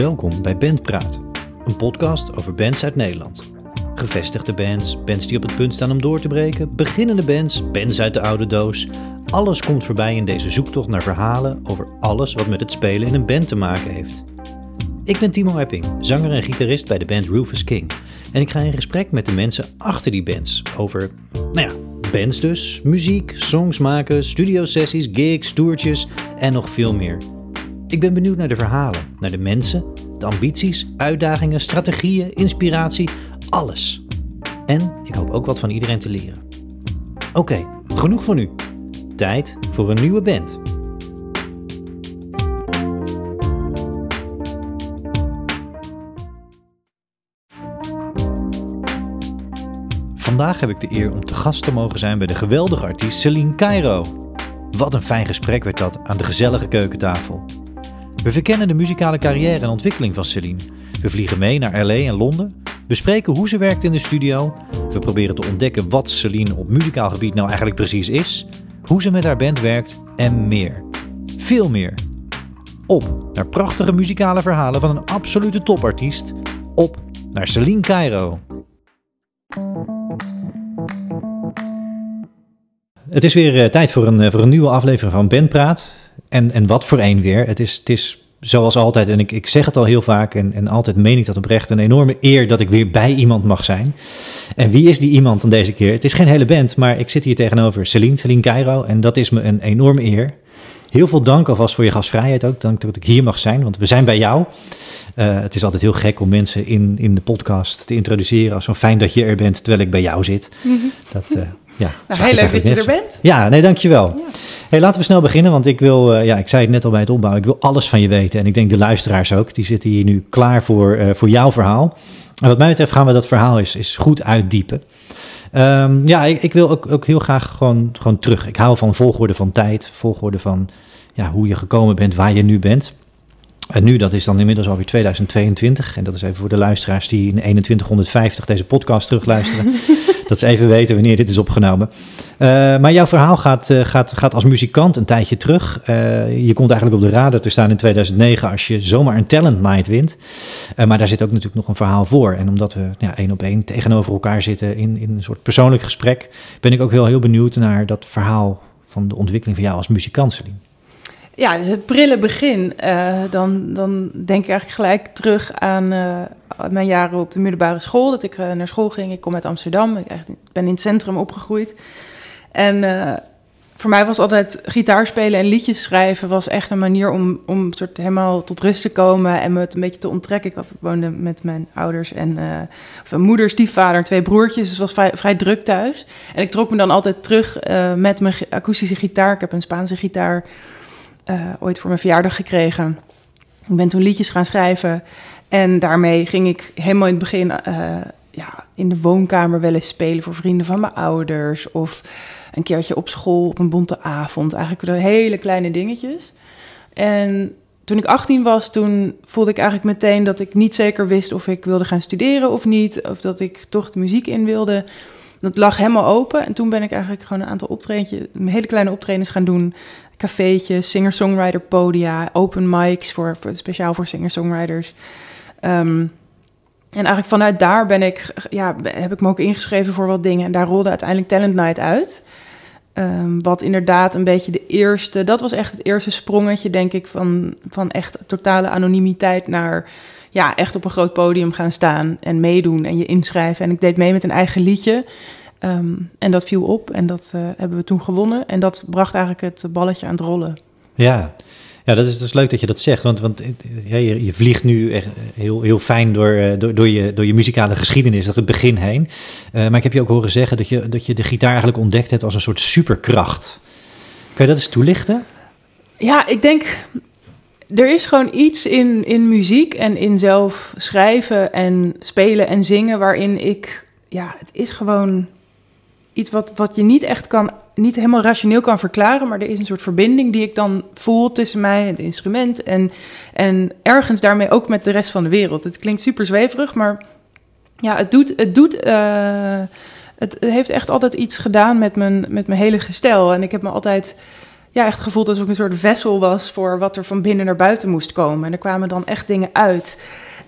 Welkom bij Bandpraat, een podcast over bands uit Nederland. Gevestigde bands, bands die op het punt staan om door te breken, beginnende bands, bands uit de oude doos. Alles komt voorbij in deze zoektocht naar verhalen over alles wat met het spelen in een band te maken heeft. Ik ben Timo Epping, zanger en gitarist bij de band Rufus King. En ik ga in gesprek met de mensen achter die bands over, nou ja, bands dus, muziek, songs maken, studiosessies, gigs, toertjes en nog veel meer. Ik ben benieuwd naar de verhalen, naar de mensen, de ambities, uitdagingen, strategieën, inspiratie, alles. En ik hoop ook wat van iedereen te leren. Oké, genoeg voor nu. Tijd voor een nieuwe band. Vandaag heb ik de eer om te gast te mogen zijn bij de geweldige artiest Celine Cairo. Wat een fijn gesprek werd dat aan de gezellige keukentafel. We verkennen de muzikale carrière en ontwikkeling van Celine. We vliegen mee naar LA en Londen, bespreken hoe ze werkt in de studio. We proberen te ontdekken wat Celine op muzikaal gebied nou eigenlijk precies is, hoe ze met haar band werkt en meer. Veel meer. Op naar prachtige muzikale verhalen van een absolute topartiest. Op naar Celine Cairo. Het is weer uh, tijd voor een, uh, voor een nieuwe aflevering van Bandpraat. En, en wat voor een weer. Het is, het is zoals altijd, en ik, ik zeg het al heel vaak en, en altijd meen ik dat oprecht, een enorme eer dat ik weer bij iemand mag zijn. En wie is die iemand dan deze keer? Het is geen hele band, maar ik zit hier tegenover Celine, Celine Cairo. En dat is me een enorme eer. Heel veel dank alvast voor je gastvrijheid ook. Dank dat ik hier mag zijn, want we zijn bij jou. Uh, het is altijd heel gek om mensen in, in de podcast te introduceren als zo fijn dat je er bent terwijl ik bij jou zit. Mm -hmm. Dat, uh, ja, nou, heel leuk dat je er bent. Ja, nee, dankjewel. Ja. Hey, laten we snel beginnen, want ik wil, uh, ja, ik zei het net al bij het opbouwen, ik wil alles van je weten. En ik denk de luisteraars ook, die zitten hier nu klaar voor, uh, voor jouw verhaal. En wat mij betreft gaan we dat verhaal eens, eens goed uitdiepen. Um, ja, ik, ik, wil ook, ook heel graag gewoon, gewoon terug. Ik hou van volgorde van tijd, volgorde van ja, hoe je gekomen bent, waar je nu bent. En nu, dat is dan inmiddels alweer 2022. En dat is even voor de luisteraars die in 2150 deze podcast terugluisteren. dat ze even weten wanneer dit is opgenomen. Uh, maar jouw verhaal gaat, uh, gaat, gaat als muzikant een tijdje terug. Uh, je komt eigenlijk op de radar te staan in 2009 als je zomaar een talent night wint. maar daar zit ook natuurlijk nog een verhaal voor. En omdat we ja, één op één tegenover elkaar zitten in, in een soort persoonlijk gesprek, ben ik ook wel heel benieuwd naar dat verhaal van de ontwikkeling van jou als muzikant. Ja, dus het prille begin. Uh, dan, dan denk ik eigenlijk gelijk terug aan uh, mijn jaren op de middelbare school. Dat ik uh, naar school ging. Ik kom uit Amsterdam. Ik ben in het centrum opgegroeid. En voor mij was altijd gitaar spelen en liedjes schrijven... was echt een manier om, om soort helemaal tot rust te komen... en me het een beetje te onttrekken. Ik had, woonde met mijn ouders en een moeder, stiefvader twee broertjes. Dus het was vrij, vrij druk thuis. En ik trok me dan altijd terug met mijn akoestische gitaar. Ik heb een Spaanse gitaar... Uh, ooit voor mijn verjaardag gekregen. Ik ben toen liedjes gaan schrijven. En daarmee ging ik helemaal in het begin uh, ja, in de woonkamer wel eens spelen voor vrienden van mijn ouders. Of een keertje op school op een bonte avond. Eigenlijk de hele kleine dingetjes. En toen ik 18 was, toen voelde ik eigenlijk meteen dat ik niet zeker wist of ik wilde gaan studeren of niet. Of dat ik toch de muziek in wilde. Dat lag helemaal open. En toen ben ik eigenlijk gewoon een aantal optredens, hele kleine optredens gaan doen cafeetjes, singer-songwriter podia, open mics voor, voor speciaal voor singer-songwriters. Um, en eigenlijk vanuit daar ben ik, ja, heb ik me ook ingeschreven voor wat dingen. En daar rolde uiteindelijk Talent Night uit. Um, wat inderdaad een beetje de eerste, dat was echt het eerste sprongetje, denk ik, van, van echt totale anonimiteit naar ja, echt op een groot podium gaan staan en meedoen en je inschrijven. En ik deed mee met een eigen liedje. Um, en dat viel op en dat uh, hebben we toen gewonnen. En dat bracht eigenlijk het balletje aan het rollen. Ja, ja dat is dus leuk dat je dat zegt. Want, want ja, je, je, vliegt nu echt heel, heel fijn door, door, door, je, door je muzikale geschiedenis, door het begin heen. Uh, maar ik heb je ook horen zeggen dat je, dat je de gitaar eigenlijk ontdekt hebt als een soort superkracht. Kan je dat eens toelichten? Ja, ik denk er is gewoon iets in, in muziek en in zelf schrijven en spelen en zingen waarin ik, ja, het is gewoon iets wat, wat je niet echt kan, niet helemaal rationeel kan verklaren, maar er is een soort verbinding die ik dan voel tussen mij en het instrument en, en ergens daarmee ook met de rest van de wereld. Het klinkt super zweverig, maar ja, het doet, het doet, uh, het heeft echt altijd iets gedaan met mijn, met mijn hele gestel. En ik heb me altijd ja, echt gevoeld alsof ik een soort vessel was voor wat er van binnen naar buiten moest komen. En er kwamen dan echt dingen uit.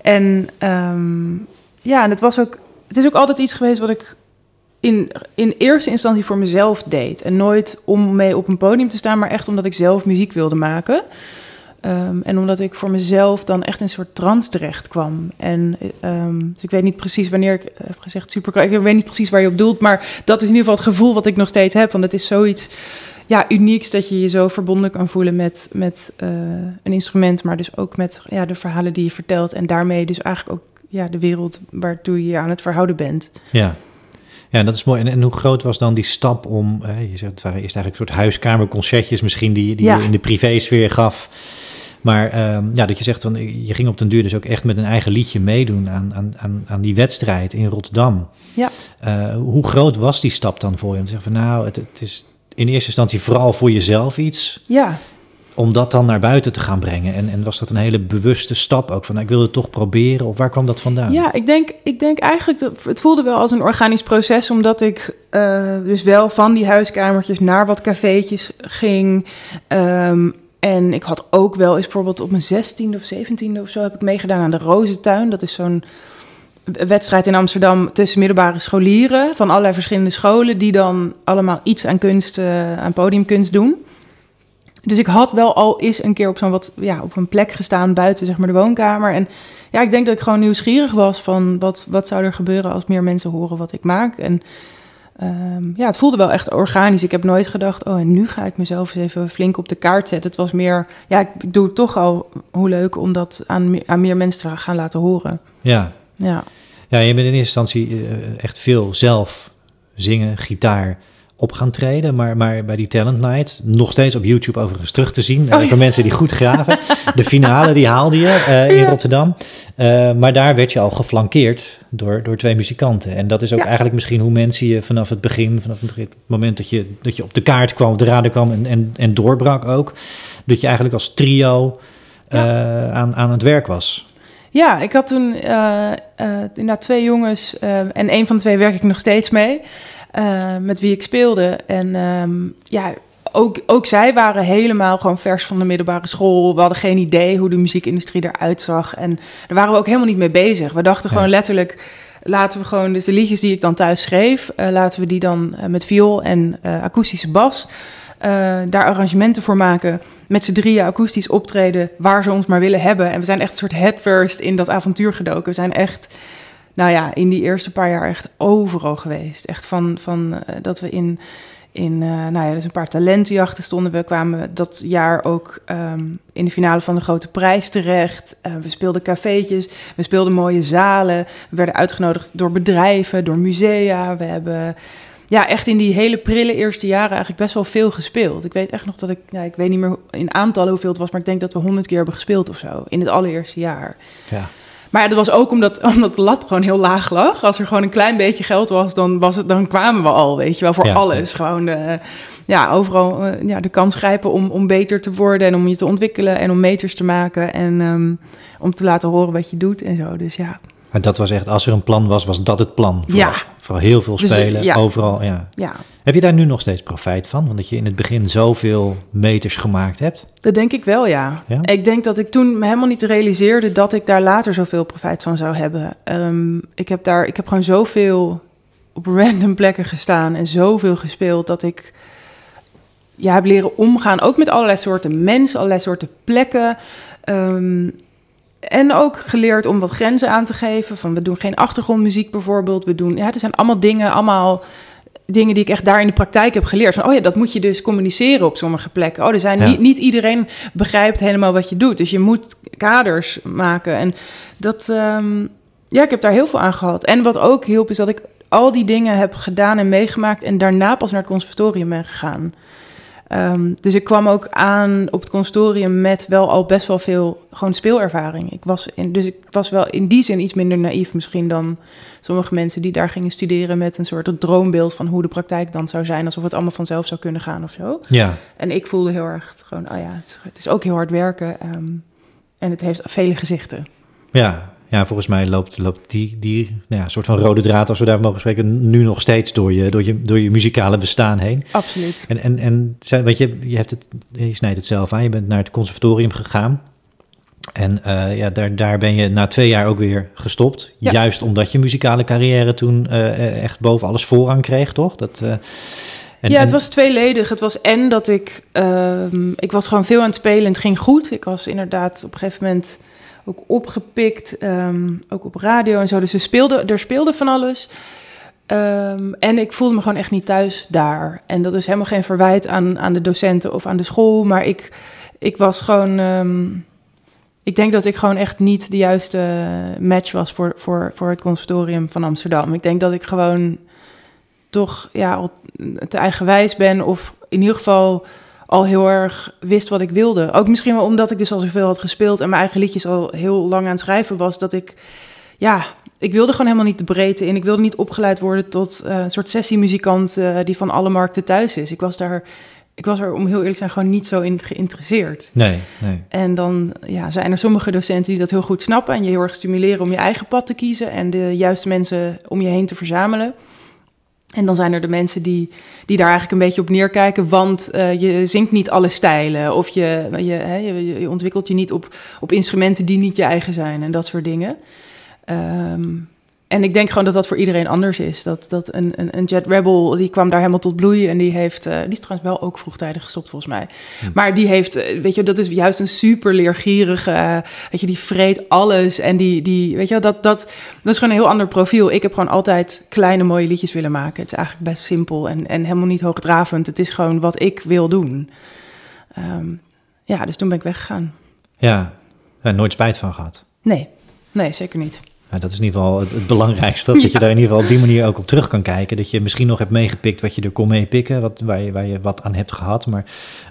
En ehm, ja, en het was ook, het is ook altijd iets geweest wat ik in, in eerste instantie voor mezelf deed. En nooit om mee op een podium te staan, maar echt omdat ik zelf muziek wilde maken. Ehm, en omdat ik voor mezelf dan echt in een soort trance terecht kwam. En ehm, dus ik weet niet precies wanneer ik heb gezegd super. Ik weet niet precies waar je op doelt, maar dat is in ieder geval het gevoel wat ik nog steeds heb. Want het is zoiets ja, unieks dat je je zo verbonden kan voelen met, met uh, een instrument, maar dus ook met ja, de verhalen die je vertelt. En daarmee dus eigenlijk ook ja, de wereld waartoe je aan het verhouden bent. Ja. Ja, dat is mooi. En, en hoe groot was dan die stap om, je zegt het waren eerst eigenlijk een soort huiskamerconcertjes misschien die, die ja. je in de privésfeer gaf. Maar um, ja, dat je zegt, van, je ging op den duur dus ook echt met een eigen liedje meedoen aan, aan, aan, aan die wedstrijd in Rotterdam. Ja. Uh, hoe groot was die stap dan voor je? Om te zeggen van nou, het, het is in eerste instantie vooral voor jezelf iets. Ja. Om dat dan naar buiten te gaan brengen. En, en was dat een hele bewuste stap ook van, nou, ik wilde het toch proberen? Of waar kwam dat vandaan? Ja, ik denk, ik denk eigenlijk, dat, het voelde wel als een organisch proces, omdat ik uh, dus wel van die huiskamertjes naar wat cafeetjes ging. Um, en ik had ook wel eens bijvoorbeeld op mijn 16e of 17e of zo heb ik meegedaan aan de Rozentuin. Dat is zo'n wedstrijd in Amsterdam tussen middelbare scholieren van allerlei verschillende scholen, die dan allemaal iets aan kunst, uh, aan podiumkunst doen. Dus ik had wel al eens een keer op zo'n wat, ja, op een plek gestaan buiten zeg maar de woonkamer. En ja, ik denk dat ik gewoon nieuwsgierig was van wat, wat zou er gebeuren als meer mensen horen wat ik maak. En um, ja, het voelde wel echt organisch. Ik heb nooit gedacht, oh, en nu ga ik mezelf eens even flink op de kaart zetten. Het was meer, ja, ik doe het toch al, hoe leuk om dat aan, aan meer mensen te gaan laten horen. Ja. Ja. Ja, je bent in eerste instantie uh, echt veel zelf zingen, gitaar op gaan treden. Maar, maar bij die Talent Night, nog steeds op YouTube overigens terug te zien. Oh, ja. mensen die goed graven. De finale, die haalde je uh, in ja. Rotterdam. Uh, maar daar werd je al geflankeerd door, door twee muzikanten. En dat is ook ja. eigenlijk misschien hoe mensen je vanaf het begin, vanaf het moment dat je, dat je op de kaart kwam, op de radar kwam en, en, en doorbrak ook. Dat je eigenlijk als trio aan, aan het werk was. Ja, ik had toen inderdaad twee jongens en een van de twee werk ik nog steeds mee, met wie ik speelde. En um, ja, ook, ook zij waren helemaal gewoon vers van de middelbare school. We hadden geen idee hoe de muziekindustrie eruit zag. En daar waren we ook helemaal niet mee bezig. We dachten ja. gewoon letterlijk, laten we gewoon, dus de liedjes die ik dan thuis schreef, laten we die dan met viool en akoestische bas... Daar arrangementen voor maken. Met z'n drieën akoestisch optreden waar ze ons maar willen hebben. En we zijn echt een soort headfirst in dat avontuur gedoken. We zijn echt, nou ja, in die eerste paar jaar echt overal geweest. Echt van, van uh, dat we in, in uh, nou ja, dus een paar talentenjachten stonden. We kwamen dat jaar ook um, in de finale van de Grote Prijs terecht. we speelden cafeetjes, we speelden mooie zalen. We werden uitgenodigd door bedrijven, door musea. We hebben ja, echt in die hele prille eerste jaren eigenlijk best wel veel gespeeld. Ik weet echt nog dat ik, ja, ik weet niet meer in aantallen hoeveel het was, maar ik denk dat we honderd keer hebben gespeeld of zo in het allereerste jaar. Ja. Maar dat was ook omdat, omdat de lat gewoon heel laag lag. Als er gewoon een klein beetje geld was, dan, was het, dan kwamen we al, weet je wel, voor ja, alles. Gewoon de, ja, overal uh, ja, de kans grijpen om, om beter te worden en om je te ontwikkelen en om meters te maken en um, om te laten horen wat je doet en zo. Dus ja. Maar dat was echt, als er een plan was, was dat het plan. Vooral, ja. Vooral heel veel spelen, dus, ja. overal. Ja. ja. Heb je daar nu nog steeds profijt van? Want dat je in het begin zoveel meters gemaakt hebt? Dat denk ik wel, ja. ja? Ik denk dat ik toen me helemaal niet realiseerde dat ik daar later zoveel profijt van zou hebben. Um, ik heb daar, ik heb gewoon zoveel op random plekken gestaan en zoveel gespeeld dat ik ja, heb leren omgaan. Ook met allerlei soorten mensen, allerlei soorten plekken. Um, en ook geleerd om wat grenzen aan te geven. Van we doen geen achtergrondmuziek bijvoorbeeld. We doen, ja, er zijn allemaal dingen, allemaal dingen die ik echt daar in de praktijk heb geleerd. Van, oh ja, dat moet je dus communiceren op sommige plekken. Oh, er zijn ja. niet, niet iedereen begrijpt helemaal wat je doet. Dus je moet kaders maken. En dat, um, ja, ik heb daar heel veel aan gehad. En wat ook hielp, is dat ik al die dingen heb gedaan en meegemaakt. En daarna pas naar het conservatorium ben gegaan. Um, dus ik kwam ook aan op het conservatorium met wel al best wel veel gewoon speelervaring. Ik was in, dus ik was wel in die zin iets minder naïef misschien dan sommige mensen die daar gingen studeren met een soort droombeeld van hoe de praktijk dan zou zijn, alsof het allemaal vanzelf zou kunnen gaan of zo. Ja. En ik voelde heel erg gewoon, oh ja, het, het is ook heel hard werken um, en het heeft vele gezichten. Ja, ja, volgens mij loopt, loopt die, die nou ja, soort van rode draad, als we daar mogen spreken, nu nog steeds door je, door je, door je muzikale bestaan heen. Absoluut. En, en, en weet je, je, hebt het, je snijdt het zelf aan, je bent naar het conservatorium gegaan. En uh, ja, daar, daar ben je na twee jaar ook weer gestopt. Ja. Juist omdat je muzikale carrière toen uh, echt boven alles voorrang kreeg, toch? Dat, uh, en, ja, het was tweeledig. Het was en dat ik... ehm, ik was gewoon veel aan het spelen en het ging goed. Ik was inderdaad op een gegeven moment ook opgepikt. Um, ook op radio en zo. Dus er speelde, er speelde van alles. Um, en ik voelde me gewoon echt niet thuis daar. En dat is helemaal geen verwijt aan, aan de docenten of aan de school. Maar ik, ik was gewoon... Um, ik denk dat ik gewoon echt niet de juiste match was voor, voor, voor het conservatorium van Amsterdam. Ik denk dat ik gewoon toch ja, te eigenwijs ben of in ieder geval al heel erg wist wat ik wilde. Ook misschien wel omdat ik dus al zoveel had gespeeld en mijn eigen liedjes al heel lang aan het schrijven was, dat ik, ja, ik wilde gewoon helemaal niet de breedte in. Ik wilde niet opgeleid worden tot uh, een soort sessiemuzikant uh, die van alle markten thuis is. Ik was daar ik was er, om heel eerlijk te zijn, gewoon niet zo in geïnteresseerd. Nee, nee. En dan ja, zijn er sommige docenten die dat heel goed snappen en je heel erg stimuleren om je eigen pad te kiezen en de juiste mensen om je heen te verzamelen. En dan zijn er de mensen die, die daar eigenlijk een beetje op neerkijken, want uh, je zingt niet alle stijlen of je, je, je, je, ontwikkelt je niet op, op instrumenten die niet je eigen zijn en dat soort dingen. Um, en ik denk gewoon dat dat voor iedereen anders is. Dat, dat een, een, een Jet Rebel, die kwam daar helemaal tot bloei. En die heeft, uh, die is trouwens wel ook vroegtijdig gestopt volgens mij. Hm. Maar die heeft, weet je, dat is juist een super leergierige, uh, weet je, die vreet alles. En die, die weet je, dat, dat, dat is gewoon een heel ander profiel. Ik heb gewoon altijd kleine mooie liedjes willen maken. Het is eigenlijk best simpel en, en helemaal niet hoogdravend. Het is gewoon wat ik wil doen. Um, ja, dus toen ben ik weggegaan. Ja, en nooit spijt van gehad. Nee, nee, zeker niet. Ja, dat is in ieder geval het, het belangrijkste. Dat, ja. je daar in ieder geval op die manier ook op terug kan kijken. Dat je misschien nog hebt meegepikt wat je er kon meepikken, wat, waar, je, waar je wat aan hebt gehad. Maar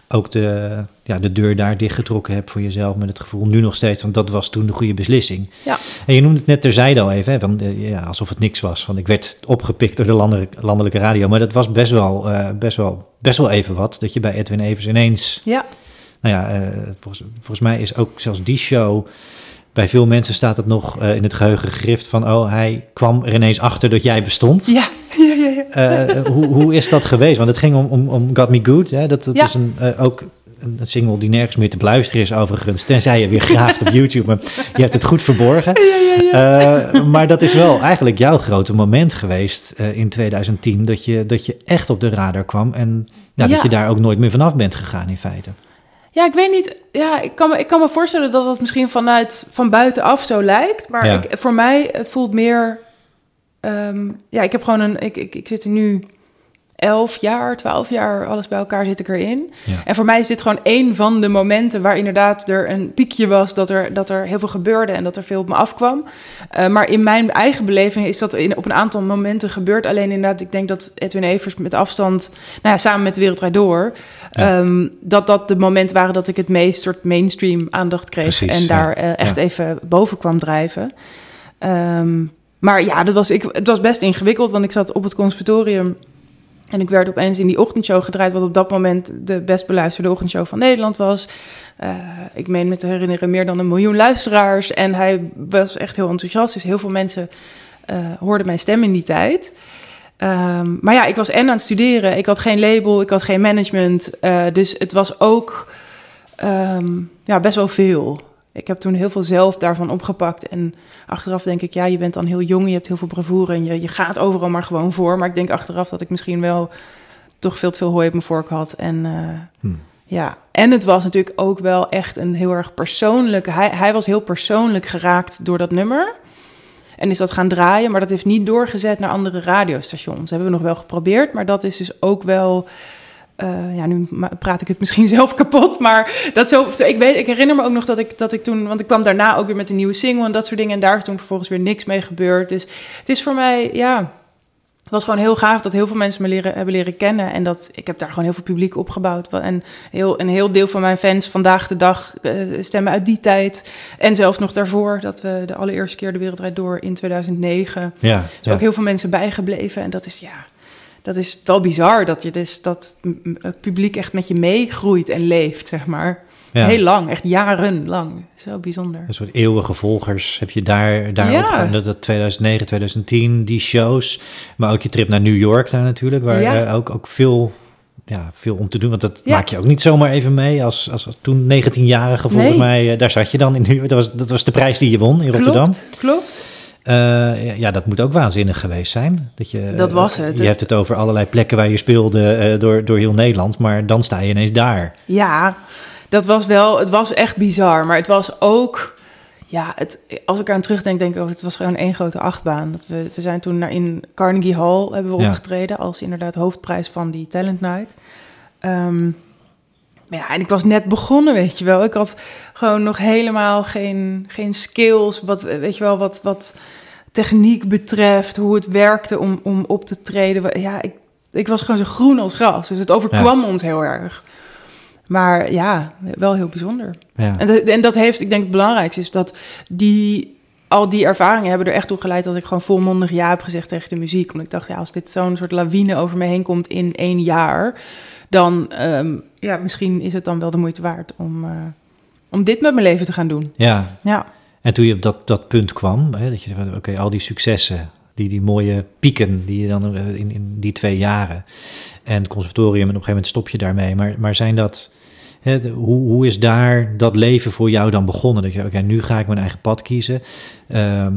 ook de, ja, de deur daar dichtgetrokken hebt voor jezelf met het gevoel nu nog steeds. Want dat was toen de goede beslissing. Ja. En je noemde het net terzijde al even, hè, van, ja, alsof het niks was. Van, ik werd opgepikt door de landelijke, landelijke radio. Maar dat was best wel, uh, best, wel, best wel even wat. Dat je bij Edwin Evers ineens... Ja. Nou ja, uh, volgens, volgens mij is ook zelfs die show bij veel mensen staat het nog uh, in het geheugen gegrift van... oh, hij kwam er ineens achter dat jij bestond. Ja, ja, ja. ja. Uh, hoe, hoe is dat geweest? Want het ging om, om, om Got Me Good. Hè? Dat, dat ja. is een, uh, ook een single die nergens meer te beluisteren is overigens. Tenzij je weer graaft op YouTube. Maar je hebt het goed verborgen. Ja, ja, ja. maar dat is wel eigenlijk jouw grote moment geweest in 2010... Dat je, dat je echt op de radar kwam en nou, dat je daar ook nooit meer vanaf bent gegaan in feite. Ja, ik weet niet. Ja, ik kan me, ik kan me voorstellen dat het misschien vanuit van buitenaf zo lijkt. Maar Ja. ik, voor mij, het voelt meer. ehm, ja, ik heb gewoon een. Ik, ik, ik zit er nu elf jaar, twaalf jaar, alles bij elkaar zit ik erin. Ja. En voor mij is dit gewoon één van de momenten waar inderdaad er een piekje was, dat er, dat er heel veel gebeurde en dat er veel op me afkwam. Uh, maar in mijn eigen beleving is dat in, op een aantal momenten gebeurd. Alleen inderdaad, ik denk dat Edwin Evers met afstand, nou ja, samen met de Wereld Door, Ja. um, dat dat de momenten waren dat ik het meest soort mainstream aandacht kreeg Precies, en ja. daar uh, echt even boven kwam drijven. Um, maar ja, dat was, ik, het was best ingewikkeld, want ik zat op het conservatorium en ik werd opeens in die ochtendshow gedraaid, wat op dat moment de best beluisterde ochtendshow van Nederland was. Uh, ik meen me te herinneren meer dan een miljoen luisteraars. En hij was echt heel enthousiast. Dus heel veel mensen uh, hoorden mijn stem in die tijd. Um, maar ja, ik was en aan het studeren. Ik had geen label, ik had geen management. Uh, dus het was ook um, ja, best wel veel. Ik heb toen heel veel zelf daarvan opgepakt. En achteraf denk ik, ja, je bent dan heel jong, je hebt heel veel bravoure en je, je gaat overal maar gewoon voor. Maar ik denk achteraf dat ik misschien wel toch veel te veel hooi op mijn vork had. En uh, Hmm. ja, en het was natuurlijk ook wel echt een heel erg persoonlijk. Hij, hij was heel persoonlijk geraakt door dat nummer. En is dat gaan draaien, maar dat heeft niet doorgezet naar andere radiostations. Dat hebben we nog wel geprobeerd, maar dat is dus ook wel. Uh, ja, nu praat ik het misschien zelf kapot, maar dat zo, ik, weet, ik herinner me ook nog dat ik, dat ik toen, want ik kwam daarna ook weer met een nieuwe single en dat soort dingen en daar is toen vervolgens weer niks mee gebeurd. Dus het is voor mij, ja, het was gewoon heel gaaf dat heel veel mensen me leren, hebben leren kennen en dat ik heb daar gewoon heel veel publiek opgebouwd. En heel, een heel deel van mijn fans vandaag de dag uh, stemmen uit die tijd en zelfs nog daarvoor, dat we de allereerste keer de Wereldrijd door in 2009. Ja, Er zijn ja. ook heel veel mensen bijgebleven en dat is ja dat is wel bizar dat je dus dat het publiek echt met je meegroeit en leeft, zeg maar. Ja. Heel lang, echt jarenlang. Zo bijzonder. Een soort eeuwige volgers heb je daar, daarop. Ja. Dat, dat 2009, 2010, die shows. Maar ook je trip naar New York daar natuurlijk. Waar Ja. eh, ook, ook veel, ja, veel om te doen. Want dat maak je ook niet zomaar even mee. Als, als, als toen 19-jarige volgens Nee. mij, eh, daar zat je dan in New York. Dat was, dat was de prijs die je won in Rotterdam. Klopt, Eh, ja, dat moet ook waanzinnig geweest zijn. Dat, je, Dat was het. Je hebt het over allerlei plekken waar je speelde eh, door, door heel Nederland. Maar dan sta je ineens daar. Ja, dat was wel, het was echt bizar. Maar het was ook, ja, het, als ik aan terugdenk, denk ik, oh, het was gewoon één grote achtbaan. Dat we, we zijn toen naar in Carnegie Hall hebben we Ja. opgetreden als inderdaad hoofdprijs van die Talent Night. Maar ja, en ik was net begonnen, weet je wel. Ik had gewoon nog helemaal geen, geen skills, wat, weet je wel, wat, wat techniek betreft, hoe het werkte om, om op te treden. Ja, ik, ik was gewoon zo groen als gras. Dus het overkwam ons heel erg. Maar ja, wel heel bijzonder. Ja. En, dat, en dat heeft, ik denk het belangrijkste is dat die, al die ervaringen hebben er echt toe geleid dat ik gewoon volmondig ja heb gezegd tegen de muziek. Want ik dacht, ja, als dit zo'n soort lawine over me heen komt in één jaar, dan ehm, ja, misschien is het dan wel de moeite waard om, eh, om dit met mijn leven te gaan doen. ja. Ja, En toen je op dat, dat punt kwam, hè, dat je van, oké, al die successen, die, die mooie pieken die je dan eh, in, in die twee jaren en het conservatorium en op een gegeven moment stop je daarmee. Maar, maar zijn dat, hè, de- hoe, hoe is daar dat leven voor jou dan begonnen? Dat je, oké, nu ga ik mijn eigen pad kiezen. Ehm,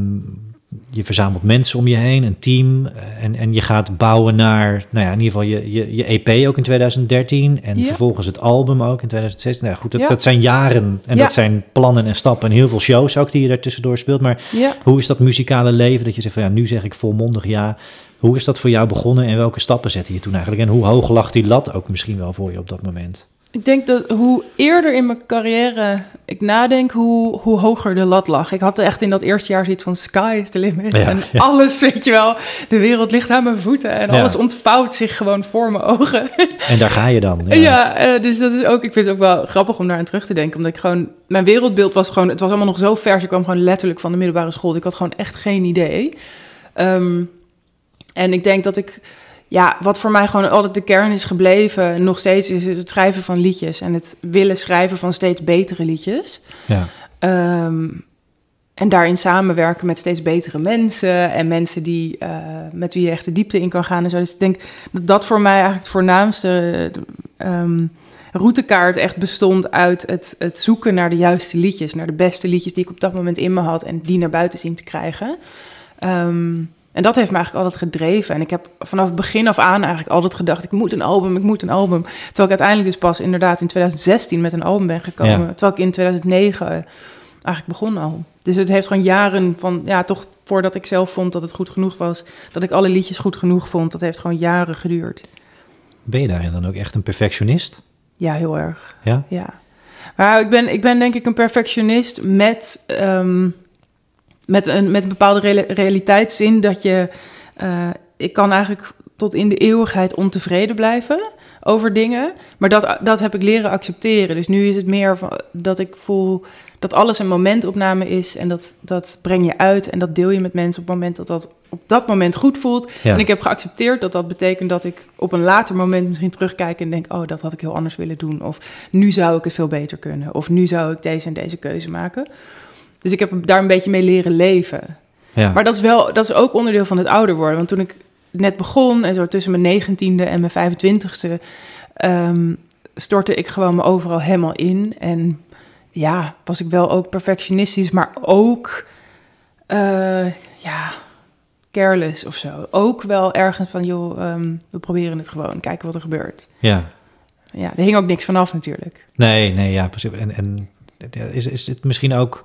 je verzamelt mensen om je heen, een team eh, en, en je gaat bouwen naar, nou ja, in ieder geval je, je, je EP ook in 2013 en Ja. vervolgens het album ook in 2016. Nou goed, dat, Ja. dat zijn jaren en Ja. dat zijn plannen en stappen en heel veel shows ook die je daar tussendoor speelt. Maar hoe is dat muzikale leven dat je zegt van ja, nu zeg ik volmondig ja. Hoe is dat voor jou begonnen en welke stappen zette je toen eigenlijk? En hoe hoog lag die lat ook misschien wel voor je op dat moment? Ik denk dat hoe eerder in mijn carrière ik nadenk, hoe, hoe hoger de lat lag. Ik had echt in dat eerste jaar zoiets van sky is the limit. Ja, en ja. alles, weet je wel, de wereld ligt aan mijn voeten. En Ja. alles ontvouwt zich gewoon voor mijn ogen. En daar ga je dan. Ja, eh, dus dat is ook, ik vind het ook wel grappig om daar aan terug te denken. Omdat ik gewoon, mijn wereldbeeld was gewoon, het was allemaal nog zo vers. Ik kwam gewoon letterlijk van de middelbare school. Ik had gewoon echt geen idee. Ehm, en ik denk dat ik, ja, wat voor mij gewoon altijd de kern is gebleven, nog steeds, is het schrijven van liedjes. En het willen schrijven van steeds betere liedjes. Ja. Ehm, en daarin samenwerken met steeds betere mensen en mensen die, eh, met wie je echt de diepte in kan gaan en zo. Dus ik denk dat dat voor mij eigenlijk het voornaamste ehm, routekaart echt bestond uit het, het zoeken naar de juiste liedjes, naar de beste liedjes die ik op dat moment in me had en die naar buiten zien te krijgen. Ehm, en dat heeft me eigenlijk altijd gedreven. En ik heb vanaf het begin af aan eigenlijk altijd gedacht: ik moet een album, ik moet een album. Terwijl ik uiteindelijk dus pas inderdaad in 2016 met een album ben gekomen. Ja. Terwijl ik in 2009 eigenlijk begon al. Dus het heeft gewoon jaren van, ja, toch voordat ik zelf vond dat het goed genoeg was, dat ik alle liedjes goed genoeg vond, dat heeft gewoon jaren geduurd. Ben je daarin dan ook echt een perfectionist? Ja, heel erg. Ja? Ja. Maar ik ben, ik ben denk ik een perfectionist met, ehm, met, een, met een bepaalde reali- realiteitszin dat je... eh, ik kan eigenlijk tot in de eeuwigheid ontevreden blijven over dingen. Maar dat, dat heb ik leren accepteren. Dus nu is het meer van, dat ik voel dat alles een momentopname is. En dat, dat breng je uit en dat deel je met mensen op het moment dat dat op dat moment goed voelt. Ja. En ik heb geaccepteerd dat dat betekent dat ik op een later moment misschien terugkijk en denk: oh, dat had ik heel anders willen doen. Of nu zou ik het veel beter kunnen. Of nu zou ik deze en deze keuze maken. Dus ik heb daar een beetje mee leren leven. Ja. Maar dat is wel, dat is ook onderdeel van het ouder worden. Want toen ik net begon en zo tussen mijn negentiende en mijn 25ste, ehm, stortte ik gewoon me overal helemaal in. En ja, was ik wel ook perfectionistisch, maar ook eh, ja, careless of zo. Ook wel ergens van, joh, ehm, we proberen het gewoon, kijken wat er gebeurt. ja. Ja, er hing ook niks vanaf natuurlijk. Nee, nee, ja, precies. En, en is, is het misschien ook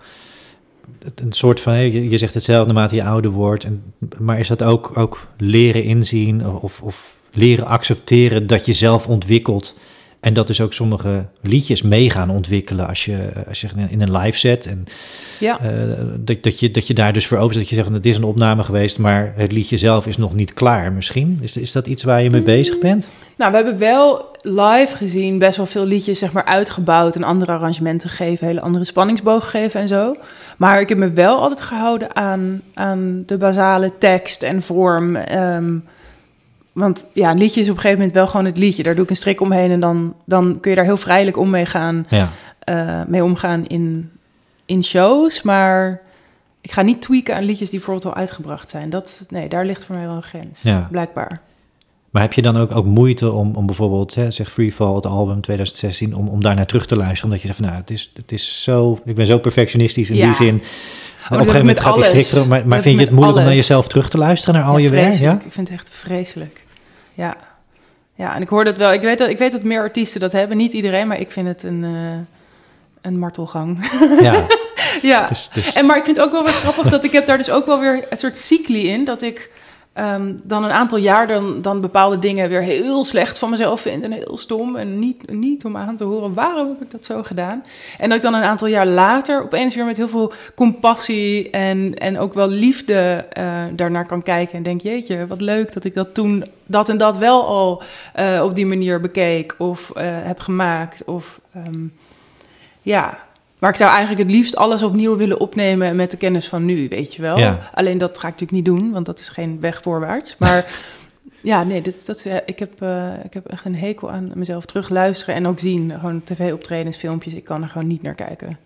een soort van, je zegt hetzelfde naarmate je ouder wordt, en, maar is dat ook, ook leren inzien of, of leren accepteren dat je zelf ontwikkelt en dat dus ook sommige liedjes mee gaan ontwikkelen als je, als je in een live set en Ja. eh, dat, dat, je, dat je daar dus voor open dat je zegt, het is een opname geweest, maar het liedje zelf is nog niet klaar misschien. Is, is dat iets waar je mee bezig bent? Nou, we hebben wel live gezien best wel veel liedjes zeg maar uitgebouwd en andere arrangementen gegeven, hele andere spanningsboog gegeven en zo. Maar ik heb me wel altijd gehouden aan, aan de basale tekst en vorm. ehm, want ja, een liedje is op een gegeven moment wel gewoon het liedje. Daar doe ik een strik omheen en dan, dan kun je daar heel vrijelijk om mee gaan. Ja, eh, mee omgaan in, in shows. Maar ik ga niet tweaken aan liedjes die bijvoorbeeld al uitgebracht zijn. Dat, nee, daar ligt voor mij wel een grens, Ja. blijkbaar. Maar heb je dan ook, ook moeite om, om bijvoorbeeld, hè, zeg Freefall, het album 2016, om, om daar naar terug te luisteren? Omdat je zegt van, nou, het is, het is zo, ik ben zo perfectionistisch in Ja. die zin. Op een gegeven moment gaat die alles. strik erop, maar, Dat vind je het moeilijk om naar jezelf terug te luisteren, naar al Ja, je werk? Ja? Ik vind het echt vreselijk. Ja. Ja, en ik hoor dat wel. Ik weet dat, ik weet dat meer artiesten dat hebben. Niet iedereen, maar ik vind het een, eh, een martelgang. Ja, ja. dus, dus, En, maar ik vind het ook wel weer grappig dat ik heb daar dus ook wel weer een soort cycli in. Dat ik ehm, dan een aantal jaar dan, dan bepaalde dingen weer heel slecht van mezelf vind. En heel stom. En niet, niet om aan te horen waarom heb ik dat zo gedaan. En dat ik dan een aantal jaar later opeens weer met heel veel compassie en, en ook wel liefde eh, daarnaar kan kijken. En denk, jeetje, wat leuk dat ik dat toen dat en dat wel al eh, op die manier bekeek of eh, heb gemaakt. Of ehm, ja, maar ik zou eigenlijk het liefst alles opnieuw willen opnemen met de kennis van nu, weet je wel. Ja. Alleen dat ga ik natuurlijk niet doen, want dat is geen weg voorwaarts. Maar ja, nee, dit, dat, eh, ik, heb, eh, ik heb echt een hekel aan mezelf terugluisteren en ook zien. Gewoon tv-optredens, filmpjes, ik kan er gewoon niet naar kijken.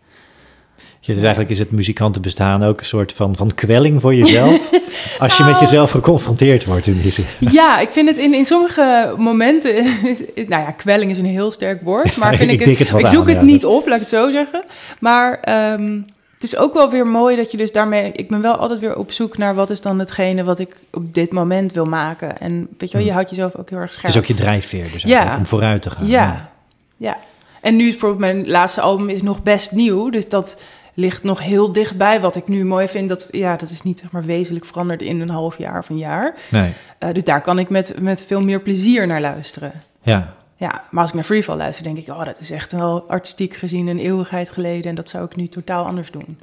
Dus eigenlijk is het muzikantenbestaan ook een soort van, van kwelling voor jezelf, als je met Nou. jezelf geconfronteerd wordt in die zin. Ja, ik vind het in, in sommige momenten, nou ja, kwelling is een heel sterk woord, maar vind Ik ik, het, het zoek aan, het ja, niet op, laat ik het zo zeggen. Maar ehm, het is ook wel weer mooi dat je dus daarmee, ik ben wel altijd weer op zoek naar wat is dan hetgene wat ik op dit moment wil maken. En weet je wel, je Hmm. houdt jezelf ook heel erg Het scherp. is ook je drijfveer dus Ja. om vooruit te gaan. Ja, ja. En nu is mijn laatste album is nog best nieuw, dus dat ligt nog heel dichtbij. Wat ik nu mooi vind, dat, ja, dat is niet zeg maar wezenlijk veranderd in een half jaar of een jaar. Nee, Eh, dus daar kan ik met, met veel meer plezier naar luisteren. ja. Ja, maar als ik naar Freefall luister, denk ik, oh, dat is echt wel artistiek gezien een eeuwigheid geleden. En dat zou ik nu totaal anders doen.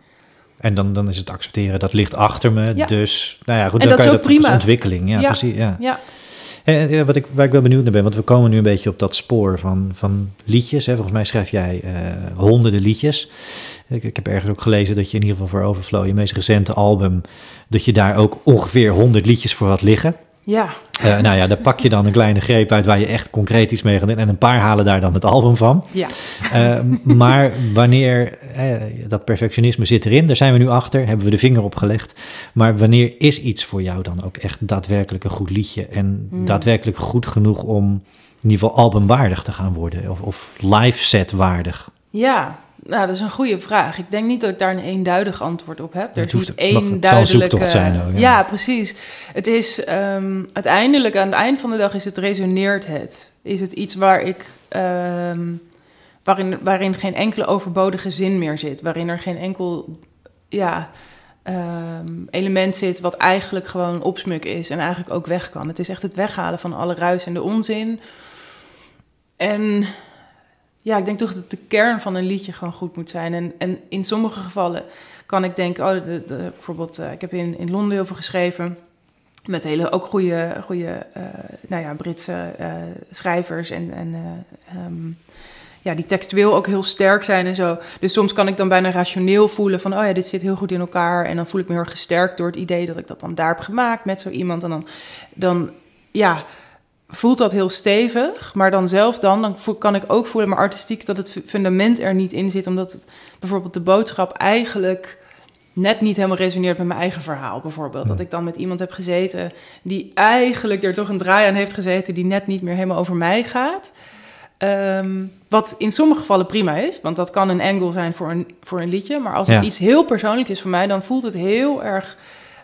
En dan, dan is het accepteren, dat ligt achter me, Ja. dus, nou ja, goed, En dan dat kan is je ook dat prima. ontwikkeling, ja, Ja. precies, ja. Ja, En, eh, wat ik, waar ik wel benieuwd naar ben, want we komen nu een beetje op dat spoor van, van liedjes. Hè. Volgens mij schrijf jij eh, honderden liedjes. Ik, ik heb ergens ook gelezen dat je in ieder geval voor Overflow, je meest recente album, dat je daar ook ongeveer 100 liedjes voor had liggen. Ja, Eh, nou ja, daar pak je dan een kleine greep uit waar je echt concreet iets mee gaat doen. En een paar halen daar dan het album van. ja. Eh, maar wanneer, eh, dat perfectionisme zit erin, daar zijn we nu achter, hebben we de vinger op gelegd. Maar wanneer is iets voor jou dan ook echt daadwerkelijk een goed liedje en Hmm. daadwerkelijk goed genoeg om in ieder geval albumwaardig te gaan worden of, of live set waardig? Ja, nou, dat is een goede vraag. Ik denk niet dat ik daar een eenduidig antwoord op heb. Er is niet één duidelijke... zijn ook, ja. ja. precies. Het is ehm, uiteindelijk, aan het eind van de dag is het resoneert het. Is het iets waar ik... ehm, waarin, waarin geen enkele overbodige zin meer zit. Waarin er geen enkel ja, ehm, element zit wat eigenlijk gewoon opsmuk is en eigenlijk ook weg kan. Het is echt het weghalen van alle ruis en de onzin. En ja, ik denk toch dat de kern van een liedje gewoon goed moet zijn. En, en in sommige gevallen kan ik denken, oh, bijvoorbeeld, eh, ik heb in, in Londen heel veel geschreven. Met hele ook goede, goede eh, nou ja, Britse eh, schrijvers en, en eh, ehm, ja, die textueel ook heel sterk zijn en zo. Dus soms kan ik dan bijna rationeel voelen van, oh ja, dit zit heel goed in elkaar. En dan voel ik me heel erg gesterkt door het idee dat ik dat dan daar heb gemaakt met zo iemand. En dan, dan ja, voelt dat heel stevig. Maar dan zelf dan, dan kan ik ook voelen, maar artistiek, dat het fu- fundament er niet in zit. Omdat het, bijvoorbeeld de boodschap eigenlijk net niet helemaal resoneert met mijn eigen verhaal. Bijvoorbeeld dat ik dan met iemand heb gezeten die eigenlijk er toch een draai aan heeft gezeten die net niet meer helemaal over mij gaat. Ehm, wat in sommige gevallen prima is, want dat kan een angle zijn voor een, voor een liedje. Maar als het Ja. iets heel persoonlijk is voor mij, dan voelt het heel erg.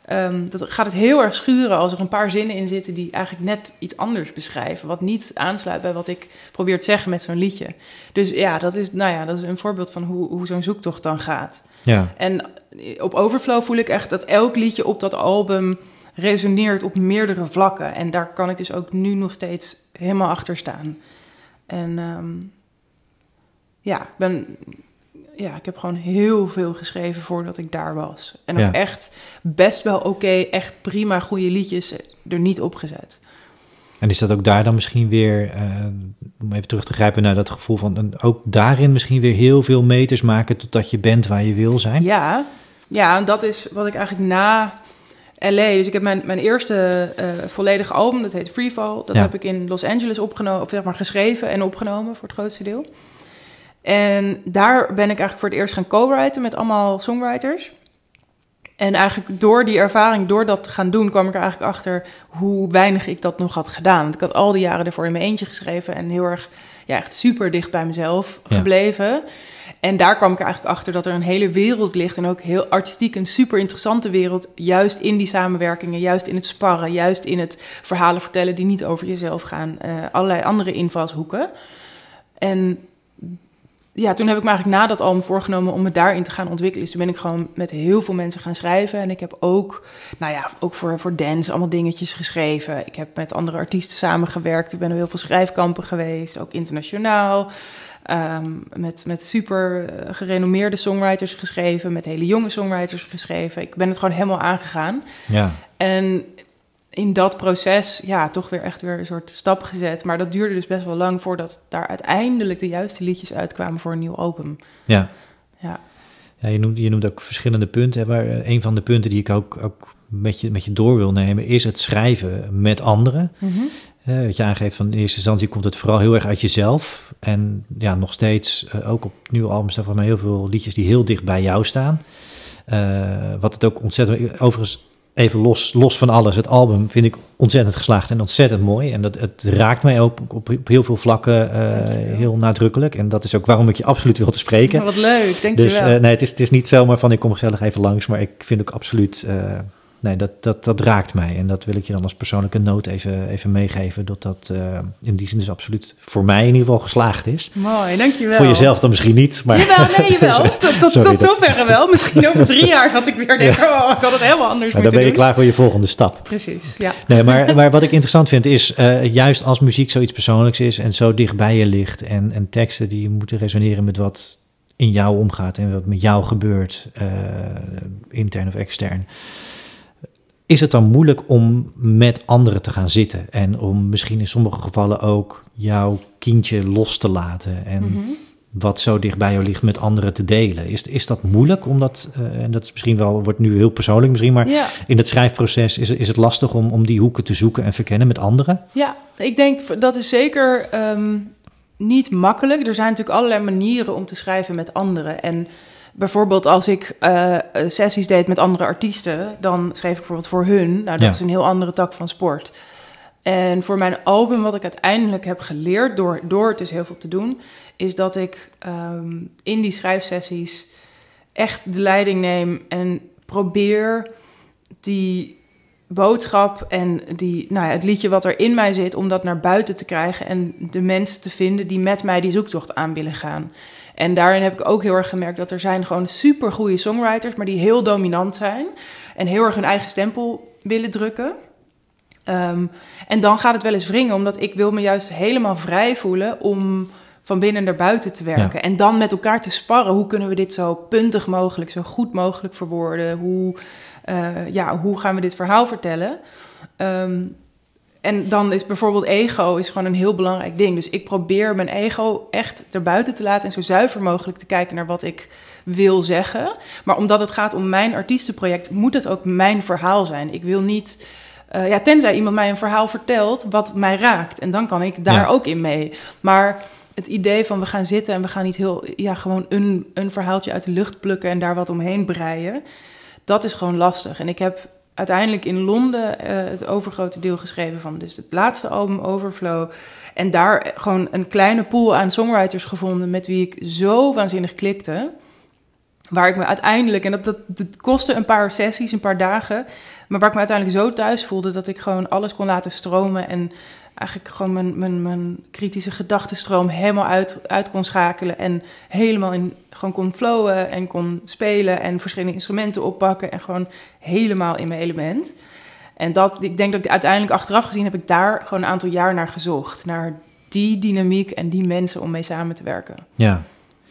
Ehm, dat gaat het heel erg schuren als er een paar zinnen in zitten die eigenlijk net iets anders beschrijven. Wat niet aansluit bij wat ik probeer te zeggen met zo'n liedje. Dus ja, dat is, nou ja, dat is een voorbeeld van hoe, hoe zo'n zoektocht dan gaat. Ja, En op Overflow voel ik echt dat elk liedje op dat album resoneert op meerdere vlakken. En daar kan ik dus ook nu nog steeds helemaal achter staan. En ehm, ja, ik ben, ja, ik heb gewoon heel veel geschreven voordat ik daar was. En ook echt best wel oké, echt prima goede liedjes er niet opgezet. en is dat ook daar dan misschien weer, eh, om even terug te grijpen naar dat gevoel van, ook daarin misschien weer heel veel meters maken totdat je bent waar je wil zijn? Ja, ja, en dat is wat ik eigenlijk na LA. Dus ik heb mijn, mijn eerste eh, volledige album, dat heet Freefall. Dat Ja. heb ik in Los Angeles opgenomen, of zeg maar geschreven en opgenomen voor het grootste deel. En daar ben ik eigenlijk voor het eerst gaan co-writen met allemaal songwriters. En eigenlijk door die ervaring, door dat te gaan doen, kwam ik er eigenlijk achter hoe weinig ik dat nog had gedaan. Want ik had al die jaren ervoor in mijn eentje geschreven en heel erg, ja, echt super dicht bij mezelf Ja. gebleven. En daar kwam ik er eigenlijk achter dat er een hele wereld ligt en ook heel artistiek een super interessante wereld, juist in die samenwerkingen, juist in het sparren, juist in het verhalen vertellen die niet over jezelf gaan, eh, allerlei andere invalshoeken. En ja, toen heb ik me eigenlijk na dat album voorgenomen om me daarin te gaan ontwikkelen. Dus toen ben ik gewoon met heel veel mensen gaan schrijven. En ik heb ook, nou ja, ook voor, voor dance allemaal dingetjes geschreven. Ik heb met andere artiesten samengewerkt. Ik ben op heel veel schrijfkampen geweest, ook internationaal. Ehm, met, met super eh, gerenommeerde songwriters geschreven, met hele jonge songwriters geschreven. Ik ben het gewoon helemaal aangegaan. Ja, En in dat proces, ja, toch weer echt weer een soort stap gezet. Maar dat duurde dus best wel lang voordat daar uiteindelijk de juiste liedjes uitkwamen voor een nieuw album. ja. Ja, Ja, je, noemt, je noemt ook verschillende punten. hè, Maar eh, een van de punten die ik ook, ook met, je, met je door wil nemen, is het schrijven met anderen. Eh, wat je aangeeft van in eerste instantie komt het vooral heel erg uit jezelf. En ja, nog steeds, eh, ook op nieuwe albums staan voor mij heel veel liedjes die heel dicht bij jou staan. Wat het ook ontzettend, overigens even los, los van alles, het album vind ik ontzettend geslaagd en ontzettend mooi. En dat, het raakt mij ook op, op, heel veel vlakken eh, heel nadrukkelijk. En dat is ook waarom ik je absoluut wil te spreken. Maar wat leuk, dankjewel. Dus eh, nee, het is, het is niet zomaar van ik kom gezellig even langs, maar ik vind ook absoluut, eh, nee, dat, dat, dat raakt mij. En dat wil ik je dan als persoonlijke noot even, even meegeven, dat dat eh, in die zin dus absoluut voor mij in ieder geval geslaagd is. Mooi, dankjewel. Voor jezelf dan misschien niet, maar... Jawel, nee, jawel. Tot, tot, Sorry, tot dat- zover wel. Misschien over drie jaar had ik weer denken, oh, ik had het helemaal anders Maar dan ben je doen. klaar voor je volgende stap. Precies, ja. Nee, maar, maar wat ik interessant vind is, eh, juist als muziek zoiets persoonlijks is en zo dicht bij je ligt en, en teksten die moeten resoneren met wat in jou omgaat en wat met jou gebeurt, eh, intern of extern, is het dan moeilijk om met anderen te gaan zitten en om misschien in sommige gevallen ook jouw kindje los te laten en Mhm. wat zo dicht bij jou ligt met anderen te delen? Is, is dat moeilijk? Omdat, eh, en dat is misschien wel, wordt nu heel persoonlijk misschien, maar Ja. in het schrijfproces is, is het lastig om, om die hoeken te zoeken en verkennen met anderen. Ja, ik denk dat is zeker ehm, niet makkelijk. Er zijn natuurlijk allerlei manieren om te schrijven met anderen. En bijvoorbeeld als ik eh, eh, sessies deed met andere artiesten, dan schreef ik bijvoorbeeld voor hun. Nou, dat Ja. is een heel andere tak van sport. En voor mijn album, wat ik uiteindelijk heb geleerd door, door het dus heel veel te doen, is dat ik ehm, in die schrijfsessies echt de leiding neem en probeer die boodschap en die, nou ja, het liedje wat er in mij zit, om dat naar buiten te krijgen en de mensen te vinden die met mij die zoektocht aan willen gaan. En daarin heb ik ook heel erg gemerkt dat er zijn gewoon super goede songwriters, maar die heel dominant zijn en heel erg hun eigen stempel willen drukken. Ehm, en dan gaat het wel eens wringen, omdat ik wil me juist helemaal vrij voelen om van binnen naar buiten te werken. En dan met elkaar te sparren. Hoe kunnen we dit zo puntig mogelijk, zo goed mogelijk verwoorden? Hoe, eh, ja, hoe gaan we dit verhaal vertellen? Ehm, en dan is bijvoorbeeld ego is gewoon een heel belangrijk ding. Dus ik probeer mijn ego echt erbuiten te laten en zo zuiver mogelijk te kijken naar wat ik wil zeggen. Maar omdat het gaat om mijn artiestenproject, moet het ook mijn verhaal zijn. Ik wil niet, eh, ja, tenzij iemand mij een verhaal vertelt wat mij raakt. En dan kan ik daar Ja. ook in mee. Maar het idee van we gaan zitten en we gaan niet heel, ja, gewoon een, een verhaaltje uit de lucht plukken en daar wat omheen breien. Dat is gewoon lastig. En ik heb uiteindelijk in Londen eh, het overgrote deel geschreven van dus het laatste album Overflow. En daar gewoon een kleine pool aan songwriters gevonden met wie ik zo waanzinnig klikte. Waar ik me uiteindelijk, en dat, dat, dat kostte een paar sessies, een paar dagen. Maar waar ik me uiteindelijk zo thuis voelde dat ik gewoon alles kon laten stromen. En eigenlijk gewoon mijn, mijn, mijn kritische gedachtenstroom helemaal uit, uit kon schakelen. En helemaal in, gewoon kon flowen en kon spelen en verschillende instrumenten oppakken. En gewoon helemaal in mijn element. En dat, ik denk dat ik uiteindelijk achteraf gezien heb ik daar gewoon een aantal jaar naar gezocht. Naar die dynamiek en die mensen om mee samen te werken. Ja,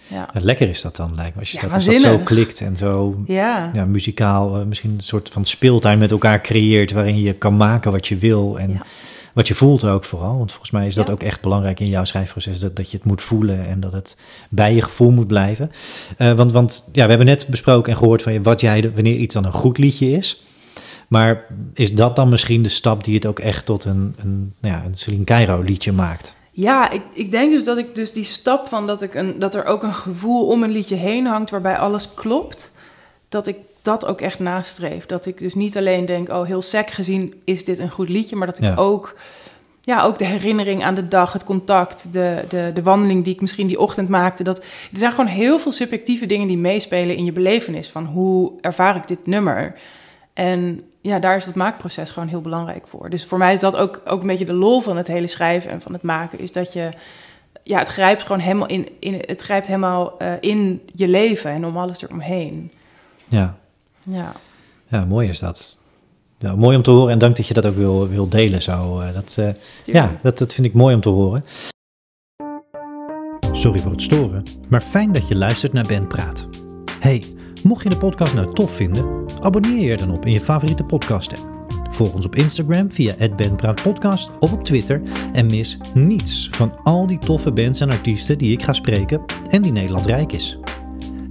Ja, Ja, lekker is dat dan, lijkt me. Als je Ja, dat, als dat zo klikt en zo ja. ja, muzikaal, eh, misschien een soort van speeltuin met elkaar creëert, waarin je kan maken wat je wil en. Wat je voelt ook vooral. Want volgens mij is dat Ja. ook echt belangrijk in jouw schrijfproces, dat, dat je het moet voelen en dat het bij je gevoel moet blijven. Eh, want, want ja, we hebben net besproken en gehoord van je wat jij, wanneer iets dan een goed liedje is. Maar is dat dan misschien de stap die het ook echt tot een, een, nou ja, een Celine Cairo liedje maakt? Ja, ik, ik denk dus dat ik dus die stap van dat, ik een, dat er ook een gevoel om een liedje heen hangt waarbij alles klopt, dat ik dat ook echt nastreef. Dat ik dus niet alleen denk, oh heel sec gezien is dit een goed liedje, maar dat ik Ja. ook, ja, ook de herinnering aan de dag, het contact, de, de, de wandeling die ik misschien die ochtend maakte. Dat, er zijn gewoon heel veel subjectieve dingen die meespelen in je belevenis van hoe ervaar ik dit nummer. En ja, daar is dat maakproces gewoon heel belangrijk voor. Dus voor mij is dat ook, ook een beetje de lol van het hele schrijven en van het maken, is dat je ja, het grijpt gewoon helemaal in, in het grijpt helemaal eh, in je leven en om alles eromheen. Ja, Ja. ja mooi is dat. Ja, mooi om te horen en dank dat je dat ook wil, wil delen zo. eh, dat, eh, ja, dat, dat vind ik mooi om te horen. Sorry voor het storen, maar fijn dat je luistert naar Ben Praat. Hey, mocht je de podcast nou tof vinden, abonneer je er dan op in je favoriete podcast app. Volg ons op Instagram via @benpraatpodcast of op Twitter en mis niets van al die toffe bands en artiesten die ik ga spreken en die Nederland rijk is.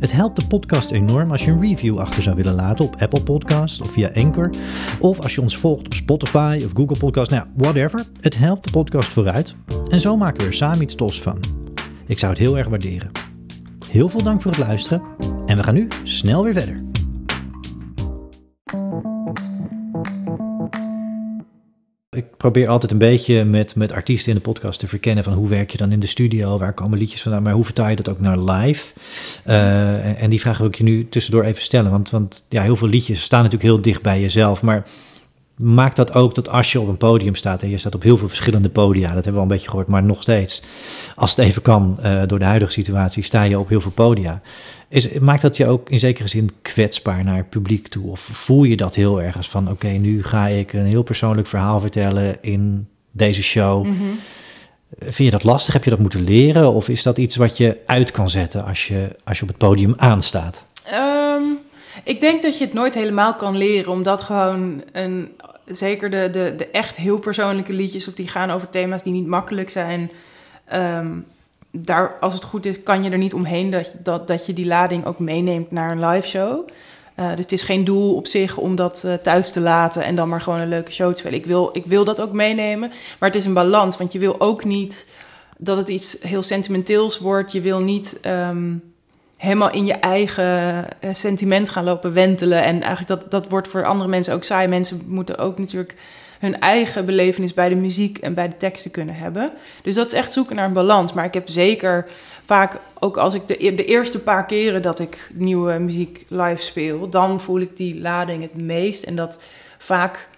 Het helpt de podcast enorm als je een review achter zou willen laten op Apple Podcasts of via Anchor. Of als je ons volgt op Spotify of Google Podcasts, nou ja, whatever. Het helpt de podcast vooruit. En zo maken we er samen iets tofs van. Ik zou het heel erg waarderen. Heel veel dank voor het luisteren. En we gaan nu snel weer verder. Ik probeer altijd een beetje met, met artiesten in de podcast te verkennen van hoe werk je dan in de studio, waar komen liedjes vandaan, maar hoe vertaal je dat ook naar live? Uh, en, en die vraag wil ik je nu tussendoor even stellen, want, want ja, heel veel liedjes staan natuurlijk heel dicht bij jezelf, maar maakt dat ook dat als je op een podium staat, en je staat op heel veel verschillende podia, dat hebben we al een beetje gehoord, maar nog steeds, als het even kan, uh, door de huidige situatie, sta je op heel veel podia. Is, maakt dat je ook in zekere zin kwetsbaar naar het publiek toe? Of voel je dat heel ergens van, oké, okay, nu ga ik een heel persoonlijk verhaal vertellen in deze show. Mhm. Vind je dat lastig? Heb je dat moeten leren? Of is dat iets wat je uit kan zetten als je, als je op het podium aanstaat? Um, ik denk dat je het nooit helemaal kan leren, omdat gewoon een, zeker de, de, de echt heel persoonlijke liedjes, of die gaan over thema's die niet makkelijk zijn. Um, daar, als het goed is, kan je er niet omheen dat, dat, dat je die lading ook meeneemt naar een live show. Uh, dus het is geen doel op zich om dat uh, thuis te laten en dan maar gewoon een leuke show te spelen. Ik wil, ik wil dat ook meenemen, maar het is een balans. Want je wil ook niet dat het iets heel sentimenteels wordt. Je wil niet um, helemaal in je eigen uh, sentiment gaan lopen wentelen. En eigenlijk dat, dat wordt voor andere mensen ook saai. Mensen moeten ook natuurlijk hun eigen belevenis bij de muziek en bij de teksten kunnen hebben. Dus dat is echt zoeken naar een balans. Maar ik heb zeker vaak, ook als ik de, de eerste paar keren dat ik nieuwe muziek live speel, dan voel ik die lading het meest. En dat vaak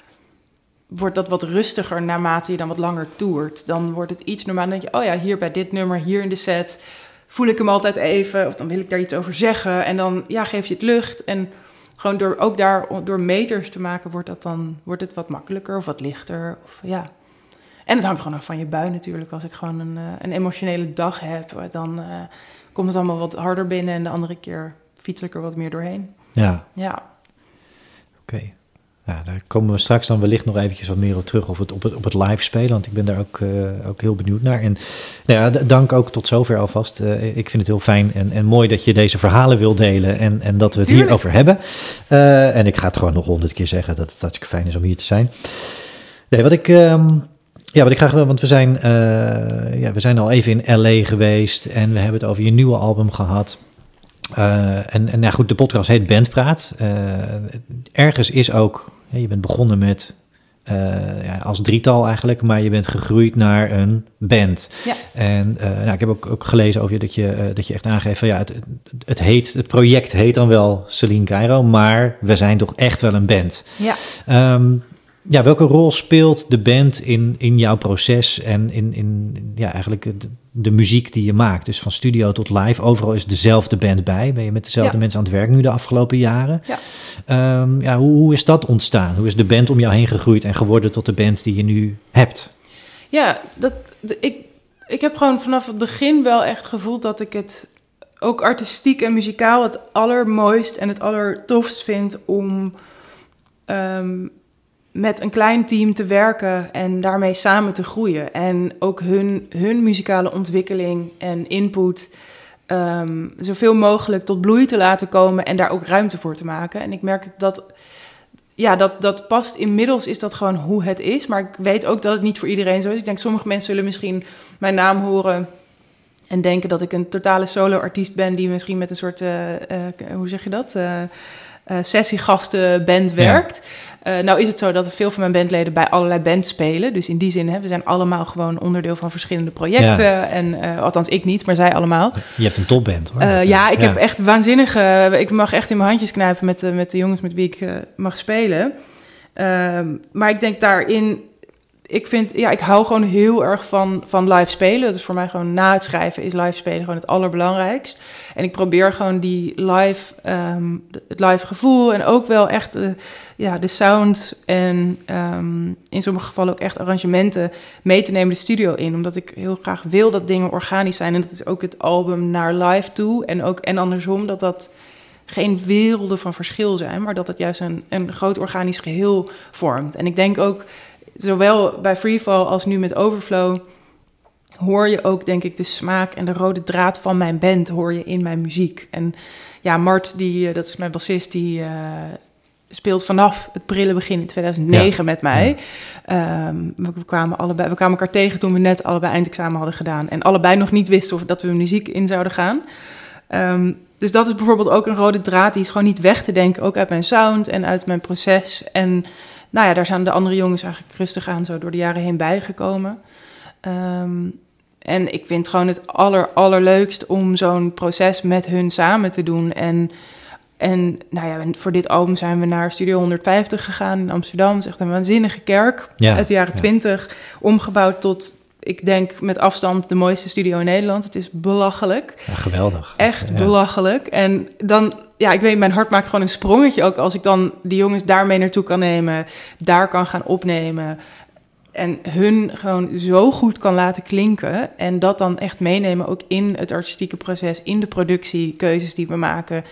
wordt dat wat rustiger naarmate je dan wat langer toert. Dan wordt het iets normaal. Dan denk je, oh ja, hier bij dit nummer, hier in de set, voel ik hem altijd even. Of dan wil ik daar iets over zeggen. En dan ja, geef je het lucht. En gewoon door, ook daar door meters te maken, wordt, dat dan, wordt het wat makkelijker of wat lichter. Of, ja. En het hangt gewoon af van je bui natuurlijk. Als ik gewoon een, uh, een emotionele dag heb, dan uh, komt het allemaal wat harder binnen. En de andere keer fiets ik er wat meer doorheen. Ja. Ja. Oké. Okay. Ja, daar komen we straks dan wellicht nog eventjes wat meer op terug op het, op het, op het live spelen, want ik ben daar ook, uh, ook heel benieuwd naar. En nou ja, dank ook tot zover alvast. Uh, ik vind het heel fijn en, en mooi dat je deze verhalen wil delen en, en dat we het Tuurlijk. hierover hebben. Uh, en ik ga het gewoon nog honderd keer zeggen dat het hartstikke fijn is om hier te zijn. Nee, wat ik... Um, ja, wat ik graag wil, want we zijn, ja, we zijn al even in LA geweest en we hebben het over je nieuwe album gehad. En, en nou goed, de podcast heet Bandpraat. Ergens is ook, je bent begonnen met uh, ja, als drietal eigenlijk, maar je bent gegroeid naar een band. Ja. En nou, ik heb ook, ook gelezen over je dat je, dat je echt aangeeft van ja, het, het, heet, het project heet dan wel Celine Cairo, maar we zijn toch echt wel een band. Ja. Um, ja, welke rol speelt de band in, in jouw proces en in, in ja, eigenlijk de, de muziek die je maakt? Dus van studio tot live, overal is dezelfde band bij. Ben je met dezelfde Ja. mensen aan het werk nu de afgelopen jaren? Ja. Ehm, ja, hoe, hoe is dat ontstaan? Hoe is de band om jou heen gegroeid en geworden tot de band die je nu hebt? Ja, dat, ik, ik heb gewoon vanaf het begin wel echt gevoeld dat ik het ook artistiek en muzikaal het allermooist en het allertofst vind om ehm, met een klein team te werken en daarmee samen te groeien. En ook hun, hun muzikale ontwikkeling en input ehm, zoveel mogelijk tot bloei te laten komen en daar ook ruimte voor te maken. En ik merk dat ja, dat, dat past inmiddels, is dat gewoon hoe het is. Maar ik weet ook dat het niet voor iedereen zo is. Ik denk, sommige mensen zullen misschien mijn naam horen en denken dat ik een totale solo-artiest ben die misschien met een soort, uh, hoe zeg je dat? Uh, sessiegastenband werkt. Uh, nou is het zo dat veel van mijn bandleden bij allerlei bands spelen. Dus in die zin, hè, we zijn allemaal gewoon onderdeel van verschillende projecten. En uh, althans ik niet, maar zij allemaal. Je hebt een topband hoor. Uh, ja, ik heb echt waanzinnige... Ik mag echt in mijn handjes knijpen met, met de jongens met wie ik mag spelen. Ehm, maar ik denk daarin ik vind, ja, ik hou gewoon heel erg van, van live spelen. Dat is voor mij gewoon na het schrijven is live spelen gewoon het allerbelangrijkst. En ik probeer gewoon die live, um, het live gevoel en ook wel echt de, ja, de sound en um, in sommige gevallen ook echt arrangementen mee te nemen de studio in. Omdat ik heel graag wil dat dingen organisch zijn. En dat is ook het album naar live toe. En ook en andersom dat dat geen werelden van verschil zijn, maar dat het juist een, een groot organisch geheel vormt. En ik denk ook zowel bij Freefall als nu met Overflow hoor je ook, denk ik, de smaak en de rode draad van mijn band hoor je in mijn muziek. En ja, Mart, die, eh, dat is mijn bassist, die uh, speelt vanaf het prille begin in 2009 met mij. Ehm, we, kwamen allebei, we kwamen elkaar tegen toen we net allebei eindexamen hadden gedaan. En allebei nog niet wisten of dat we muziek in zouden gaan. Um, dus dat is bijvoorbeeld ook een rode draad, die is gewoon niet weg te denken. Ook uit mijn sound en uit mijn proces. En nou ja, daar zijn de andere jongens eigenlijk rustig aan zo door de jaren heen bijgekomen. Um, en ik vind gewoon het aller, allerleukst om zo'n proces met hun samen te doen. En, en nou ja, voor dit album zijn we naar Studio 150 gegaan in Amsterdam. Het is echt een waanzinnige kerk uit de jaren ja. 20. Omgebouwd tot, ik denk met afstand, de mooiste studio in Nederland. Het is belachelijk. Ja, geweldig. Echt belachelijk. En dan ja, ik weet, mijn hart maakt gewoon een sprongetje ook als ik dan die jongens daarmee naartoe kan nemen, daar kan gaan opnemen en hun gewoon zo goed kan laten klinken en dat dan echt meenemen ook in het artistieke proces, in de productiekeuzes die we maken.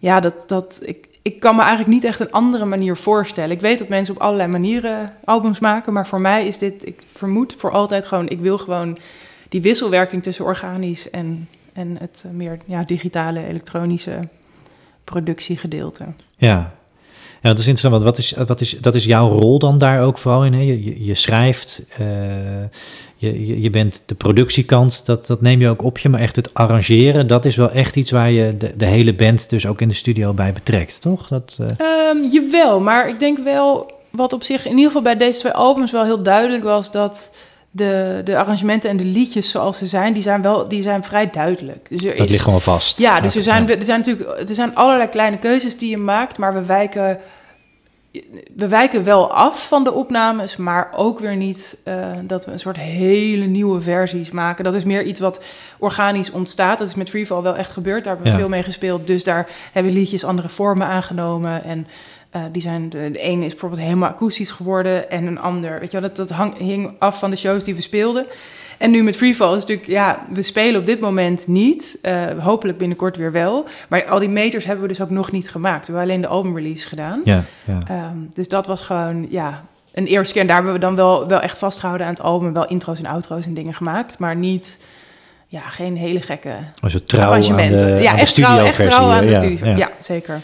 Ja, dat, dat ik, ik kan me eigenlijk niet echt een andere manier voorstellen. Ik weet dat mensen op allerlei manieren albums maken, maar voor mij is dit, ik vermoed voor altijd gewoon, ik wil gewoon die wisselwerking tussen organisch en, en het meer ja, digitale, elektronische productiegedeelte. Ja. Ja, dat is interessant, want wat is, wat is, dat is jouw rol dan daar ook vooral in? Hè? Je, je, schrijft, uh, je, je, je, bent de productiekant, dat, dat neem je ook op je, maar echt het arrangeren, dat is wel echt iets waar je de, de hele band dus ook in de studio bij betrekt, toch? Dat, uh... um, jawel, maar ik denk wel, wat op zich in ieder geval bij deze twee albums wel heel duidelijk was, dat de, de arrangementen en de liedjes zoals ze zijn, die zijn wel die zijn vrij duidelijk. Dus er dat is, ligt gewoon vast. Ja, dus er zijn, er zijn natuurlijk er zijn allerlei kleine keuzes die je maakt, maar we wijken, we wijken wel af van de opnames, maar ook weer niet uh, dat we een soort hele nieuwe versies maken. Dat is meer iets wat organisch ontstaat. Dat is met Freefall wel echt gebeurd. Daar hebben we ja. veel mee gespeeld. Dus daar hebben liedjes andere vormen aangenomen en uh, die zijn, de, de, ene is bijvoorbeeld helemaal akoestisch geworden en een ander, weet je wel, dat, dat hang, hing af van de shows die we speelden. En nu met Freefall is natuurlijk, ja, we spelen op dit moment niet, uh, hopelijk binnenkort weer wel. Maar al die meters hebben we dus ook nog niet gemaakt. We hebben alleen de albumrelease gedaan. Ja, ja. Um, dus dat was gewoon, ja, een eerste keer. En daar hebben we dan wel, wel echt vastgehouden aan het album, wel intro's en outro's en dingen gemaakt, maar niet ja, geen hele gekke Was het trouw arrangementen. Aan de, ja, aan echt de trouw, echt trouw aan de ja, studio. ja. Ja, zeker.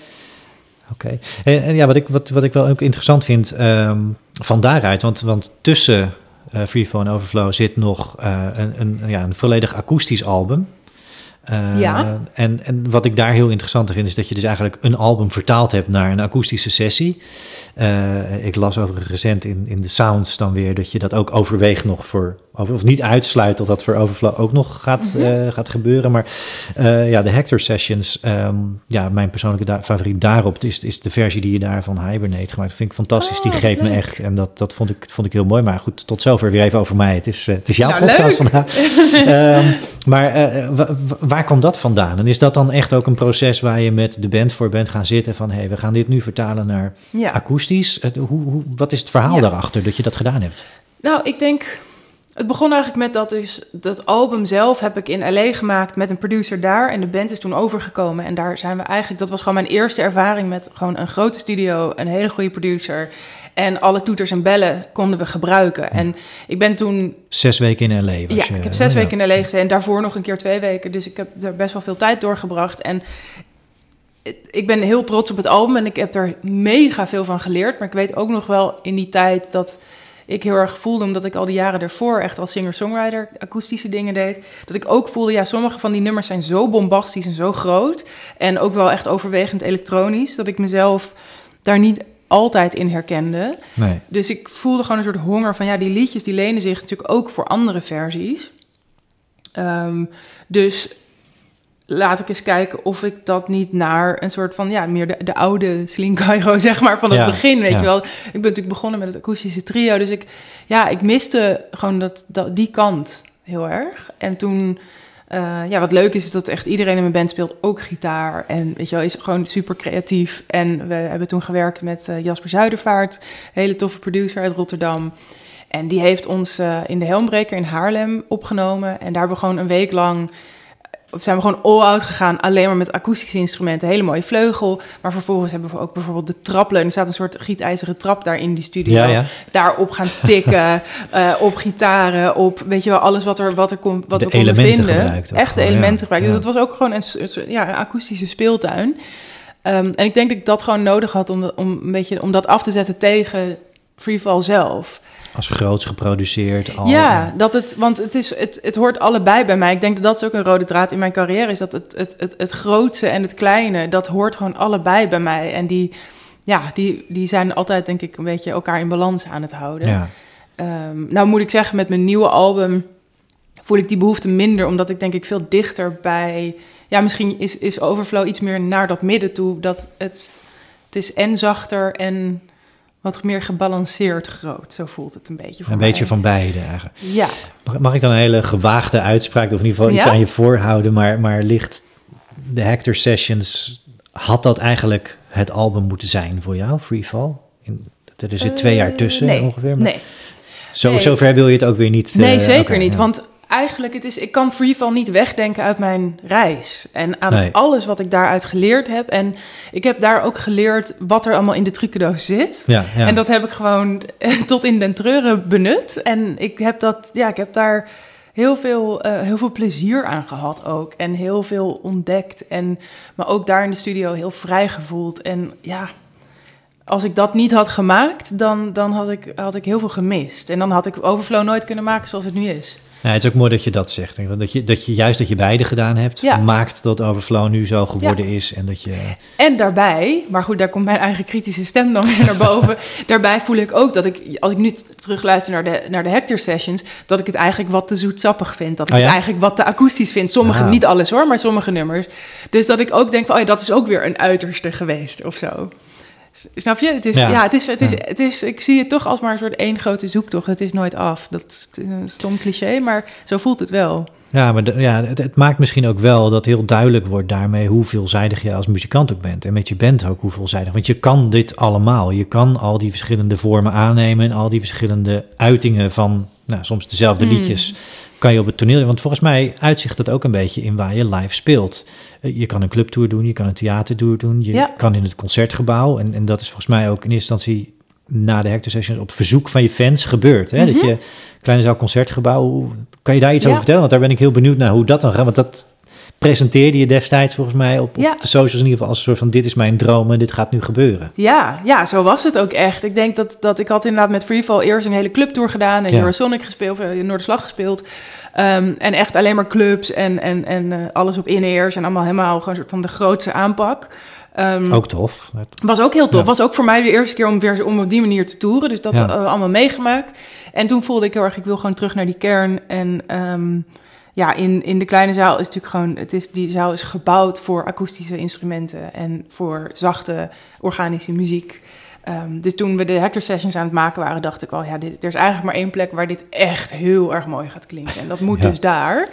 Oké. Okay. En, en, ja, wat ik, wat, wat ik wel ook interessant vind um, van daaruit, want, want tussen uh, Freefall en Overflow zit nog uh, een, een, ja, een volledig akoestisch album. Uh, ja. En, en wat ik daar heel interessant vind, is dat je dus eigenlijk een album vertaald hebt naar een akoestische sessie. Uh, ik las over recent in, in de Sounds dan weer dat je dat ook overweegt nog voor, of niet uitsluit dat dat voor Overflow ook nog gaat, mm -hmm. uh, gaat gebeuren. Maar uh, ja, de Hector Sessions, um, ja, mijn persoonlijke da favoriet daarop is, is de versie die je daar van Hibernate gemaakt. Dat vind ik fantastisch, oh, die greep me echt. En dat, dat vond, ik, vond ik heel mooi. Maar goed, tot zover weer even over mij. Het is, het is jouw nou, podcast vandaag. um, maar waar komt dat vandaan? En is dat dan echt ook een proces waar je met de band voor bent gaan zitten van, hé, hey, we gaan dit nu vertalen naar ja. akoestisch? Hoe, hoe, wat is het verhaal ja. daarachter dat je dat gedaan hebt? Nou, ik denk. Het begon eigenlijk met dat, is, dat album zelf heb ik in LA gemaakt met een producer daar. En de band is toen overgekomen. En daar zijn we eigenlijk. Dat was gewoon mijn eerste ervaring met gewoon een grote studio, een hele goede producer. En alle toeters en bellen konden we gebruiken. En ik ben toen... Zes weken in L.A. Was ja, je, ik heb zes ja. weken in L.A. gezeten. En daarvoor nog een keer twee weken. Dus ik heb er best wel veel tijd doorgebracht. En ik ben heel trots op het album en ik heb er mega veel van geleerd. Maar ik weet ook nog wel in die tijd dat ik heel erg voelde, omdat ik al die jaren daarvoor echt als singer-songwriter akoestische dingen deed, dat ik ook voelde, ja, sommige van die nummers zijn zo bombastisch en zo groot en ook wel echt overwegend elektronisch, dat ik mezelf daar niet altijd in herkende. Nee. Dus ik voelde gewoon een soort honger van, ja, die liedjes die lenen zich natuurlijk ook voor andere versies. Ehm, dus laat ik eens kijken of ik dat niet naar een soort van, ja, meer de, de oude Celine Cairo, zeg maar, van het Ja, begin, weet ja. je wel. Ik ben natuurlijk begonnen met het akoestische trio, dus ik, ja, ik miste gewoon dat, dat, die kant heel erg. En toen, eh, ja, wat leuk is, is dat echt iedereen in mijn band speelt ook gitaar en, weet je wel, is gewoon super creatief. En we hebben toen gewerkt met eh, Jasper Zuidervaart, hele toffe producer uit Rotterdam. En die heeft ons eh, in de Helmbreker in Haarlem opgenomen. En daar hebben we gewoon een week lang zijn we gewoon all-out gegaan, alleen maar met akoestische instrumenten. Hele mooie vleugel. Maar vervolgens hebben we ook bijvoorbeeld de trapleun. Er staat een soort gietijzeren trap daar in die studio. Ja, ja. Daarop gaan tikken, eh, op gitaren, op weet je wel, alles wat er, wat er komt, wat De we konden elementen vinden. Echt de gewoon, ja. elementen gebruikt. Dus het was ook gewoon een, ja, een akoestische speeltuin. Ehm, en ik denk dat ik dat gewoon nodig had om, om, een beetje, om dat af te zetten tegen Freefall zelf. Als groots geproduceerd. Al, Ja, dat het, want het, is, het, het hoort allebei bij mij. Ik denk dat dat is ook een rode draad in mijn carrière. Is dat het, het, het, het grootste en het kleine, dat hoort gewoon allebei bij mij. En die, ja, die, die zijn altijd, denk ik, een beetje elkaar in balans aan het houden. ja. Ehm, nou moet ik zeggen, met mijn nieuwe album voel ik die behoefte minder, omdat ik denk ik veel dichter bij. Ja, misschien is, is Overflow iets meer naar dat midden toe. Dat het, het is en zachter en wat meer gebalanceerd groot. Zo voelt het een beetje voor Een mij. beetje van beide eigenlijk. Ja. Mag, mag ik dan een hele gewaagde uitspraak, of in ieder geval iets Ja? aan je voorhouden, maar, maar ligt de Hector Sessions, had dat eigenlijk het album moeten zijn voor jou, Freefall? In, er zit twee jaar Eh, tussen nee, ongeveer. Maar Nee, zo, nee. Zover wil je het ook weer niet. nee eh, zeker niet. ja. Want eigenlijk, het is, ik kan Freefall niet wegdenken uit mijn reis. En aan Nee. alles wat ik daaruit geleerd heb. En ik heb daar ook geleerd wat er allemaal in de trucendoos zit. Ja, ja. En dat heb ik gewoon tot in den treuren benut. En ik heb, dat, ja, ik heb daar heel veel, eh, heel veel plezier aan gehad ook. En heel veel ontdekt. En me ook daar in de studio heel vrij gevoeld. En ja, als ik dat niet had gemaakt, dan, dan had, ik, had ik heel veel gemist. En dan had ik Overflow nooit kunnen maken zoals het nu is. Ja, het is ook mooi dat je dat zegt. denk ik. Dat je, dat je juist dat je beide gedaan hebt, Ja. maakt dat Overflow nu zo geworden is. En dat je. En daarbij, maar goed, daar komt mijn eigen kritische stem dan weer naar boven. daarbij voel ik ook dat ik, als ik nu terugluister naar de, naar de Hector Sessions, dat ik het eigenlijk wat te zoetsappig vind. Dat ik Oh het eigenlijk wat te akoestisch vind. Sommige, Ah. niet alles hoor, maar sommige nummers. Dus dat ik ook denk van, oh ja, dat is ook weer een uiterste geweest of zo. Snap je? Het is, Ja. ja. het is, het is, Ja. het is, ik zie het toch als maar een soort één grote zoektocht. Het is nooit af. Dat is een stom cliché, maar zo voelt het wel. Ja, maar de- ja, het, het maakt misschien ook wel dat heel duidelijk wordt daarmee hoe veelzijdig je als muzikant ook bent. En met je band ook hoe veelzijdig. Want je kan dit allemaal. Je kan al die verschillende vormen aannemen en al die verschillende uitingen van nou, soms dezelfde Hmm. liedjes. Kan je op het toneel. Want volgens mij uitzicht dat ook een beetje in waar je live speelt. Je kan een clubtour doen, je kan een theatertour doen, je Ja. kan in het concertgebouw. En, en dat is volgens mij ook in eerste instantie na de Hector Sessions op verzoek van je fans gebeurd. Hè? Dat Mhm. je kleine zaal concertgebouw, kan je daar iets Ja. over vertellen? Want daar ben ik heel benieuwd naar hoe dat dan gaat. Want dat presenteerde je destijds volgens mij op, de socials in ieder geval als een soort van dit is mijn droom en dit gaat nu gebeuren. Ja, ja, zo was het ook echt. Ik denk dat, dat ik had inderdaad met Freefall eerst een hele clubtour gedaan en Ja. Eurosonic gespeeld, in Noorderslag gespeeld. Ehm, en echt alleen maar clubs en, en, en eh, alles op in-ears en allemaal helemaal gewoon een soort van de grootste aanpak. Ehm, Ook tof. was ook heel tof. Ja. Was ook voor mij de eerste keer om weer om op die manier te toeren. Dus dat Ja. eh, allemaal meegemaakt. En toen voelde ik heel erg, ik wil gewoon terug naar die kern. En ehm, ja, in, in de kleine zaal is natuurlijk gewoon, het is, die zaal is gebouwd voor akoestische instrumenten en voor zachte organische muziek. Ehm, dus toen we de Hector Sessions aan het maken waren, dacht ik al, ja, dit, er is eigenlijk maar één plek waar dit echt heel erg mooi gaat klinken. En dat moet Ja. dus daar.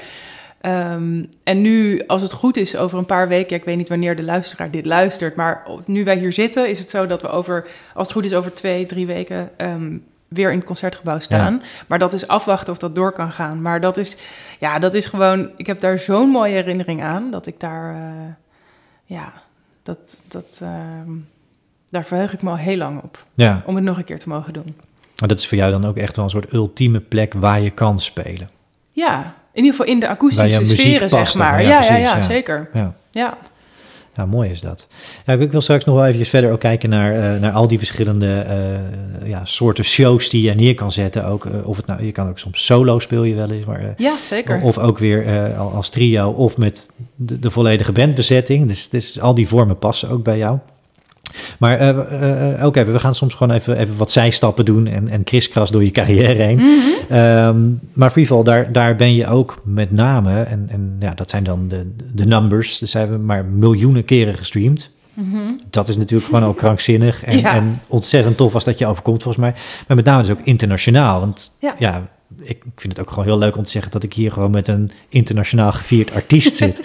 Ehm, en nu, als het goed is, over een paar weken, ja, ik weet niet wanneer de luisteraar dit luistert, maar nu wij hier zitten, is het zo dat we over, als het goed is, over twee, drie weken ehm, weer in het concertgebouw staan. Maar dat is afwachten of dat door kan gaan. Maar dat is, ja, dat is gewoon, ik heb daar zo'n mooie herinnering aan, dat ik daar, eh, ja, dat, dat, ehm, daar verheug ik me al heel lang op, Ja, om het nog een keer te mogen doen. maar dat is voor jou dan ook echt wel een soort ultieme plek waar je kan spelen. Ja, in ieder geval in de akoestische sferen, zeg maar. ja, Ja, ja, precies, ja, ja. zeker. Ja. Ja. Ja, mooi is dat. Ja, ik wil straks nog wel even verder ook kijken naar, uh, naar al die verschillende uh, ja, soorten shows die je neer kan zetten. Ook, uh, of het nou, je kan ook soms solo speel je wel eens. Maar, ja, zeker. Of ook weer als trio of met de, de, volledige bandbezetting. Dus, dus al die vormen passen ook bij jou. Maar uh, oké, we gaan soms gewoon even, even wat zijstappen doen en, en kriskras door je carrière heen. Mhm. Ehm, maar Freefall, daar, daar ben je ook met name, en, en ja, dat zijn dan de, de numbers, dus hebben we maar miljoenen keren gestreamd. Mhm. Dat is natuurlijk gewoon ook krankzinnig en, Ja. en ontzettend tof als dat je overkomt volgens mij. Maar met name dus ook internationaal, want Ja. ja, ik, ik vind het ook gewoon heel leuk om te zeggen dat ik hier gewoon met een internationaal gevierd artiest zit.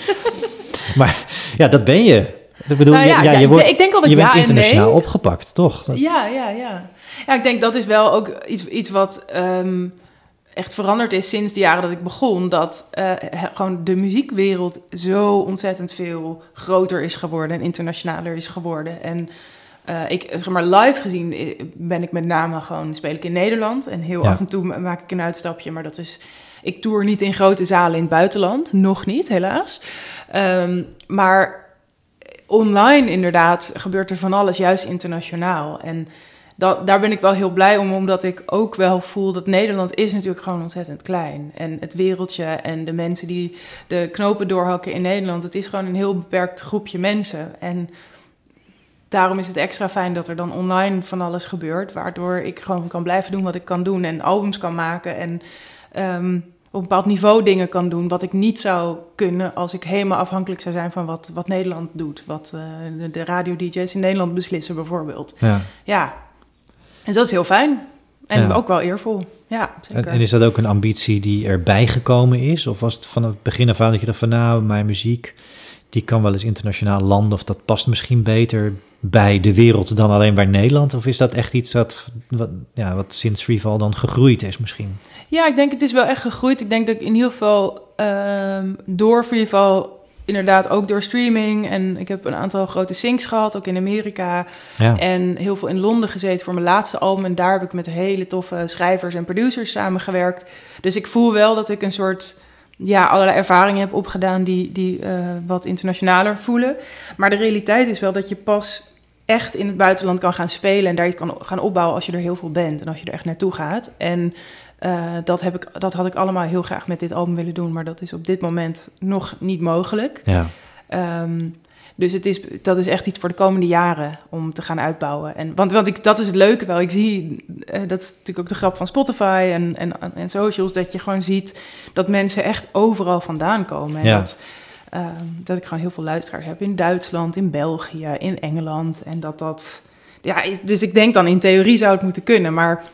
maar ja, dat ben je. Ik bedoel, Nou ja, ja, ja, je, wordt, denk- ik denk altijd je bent internationaal nee. opgepakt, toch? Dat- Ja, ja, ja. Ja, ik denk dat is wel ook iets, iets wat ehm, echt veranderd is sinds de jaren dat ik begon. Dat eh, gewoon de muziekwereld zo ontzettend veel groter is geworden en internationaler is geworden. En eh, ik, zeg maar, live gezien eh, ben ik met name gewoon, speel ik in Nederland. En heel Ja. af en toe ma- maak ik een uitstapje, maar dat is... Ik tour niet in grote zalen in het buitenland, nog niet, helaas. Ehm, maar online inderdaad gebeurt er van alles, juist internationaal. En dat, daar ben ik wel heel blij om, omdat ik ook wel voel dat Nederland is natuurlijk gewoon ontzettend klein. En het wereldje en de mensen die de knopen doorhakken in Nederland, het is gewoon een heel beperkt groepje mensen. En daarom is het extra fijn dat er dan online van alles gebeurt, waardoor ik gewoon kan blijven doen wat ik kan doen en albums kan maken en ehm, op een bepaald niveau dingen kan doen, wat ik niet zou kunnen als ik helemaal afhankelijk zou zijn van wat, wat Nederland doet, wat eh, de, de radio-dj's in Nederland beslissen bijvoorbeeld. Ja. Ja, dus dat is heel fijn. En Ja. ook wel eervol. Ja, En, zeker. en is dat ook een ambitie die erbij gekomen is? Of was het van het begin af aan dat je dacht van nou, mijn muziek, die kan wel eens internationaal landen of dat past misschien beter bij de wereld dan alleen bij Nederland? Of is dat echt iets dat, wat, ja, wat sinds Freefall dan gegroeid is misschien? Ja, ik denk het is wel echt gegroeid. Ik denk dat ik in ieder geval ehm, door Freefall, inderdaad ook door streaming... en ik heb een aantal grote syncs gehad, ook in Amerika... Ja, en heel veel in Londen gezeten voor mijn laatste album... en daar heb ik met hele toffe schrijvers en producers samengewerkt. Dus ik voel wel dat ik een soort... Ja, allerlei ervaringen heb opgedaan die, die eh, wat internationaler voelen. Maar de realiteit is wel dat je pas echt in het buitenland kan gaan spelen... en daar iets kan gaan opbouwen als je er heel veel bent... en als je er echt naartoe gaat. En eh, dat, heb ik, dat had ik allemaal heel graag met dit album willen doen... maar dat is op dit moment nog niet mogelijk. ja. Ehm, dus het is, dat is echt iets voor de komende jaren om te gaan uitbouwen. En, want want ik, dat is het leuke wel. Ik zie, eh, dat is natuurlijk ook de grap van Spotify en, en, en socials... dat je gewoon ziet dat mensen echt overal vandaan komen. En Ja. dat, ehm, dat ik gewoon heel veel luisteraars heb in Duitsland, in België, in Engeland. En dat dat... Ja, dus ik denk dan in theorie zou het moeten kunnen, maar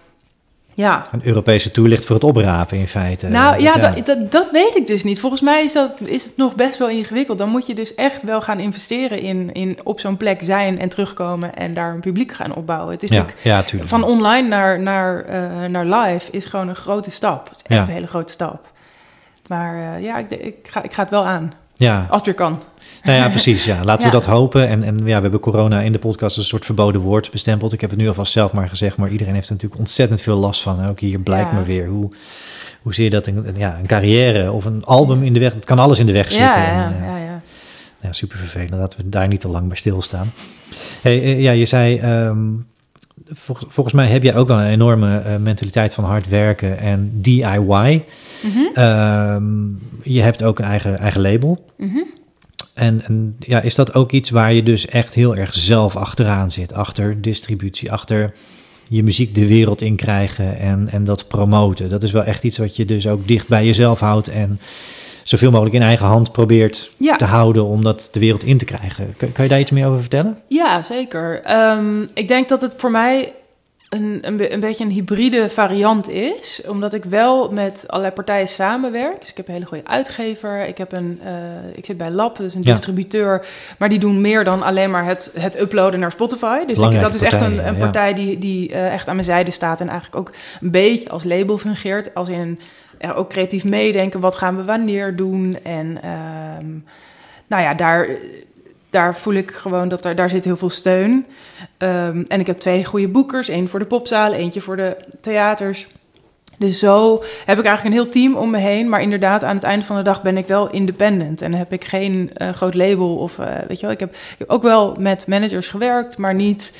ja... Een Europese tour ligt voor het oprapen in feite. Nou ja, Dat, dat, dat weet ik dus niet. Volgens mij is, dat, is het nog best wel ingewikkeld. Dan moet je dus echt wel gaan investeren in, in op zo'n plek zijn en terugkomen en daar een publiek gaan opbouwen. Het is ja, van online naar, naar, eh, naar live is gewoon een grote stap. Het is echt een hele grote stap. Maar eh, ja, ik, ik, ga, ik ga het wel aan. ja. Als het weer kan. Nou ja, precies. Ja. Laten we dat hopen. En, en ja, we hebben corona in de podcast als een soort verboden woord bestempeld. Ik heb het nu alvast zelf maar gezegd, maar iedereen heeft er natuurlijk ontzettend veel last van. Ook hier blijkt Ja. maar weer hoe, hoe zie je dat een, ja, een carrière of een album in de weg, het kan alles in de weg zitten. Ja, En, ja, eh, ja, ja. ja, super vervelend. Laten we daar niet te lang bij stilstaan. Hey, eh, ja, je zei, ehm, volgens, volgens mij heb jij ook wel een enorme eh, mentaliteit van hard werken en DIY. Mhm, Ehm, je hebt ook een eigen, eigen label. mhm. En, en ja, is dat ook iets waar je dus echt heel erg zelf achteraan zit? Achter distributie, achter je muziek de wereld in krijgen en, en dat promoten. Dat is wel echt iets wat je dus ook dicht bij jezelf houdt en zoveel mogelijk in eigen hand probeert Ja. te houden om dat de wereld in te krijgen. Kan, kan je daar iets meer over vertellen? Ja, zeker. Ehm, ik denk dat het voor mij een, een, be- een beetje een hybride variant is. Omdat ik wel met allerlei partijen samenwerk. Dus ik heb een hele goede uitgever. Ik, heb een, eh, ik zit bij Lab, dus een Ja. distributeur. Maar die doen meer dan alleen maar het, het uploaden naar Spotify. Dus ik, dat is echt een, een ja. partij die, die eh, echt aan mijn zijde staat. En eigenlijk ook een beetje als label fungeert. Als in ook creatief meedenken. Wat gaan we wanneer doen? En ehm, nou ja, daar daar voel ik gewoon dat er, daar zit heel veel steun. Ehm, en ik heb twee goede boekers. één voor de popzalen, eentje voor de theaters. Dus zo heb ik eigenlijk een heel team om me heen. Maar inderdaad, aan het einde van de dag ben ik wel independent. En heb ik geen uh, groot label of uh, weet je wel. Ik heb, ik heb, ook wel met managers gewerkt, maar niet.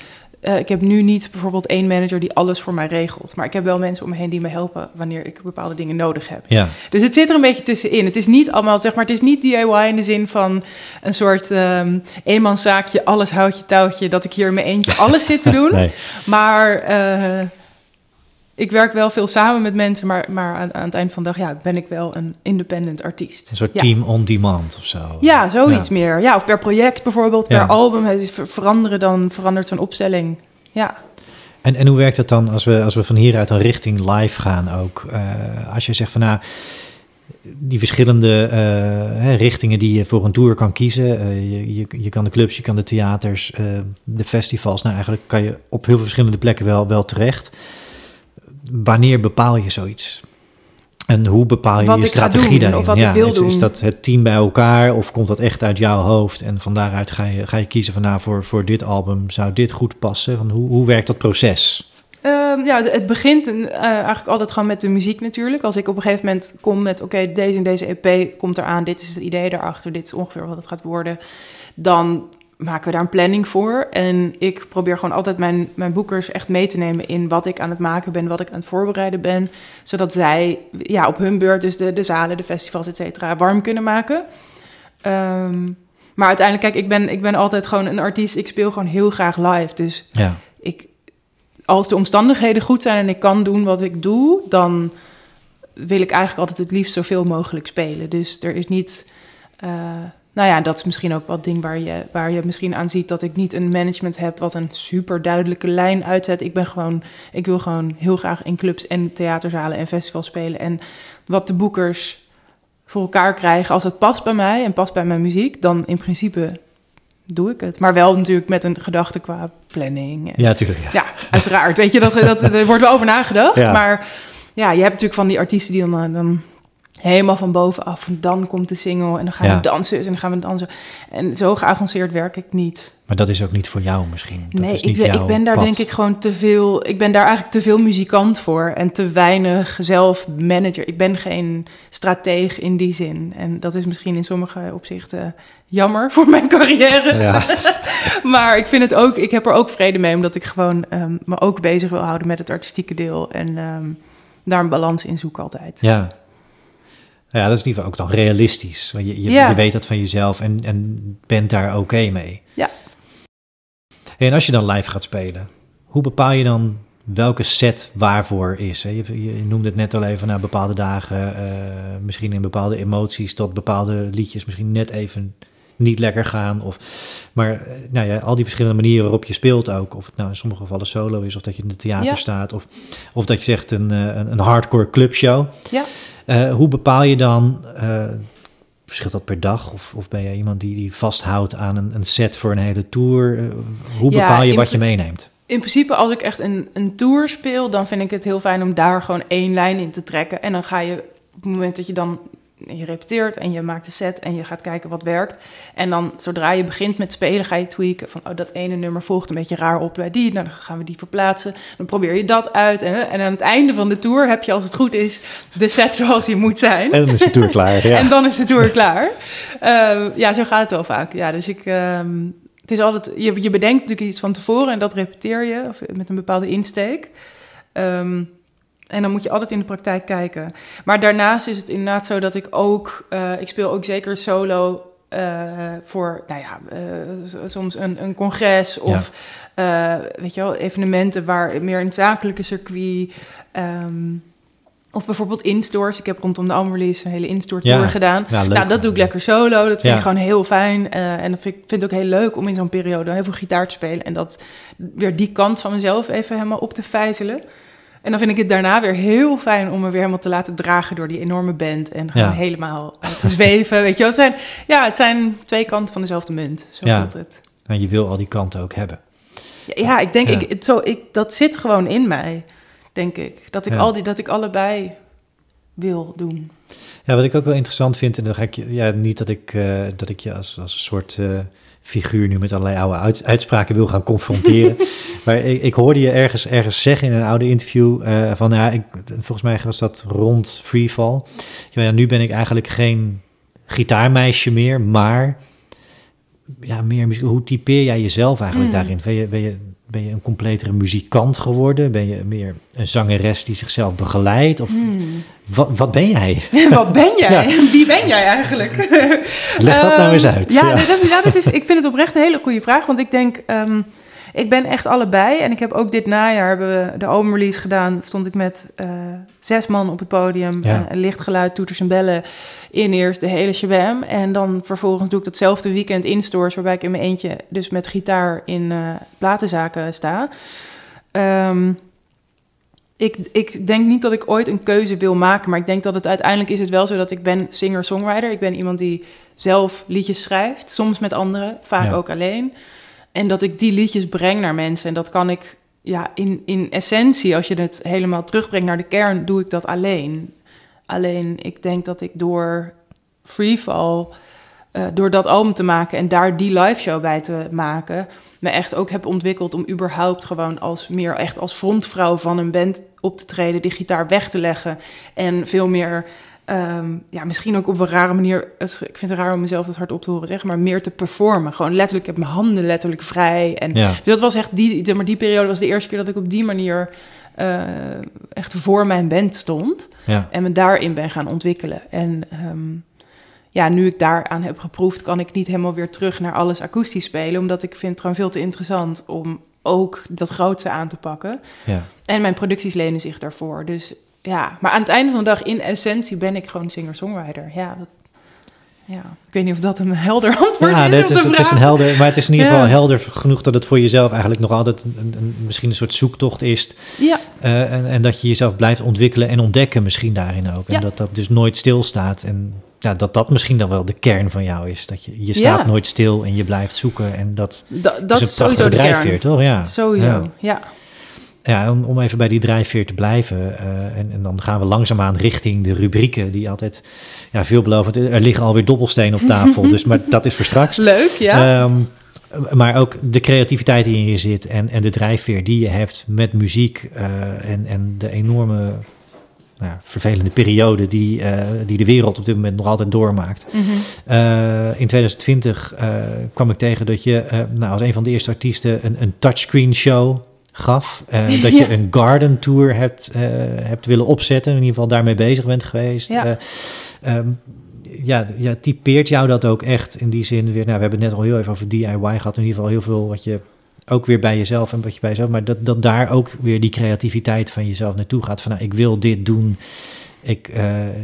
Uh, ik heb nu niet bijvoorbeeld één manager die alles voor mij regelt. Maar ik heb wel mensen om me heen die me helpen wanneer ik bepaalde dingen nodig heb. Ja. Dus het zit er een beetje tussenin. Het is niet allemaal, zeg maar, het is niet DIY in de zin van een soort um, eenmanszaakje, alles houtje touwtje, dat ik hier in mijn eentje alles zit te doen. nee. Maar ik werk wel veel samen met mensen, maar, maar aan, aan, het eind van de dag ja, ben ik wel een independent artiest. Een soort ja. team on demand of zo. Ja, zoiets ja. meer. Ja, of per project bijvoorbeeld, per Ja. album. Het is ver- veranderen, dan verandert zo'n opstelling. Ja. En, en hoe werkt het dan als we, als we van hieruit dan richting live gaan ook? Eh, als je zegt van nou, die verschillende eh, hè, richtingen die je voor een tour kan kiezen. eh, je, je, je kan de clubs, je kan de theaters, de festivals. Nou, eigenlijk kan je op heel veel verschillende plekken wel, wel terecht. Wanneer bepaal je zoiets? En hoe bepaal je Wat je strategie doen, daarin? of wat ja, ik wil is, doen. Is dat het team bij elkaar of komt dat echt uit jouw hoofd? En van daaruit ga je, ga je kiezen van nou, voor, voor dit album zou dit goed passen. Van hoe, hoe werkt dat proces? Ehm, ja, het begint eh, eigenlijk altijd gewoon met de muziek natuurlijk. Als ik op een gegeven moment kom met, oké, deze en deze EP komt eraan, dit is het idee daarachter, dit is ongeveer wat het gaat worden, dan maken we daar een planning voor. En ik probeer gewoon altijd mijn, mijn boekers echt mee te nemen in wat ik aan het maken ben, wat ik aan het voorbereiden ben, zodat zij ja, op hun beurt dus de, de zalen, de festivals, et cetera, warm kunnen maken. Ehm, maar uiteindelijk, kijk, ik ben, ik ben altijd gewoon een artiest, ik speel gewoon heel graag live, dus Ja, ik, als de omstandigheden goed zijn en ik kan doen wat ik doe, dan wil ik eigenlijk altijd het liefst zoveel mogelijk spelen. Dus er is niet. eh, nou ja, dat is misschien ook wat ding waar je, waar je misschien aan ziet dat ik niet een management heb wat een super duidelijke lijn uitzet. Ik ben gewoon, ik wil gewoon heel graag in clubs en theaterzalen en festivals spelen. En wat de boekers voor elkaar krijgen, als het past bij mij en past bij mijn muziek, dan in principe doe ik het. Maar wel natuurlijk met een gedachte qua planning. En ja natuurlijk. Ja. ja, uiteraard. Weet je, dat, dat, er wordt wel over nagedacht. Ja. Maar ja, je hebt natuurlijk van die artiesten die dan, eh, dan helemaal van bovenaf... en dan komt de single en dan gaan Ja. we dansen en dan gaan we dansen. En zo geavanceerd werk ik niet. Maar dat is ook niet voor jou misschien. Dat nee, is ik, niet ben- jouw ik ben daar pad. denk ik gewoon te veel... Ik ben daar eigenlijk te veel muzikant voor en te weinig zelf manager. Ik ben geen strateeg in die zin. En dat is misschien in sommige opzichten jammer voor mijn carrière. Ja, Maar ik vind het ook, ik heb er ook vrede mee, omdat ik gewoon ehm, me ook bezig wil houden met het artistieke deel. En ehm, daar een balans in zoek altijd. ja. Ja, dat is in ieder geval ook dan realistisch. Want je, je, Ja. je weet dat van jezelf en, en bent daar oké mee. Ja. En als je dan live gaat spelen, hoe bepaal je dan welke set waarvoor is? Hè? Je, je, noemde het net al even naar bepaalde dagen, eh, misschien in bepaalde emoties, tot bepaalde liedjes misschien net even niet lekker gaan. Of, maar eh, nou ja, al die verschillende manieren waarop je speelt ook. Of het nou in sommige gevallen solo is, of dat je in het theater Ja. staat, staat. Of, of dat je zegt een, eh, een, een hardcore clubshow. Ja. Eh, hoe bepaal je dan, eh, verschilt dat per dag? Of, of ben je iemand die, die vasthoudt aan een, een set voor een hele tour? Eh, hoe bepaal je wat je meeneemt? In principe, als ik echt een, een tour speel, dan vind ik het heel fijn om daar gewoon één lijn in te trekken. En dan ga je, op het moment dat je dan je repeteert en je maakt de set en je gaat kijken wat werkt. En dan zodra je begint met spelen, ga je tweaken van oh, dat ene nummer volgt een beetje raar op bij die. Nou, dan gaan we die verplaatsen. Dan probeer je dat uit. En, en aan het einde van de tour heb je, als het goed is, de set zoals die moet zijn. En dan is de tour klaar. Ja. En dan is de tour klaar. Ehm, ja, zo gaat het wel vaak. Ja, dus ik. ehm, het is altijd. Je, je bedenkt natuurlijk iets van tevoren en dat repeteer je of met een bepaalde insteek. Ehm, en dan moet je altijd in de praktijk kijken. Maar daarnaast is het inderdaad zo dat ik ook. eh, ik speel ook zeker solo. eh, voor, nou ja, eh, soms een, een congres of, weet je wel, evenementen waar meer het zakelijke circuit. ehm, of bijvoorbeeld in-stores. Ik heb rondom de albumrelease een hele in-store tour Ja, gedaan. Ja. Nou, dat doe ik lekker solo. Dat vind Ja. ik gewoon heel fijn. En dat vind ik vind het ook heel leuk om in zo'n periode heel veel gitaar te spelen. En dat weer die kant van mezelf even helemaal op te vijzelen. En dan vind ik het daarna weer heel fijn om me weer helemaal te laten dragen door die enorme band. En gewoon Ja. helemaal eh, te zweven. Weet je het zijn, ja, het zijn twee kanten van dezelfde munt. Zo Ja. voelt het. En je wil al die kanten ook hebben. Ja, ja, ik denk. Ik, het, zo, ik, dat zit gewoon in mij, denk ik. Dat ik, al die, dat ik allebei wil doen. Ja, wat ik ook wel interessant vind, en dan ga ik ja, niet dat ik, uh, dat ik je als, als een soort uh, figuur nu met allerlei oude uit, uitspraken wil gaan confronteren. maar ik, ik, hoorde je ergens, ergens zeggen in een oude interview uh, van, ja, ik, volgens mij was dat rond Freefall. Ja, nu ben ik eigenlijk geen gitaarmeisje meer, maar ja, meer Hoe typeer jij jezelf eigenlijk mm. daarin? Ben je, ben, je, ben je een completere muzikant geworden? Ben je meer een zangeres die zichzelf begeleidt? Of mm. wat, wat ben jij? wat ben jij? Wie ben jij eigenlijk? Leg dat nou eens uit. Ja, ja. dat, ja dat is, ik vind het oprecht een hele goede vraag. Want ik denk, um, ik ben echt allebei. En ik heb ook dit najaar hebben we de albumrelease gedaan. Stond ik met uh, zes man op het podium. Ja. Uh, lichtgeluid, toeters en bellen. In eerst de hele shabam. En dan vervolgens doe ik datzelfde weekend in stores... waarbij ik in mijn eentje dus met gitaar in uh, platenzaken sta. Um, ik, ik denk niet dat ik ooit een keuze wil maken... maar ik denk dat het uiteindelijk is het wel zo dat ik ben singer-songwriter. Ik ben iemand die zelf liedjes schrijft. Soms met anderen, vaak ja. ook alleen... En dat ik die liedjes breng naar mensen. En dat kan ik, ja, in, in essentie, als je het helemaal terugbrengt naar de kern, doe ik dat alleen. Alleen, ik denk dat ik door Freefall, uh, door dat album te maken en daar die live show bij te maken, me echt ook heb ontwikkeld om überhaupt gewoon als meer echt als frontvrouw van een band op te treden, die gitaar weg te leggen en veel meer Um, ja, misschien ook op een rare manier. Ik vind het raar om mezelf dat hard op te horen zeggen, maar meer te performen. Gewoon letterlijk, ik heb mijn handen letterlijk vrij. En ja. dus dat was echt die, maar die periode was de eerste keer dat ik op die manier uh, echt voor mijn band stond. Ja. En me daarin ben gaan ontwikkelen. En um, ja, nu ik daaraan heb geproefd, kan ik niet helemaal weer terug naar alles akoestisch spelen. Omdat ik vind het gewoon veel te interessant om ook dat grootste aan te pakken. Ja. En mijn producties lenen zich daarvoor. Dus ja, maar aan het einde van de dag, in essentie, ben ik gewoon singer-songwriter. Ja, dat, ja, ik weet niet of dat een helder antwoord ja, is. Ja, het is een helder, maar het is in ieder geval helder genoeg dat het voor jezelf eigenlijk nog altijd een, een, misschien een soort zoektocht is. Ja. Uh, en, en, dat je jezelf blijft ontwikkelen en ontdekken misschien daarin ook. En dat dat dus nooit stilstaat. En ja, dat dat misschien dan wel de kern van jou is. Dat je, je staat nooit stil en je blijft zoeken. En dat, da, dat is, is sowieso de drijfveer, kern. toch? Ja. Sowieso, ja ja, om, om even bij die drijfveer te blijven. Uh, en, en, dan gaan we langzaamaan richting de rubrieken, die altijd ja, veelbelovend. Er liggen alweer dobbelstenen op tafel, dus maar dat is voor straks. Leuk, ja. Um, maar ook de creativiteit die in je zit en, en de drijfveer die je hebt met muziek uh, en, en de enorme nou, vervelende periode die, uh, die de wereld op dit moment nog altijd doormaakt. Mm -hmm. uh, in 2020 uh, kwam ik tegen dat je nou, als een van de eerste artiesten een, een touchscreen show gaf. Uh, dat je een garden tour hebt, uh, hebt willen opzetten. In ieder geval daarmee bezig bent geweest. Ja. Uh, um, ja, ja, typeert jou dat ook echt in die zin weer? Nou, we hebben het net al heel even over DIY gehad. In ieder geval heel veel wat je ook weer bij jezelf en wat je bij jezelf... maar dat, dat daar ook weer die creativiteit van jezelf naartoe gaat. Van nou, ik wil dit doen. Ik,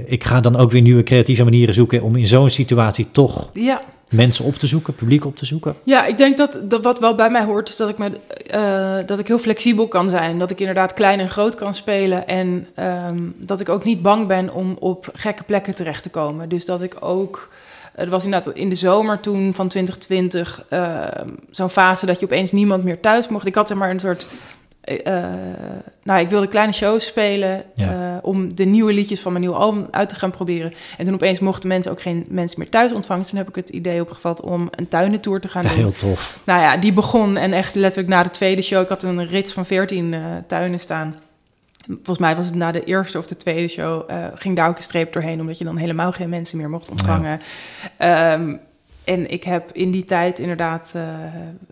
ik ga dan ook weer nieuwe creatieve manieren zoeken... om in zo'n situatie toch... Ja mensen op te zoeken, publiek op te zoeken? Ja, ik denk dat, dat wat wel bij mij hoort, is dat ik, me, uh, dat ik heel flexibel kan zijn. Dat ik inderdaad klein en groot kan spelen. En um, dat ik ook niet bang ben om op gekke plekken terecht te komen. Dus dat ik ook. Het was inderdaad in de zomer toen van 2020 uh, zo'n fase dat je opeens niemand meer thuis mocht. Ik had zeg maar een soort uh, nou, ik wilde kleine shows spelen ja. uh, om de nieuwe liedjes van mijn nieuwe album uit te gaan proberen. En toen opeens mochten mensen ook geen mensen meer thuis ontvangen. Dus toen heb ik het idee opgevat om een tuinentour te gaan ja, doen. Heel tof. Nou ja, die begon en echt letterlijk na de tweede show. Ik had een rits van 14 uh, tuinen staan. Volgens mij was het na de eerste of de tweede show, ging daar ook een streep doorheen, omdat je dan helemaal geen mensen meer mocht ontvangen. Ja. Um, en ik heb in die tijd inderdaad uh,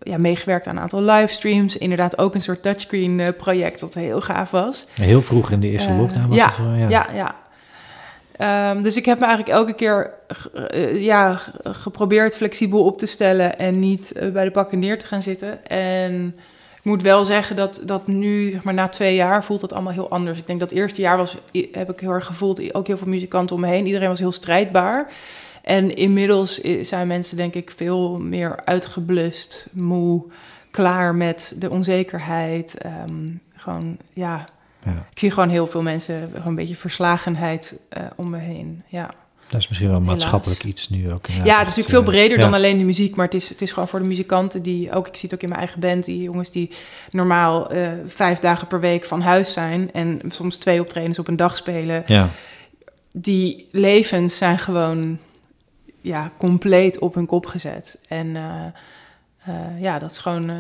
ja, meegewerkt aan een aantal livestreams. Inderdaad ook een soort touchscreen uh, project dat heel gaaf was. Heel vroeg in de eerste uh, lockdown was ja, het wel, ja. Ja, ja. Um, dus ik heb me eigenlijk elke keer ja, geprobeerd flexibel op te stellen... en niet bij de pakken neer te gaan zitten. En ik moet wel zeggen dat, dat nu, zeg maar, na twee jaar, voelt het allemaal heel anders. Ik denk dat het eerste jaar was, heb ik heel erg gevoeld... ook heel veel muzikanten om me heen. Iedereen was heel strijdbaar... En inmiddels zijn mensen, denk ik, veel meer uitgeblust, moe, klaar met de onzekerheid. Um, gewoon, ja. ja. Ik zie gewoon heel veel mensen, gewoon een beetje verslagenheid uh, om me heen. Ja. Dat is misschien wel maatschappelijk iets nu ook. Ja, het is natuurlijk veel breder ja. dan alleen de muziek, maar het is, het is gewoon voor de muzikanten die ook, ik zie het ook in mijn eigen band, die jongens die normaal uh, vijf dagen per week van huis zijn en soms twee optredens op een dag spelen. Ja die levens zijn gewoon ja, compleet op hun kop gezet. En eh, eh, ja, dat is gewoon. eh,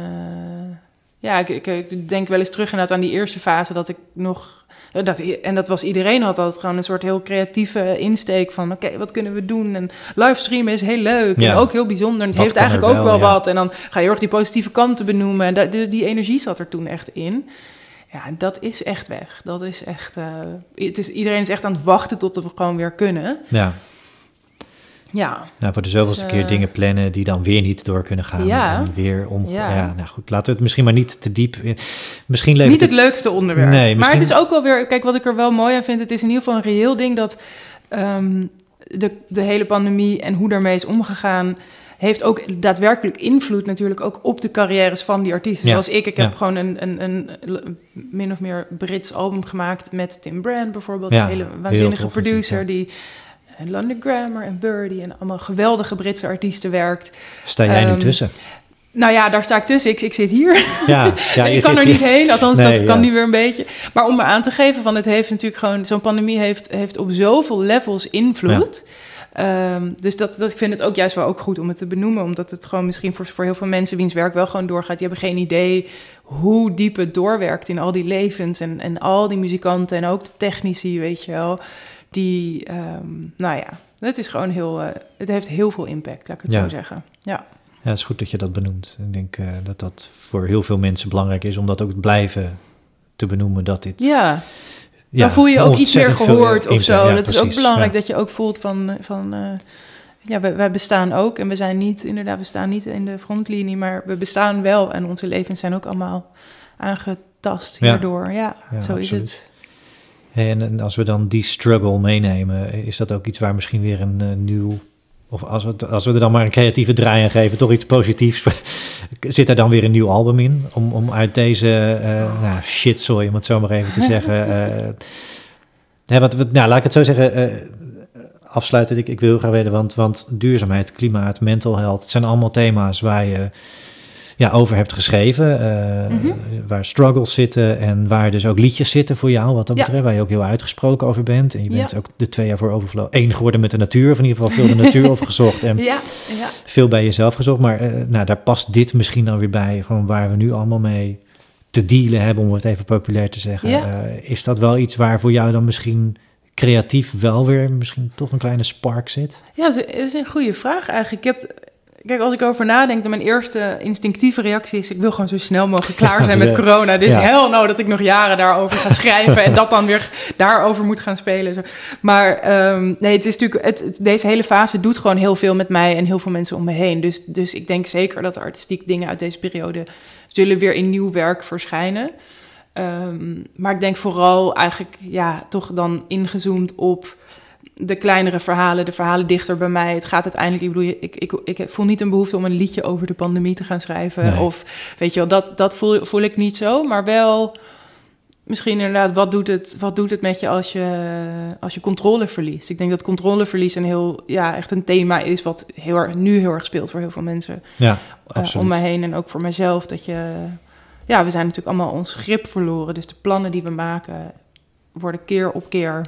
ja, ik, ik, ik denk wel eens terug inderdaad aan die eerste fase dat ik nog. Dat, en dat was iedereen had altijd gewoon een soort heel creatieve insteek van oké, wat kunnen we doen? En livestreamen is heel leuk Ja. en ook heel bijzonder. En het heeft eigenlijk ook wel, ja. wat. En dan ga je heel erg die positieve kanten benoemen. En da- dus die energie zat er toen echt in. Ja, dat is echt weg. Dat is echt. het is, iedereen is echt aan het wachten tot we gewoon weer kunnen. Ja, Ja, nou, voor de zoveelste Dus, keer eh, dingen plannen die dan weer niet door kunnen gaan. Ja. En weer om. Ja. Ja. nou goed, laten we het misschien maar niet te diep. Misschien Het is niet het leukste onderwerp. Nee, Maar het is ook wel weer... Kijk, wat ik er wel mooi aan vind... het is in ieder geval een reëel ding dat... ehm, de, de hele pandemie en hoe daarmee is omgegaan... heeft ook daadwerkelijk invloed natuurlijk ook op de carrières van die artiesten. Ja, Zoals ik. Ik heb ja. gewoon een, een, een, een min of meer Brits album gemaakt... met Tim Brand bijvoorbeeld. Ja, een hele waanzinnige producer... die en London Grammar en Birdie... en allemaal geweldige Britse artiesten werkt. Sta jij nu ehm, tussen? Nou ja, daar sta ik tussen. Ik, ik zit hier. Ja, ja ik kan er hier- niet heen, althans Nee, dat kan ja. nu weer een beetje. Maar om maar aan te geven van het heeft natuurlijk gewoon... Zo'n pandemie heeft, heeft op zoveel levels invloed. Ehm, dus dat, dat, ik vind het ook juist wel ook goed om het te benoemen. Omdat het gewoon misschien voor, voor heel veel mensen wiens werk wel gewoon doorgaat... die hebben geen idee hoe diep het doorwerkt in al die levens... en, en al die muzikanten en ook de technici, weet je wel. Die, ehm, nou ja, het is gewoon heel... eh, het heeft heel veel impact, laat ik het Ja. zo zeggen. Ja. Ja, het is goed dat je dat benoemt. Ik denk eh, dat dat voor heel veel mensen belangrijk is om dat ook blijven te benoemen dat dit... Ja, Ja, dan voel je ook iets meer veel gehoord of zo. ja, dat is ook belangrijk ja. dat je ook voelt van, van eh, ja, wij, wij bestaan ook. En we zijn niet, inderdaad, we staan niet in de frontlinie, maar we bestaan wel. En onze levens zijn ook allemaal aangetast hierdoor. Ja, zo is absoluut. het. En, en als we dan die struggle meenemen, is dat ook iets waar misschien weer een eh, nieuw... Of als we, als we er dan maar een creatieve draai aan geven, toch iets positiefs. Zit er dan weer een nieuw album in? Om, om uit deze uh, nou, shitzooi, om het zo maar even te zeggen... hè, wat, nou, laat ik het zo zeggen... eh, afsluiten, ik, ik wil graag weten, want, want duurzaamheid, klimaat, mental health... het zijn allemaal thema's waar je ja, over hebt geschreven. Uh, Mhm. Waar struggles zitten en waar dus ook liedjes zitten voor jou, wat dat Ja. betreft. Waar je ook heel uitgesproken over bent. En je bent Ja. ook de twee jaar voor Overflow één geworden met de natuur. Of in ieder geval veel de natuur opgezocht. En Ja, ja. veel bij jezelf gezocht. Maar eh, nou, daar past dit misschien dan weer bij. Gewoon waar we nu allemaal mee te dealen hebben, om het even populair te zeggen. Eh, is dat wel iets waar voor jou dan misschien creatief wel weer misschien toch een kleine spark zit? Ja, dat is een goede vraag eigenlijk. Ik heb, kijk, als ik over nadenk, dan mijn eerste instinctieve reactie is... ik wil gewoon zo snel mogelijk klaar zijn met corona. Is Ja. heel nou dat ik nog jaren daarover ga schrijven... en dat dan weer daarover moet gaan spelen. Zo. Maar ehm, nee, het is natuurlijk, het, het- deze hele fase doet gewoon heel veel met mij... en heel veel mensen om me heen. Dus, dus ik denk zeker dat artistiek dingen uit deze periode... zullen weer in nieuw werk verschijnen. Ehm, maar ik denk vooral eigenlijk, ja, toch dan ingezoomd op de kleinere verhalen, de verhalen dichter bij mij. Het gaat uiteindelijk, ik bedoel, ik, ik, ik voel niet een behoefte om een liedje over de pandemie te gaan schrijven. Nee. Of weet je wel, dat, dat voel, voel ik niet zo. Maar wel misschien inderdaad, wat doet het, wat doet het met je als, je als je controle verliest? Ik denk dat controleverlies een heel, ja, echt een thema is wat heel erg, nu heel erg speelt voor heel veel mensen Ja, eh, om mij heen en ook voor mezelf. Dat je, ja, we zijn natuurlijk allemaal ons grip verloren. Dus de plannen die we maken worden keer op keer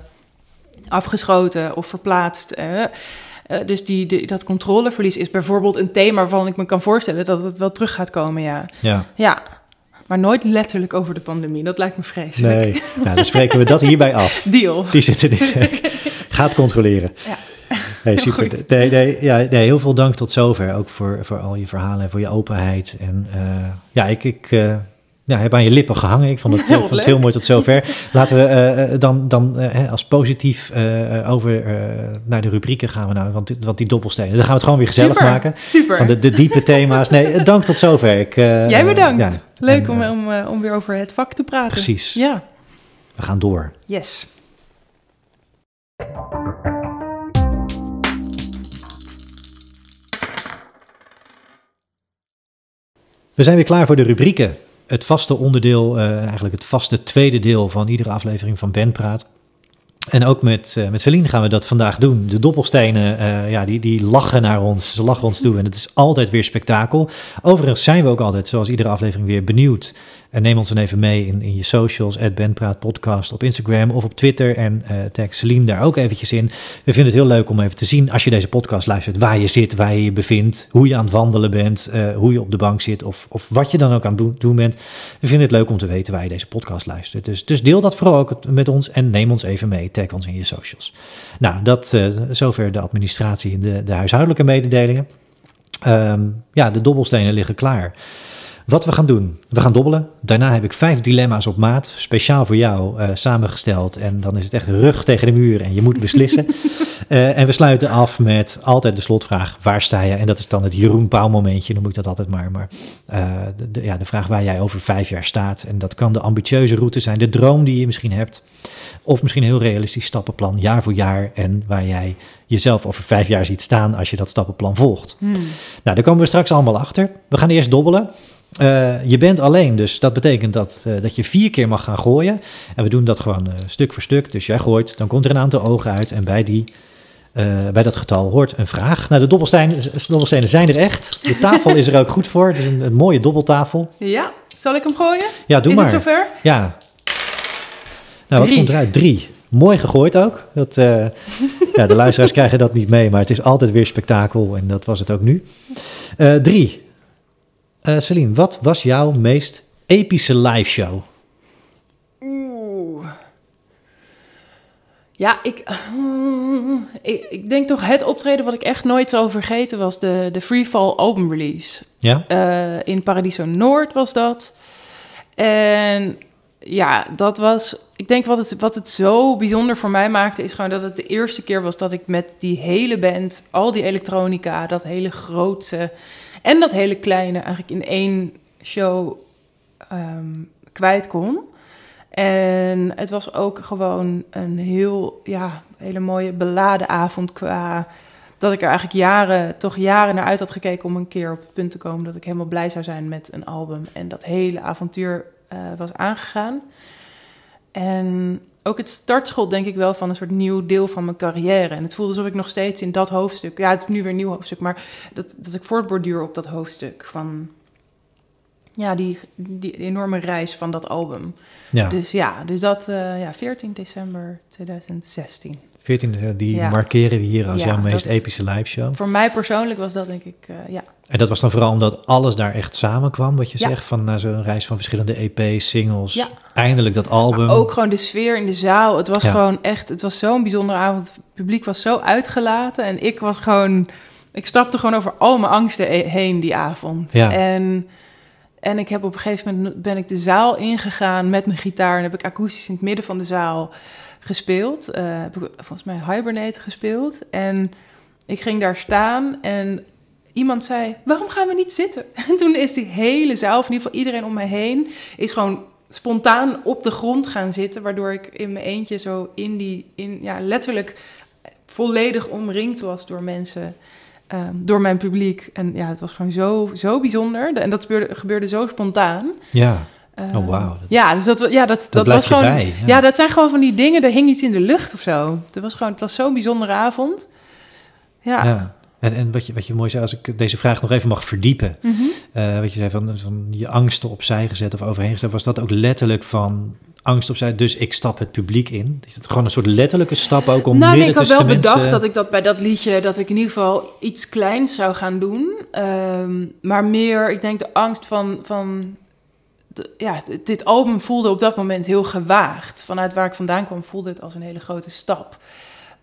afgeschoten of verplaatst. eh. Eh, dus die, die, dat controleverlies is bijvoorbeeld een thema waarvan ik me kan voorstellen dat het wel terug gaat komen, ja. Ja, Ja, maar nooit letterlijk over de pandemie. Dat lijkt me vreselijk. nee. nou, dan spreken we dat hierbij af. Deal. Die zitten niet. Gaat controleren. Ja. Nee, super. goed. Nee, nee, ja, nee, heel veel dank tot zover. Ook voor, voor al je verhalen en voor je openheid. En eh, ja, ik, ik eh, ja, heb aan je lippen gehangen. Ik vond het, Heel vond het heel mooi tot zover. Laten we eh, eh, dan, dan eh, als positief over naar de rubrieken gaan we nou. Want, want die dobbelstenen, dan gaan we het gewoon weer gezellig Super. maken. Super. Van de, de diepe thema's. Nee, dank tot zover. Ik, Jij bedankt. ja, Leuk en, om, om, om weer over het vak te praten. Precies. Ja. We gaan door. Yes. We zijn weer klaar voor de rubrieken. Het vaste onderdeel, eh, eigenlijk het vaste tweede deel van iedere aflevering van Ben Praat. En ook met, eh met Celine gaan we dat vandaag doen. De doppelstenen, eh, ja, die, die lachen naar ons. Ze lachen ons toe en het is altijd weer spektakel. Overigens zijn we ook altijd, zoals iedere aflevering, weer benieuwd En neem ons dan even mee in, in je socials, @benpraat podcast op Instagram of op Twitter. En uh, tag Celine daar ook eventjes in. We vinden het heel leuk om even te zien als je deze podcast luistert, waar je zit, waar je je bevindt, hoe je aan het wandelen bent, uh, hoe je op de bank zit of, of wat je dan ook aan het doen bent. We vinden het leuk om te weten waar je deze podcast luistert. Dus, dus deel dat vooral ook met ons en neem ons even mee. Tag ons in je socials. Nou, dat uh, zover de administratie en de, de huishoudelijke mededelingen. Um, ja, de dobbelstenen liggen klaar. Wat we gaan doen, we gaan dobbelen. Daarna heb ik vijf dilemma's op maat, speciaal voor jou uh, samengesteld. En dan is het echt rug tegen de muur en je moet beslissen. uh, en we sluiten af met altijd de slotvraag, waar sta je? En dat is dan het Jeroen Pauw momentje, noem ik dat altijd maar. Maar uh, de, ja, de vraag waar jij over vijf jaar staat. En dat kan de ambitieuze route zijn, de droom die je misschien hebt. Of misschien een heel realistisch stappenplan, jaar voor jaar. En waar jij jezelf over vijf jaar ziet staan als je dat stappenplan volgt. Hmm. Nou, daar komen we straks allemaal achter. We gaan eerst dobbelen. Uh, je bent alleen, dus dat betekent dat, uh, dat je vier keer mag gaan gooien. En we doen dat gewoon uh, stuk voor stuk. Dus jij gooit, dan komt er een aantal ogen uit. En bij, die, bij dat getal hoort een vraag. Nou, de dobbelstenen, dobbelstenen zijn er echt. De tafel is er ook goed voor. Het is een, een mooie dobbeltafel. Ja, zal ik hem gooien? Ja, doe is maar. Is het zover? Ja. Nou, wat komt eruit? Drie. Mooi gegooid ook. Dat, ja, de luisteraars krijgen dat niet mee, maar het is altijd weer spektakel en dat was het ook nu. Drie. Uh, Celine, wat was jouw meest epische live show? Oeh. Ja, ik, uh, ik, ik, denk toch het optreden wat ik echt nooit zal vergeten was de, de Freefall album release. Ja? Uh, in Paradiso Noord was dat. En ja, dat was. Ik denk wat het, wat het zo bijzonder voor mij maakte, is gewoon dat het de eerste keer was dat ik met die hele band, al die elektronica, dat hele grootse en dat hele kleine, eigenlijk in één show um, kwijt kon. En het was ook gewoon een heel, ja, hele mooie beladen avond qua dat ik er eigenlijk jaren, toch jaren naar uit had gekeken om een keer op het punt te komen dat ik helemaal blij zou zijn met een album. En dat hele avontuur uh, was aangegaan. En ook het startschot, denk ik wel, van een soort nieuw deel van mijn carrière. En het voelde alsof ik nog steeds in dat hoofdstuk... Ja, het is nu weer een nieuw hoofdstuk, maar dat, dat ik voortborduur op dat hoofdstuk van... Ja, die, die enorme reis van dat album. Ja. Dus ja, dus dat, uh, ja, 14 december 2016. 14, die ja. markeren we hier als Ja, jouw meest dat- epische live show. Voor mij persoonlijk was dat denk ik, eh, ja. En dat was dan vooral omdat alles daar echt samenkwam, wat je Ja. zegt, van na zo'n reis van verschillende EP's, singles, Ja. eindelijk dat album. Maar ook gewoon de sfeer in de zaal. Het was gewoon echt, het was zo'n bijzondere avond. Het publiek was zo uitgelaten en ik was gewoon, ik stapte gewoon over al mijn angsten he- heen die avond. Ja. En, en ik heb op een gegeven moment ben ik de zaal ingegaan met mijn gitaar en heb ik akoestisch in het midden van de zaal gespeeld. Eh, heb ik volgens mij Hibernate gespeeld en ik ging daar staan en iemand zei, waarom gaan we niet zitten? En toen is die hele zaal, in ieder geval iedereen om mij heen, is gewoon spontaan op de grond gaan zitten, waardoor ik in mijn eentje zo in die, in, ja, letterlijk volledig omringd was door mensen, ehm, door mijn publiek. En ja, het was gewoon zo, zo bijzonder. En dat gebeurde, gebeurde zo spontaan. Ja, Oh, wauw. Ja, dus dat, ja, dat, dat, was gewoon. bij, ja. ja. dat zijn gewoon van die dingen. Er hing iets in de lucht of zo. Het was gewoon, het was zo'n bijzondere avond. Ja. ja. En, en wat, je, wat je mooi zei, als ik deze vraag nog even mag verdiepen. Mhm. eh, wat je zei van, van je angsten opzij gezet of overheen gezet, was dat ook letterlijk van angst opzij, dus ik stap het publiek in? Is het gewoon een soort letterlijke stap ook om nou, nee, ik had wel bedacht mensen- dat ik dat bij dat liedje, dat ik in ieder geval iets kleins zou gaan doen. Ehm, maar meer, ik denk de angst van, van ja, dit album voelde op dat moment heel gewaagd. Vanuit waar ik vandaan kwam voelde het als een hele grote stap.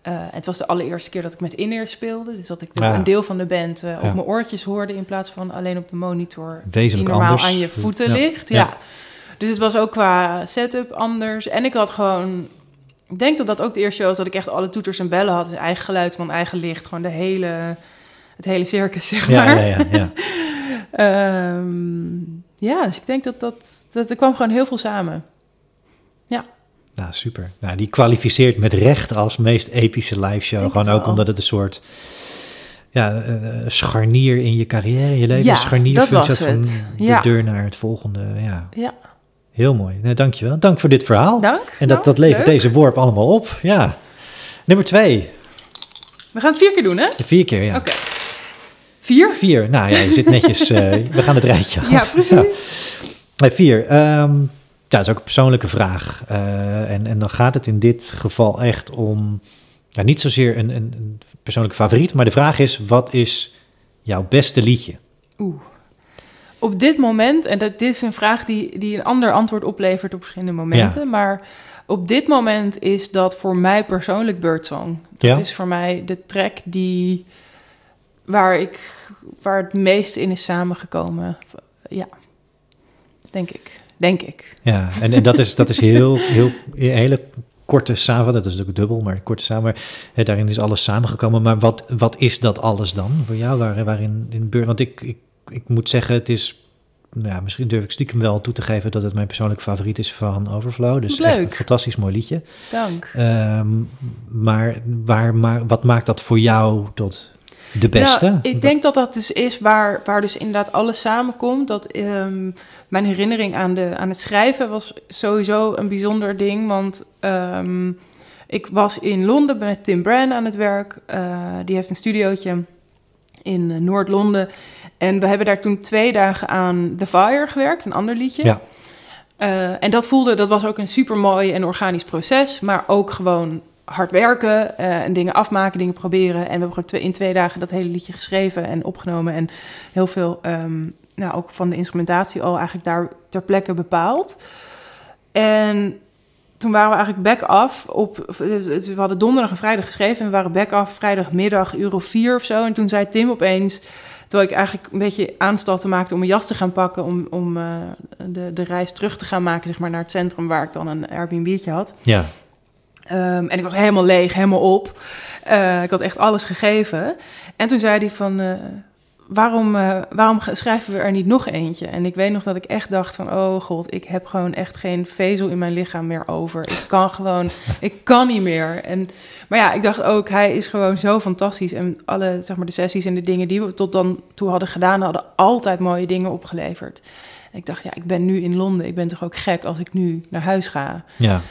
Eh, het was de allereerste keer dat ik met in speelde. Dus dat ik Ja. een deel van de band eh, op Ja. mijn oortjes hoorde... in plaats van alleen op de monitor Wezenlijk die normaal anders. aan je voeten Ja. ligt. Ja. Dus het was ook qua setup anders. En ik had gewoon... Ik denk dat dat ook de eerste show was dat ik echt alle toeters en bellen had. Dus eigen geluidsman, eigen licht. Gewoon de hele, het hele circus, zeg maar. ja, ja, ja. Ehm, ja, dus ik denk dat, dat, dat er kwam gewoon heel veel samen. Nou, super. Nou, die kwalificeert met recht als meest epische live show. Denk Gewoon ook wel. omdat het een soort ja, eh, scharnier in je carrière, je leven. Ja, was van de Ja. deur naar het volgende. Ja, Ja, heel mooi. Nou, dankjewel. Dank voor dit verhaal. dank. en dat, Nou, dat levert leuk. deze worp allemaal op. Ja. Nummer twee. We gaan het vier keer doen, hè? Vier keer, ja. Oké. Vier? Vier. Nou ja, je zit netjes. eh, we gaan het rijtje af. Ja, precies. Nee, vier. Ehm, ja, dat is ook een persoonlijke vraag. Eh, en, en dan gaat het in dit geval echt om, ja, niet zozeer een, een, een persoonlijke favoriet, maar de vraag is, wat is jouw beste liedje? Oeh. Op dit moment, en dat dit is een vraag die, die een ander antwoord oplevert op verschillende momenten, maar op dit moment is dat voor mij persoonlijk Birdsong. Dat Ja? is voor mij de track die, waar, ik, waar het meest in is samengekomen. Ja, denk ik. Denk ik. Ja, en, en dat is, dat is heel, heel, hele korte samen, dat is natuurlijk dubbel, maar korte samen. Hè, daarin is alles samengekomen. Maar wat, wat is dat alles dan voor jou? Waar, waarin in Beur? Want ik, ik, ik moet zeggen, het is. Nou ja, misschien durf ik stiekem wel toe te geven dat het mijn persoonlijke favoriet is van Overflow. Dus echt een Leuk. fantastisch mooi liedje. Dank. Ehm, maar waar, maar wat maakt dat voor jou tot de beste? Nou, ik denk dat dat dus is waar, waar dus inderdaad alles samenkomt. Dat ehm, mijn herinnering aan, de, aan het schrijven was sowieso een bijzonder ding. Want ehm, ik was in Londen met Tim Brand aan het werk. Eh, die heeft een studiootje in eh, Noord-Londen. En we hebben daar toen twee dagen aan The Fire gewerkt, een ander liedje. Ja. Eh, en dat voelde, dat was ook een super mooi en organisch proces, maar ook gewoon hard werken eh, en dingen afmaken, dingen proberen. En we hebben gewoon in twee dagen dat hele liedje geschreven en opgenomen en heel veel, ehm, nou ook van de instrumentatie al eigenlijk daar ter plekke bepaald. En toen waren we eigenlijk back-off op, we hadden donderdag en vrijdag geschreven en we waren back-off vrijdagmiddag, uur of vier of zo. En toen zei Tim opeens, Terwijl ik eigenlijk een beetje aanstalten maakte om een jas te gaan pakken... om, om eh, de, de reis terug te gaan maken zeg maar, naar het centrum... waar ik dan een Airbnb'tje had. Ja, Ehm, en ik was helemaal leeg, helemaal op. Eh, ik had echt alles gegeven. En toen zei hij van... eh, waarom, eh, waarom schrijven we er niet nog eentje? En ik weet nog dat ik echt dacht van... oh god, ik heb gewoon echt geen vezel in mijn lichaam meer over. Ik kan gewoon... ik kan niet meer. En, maar ja, ik dacht ook, hij is gewoon zo fantastisch. En alle, zeg maar, de sessies en de dingen die we tot dan toe hadden gedaan... hadden altijd mooie dingen opgeleverd. En ik dacht, ja, ik ben nu in Londen. Ik ben toch ook gek als ik nu naar huis ga... ja,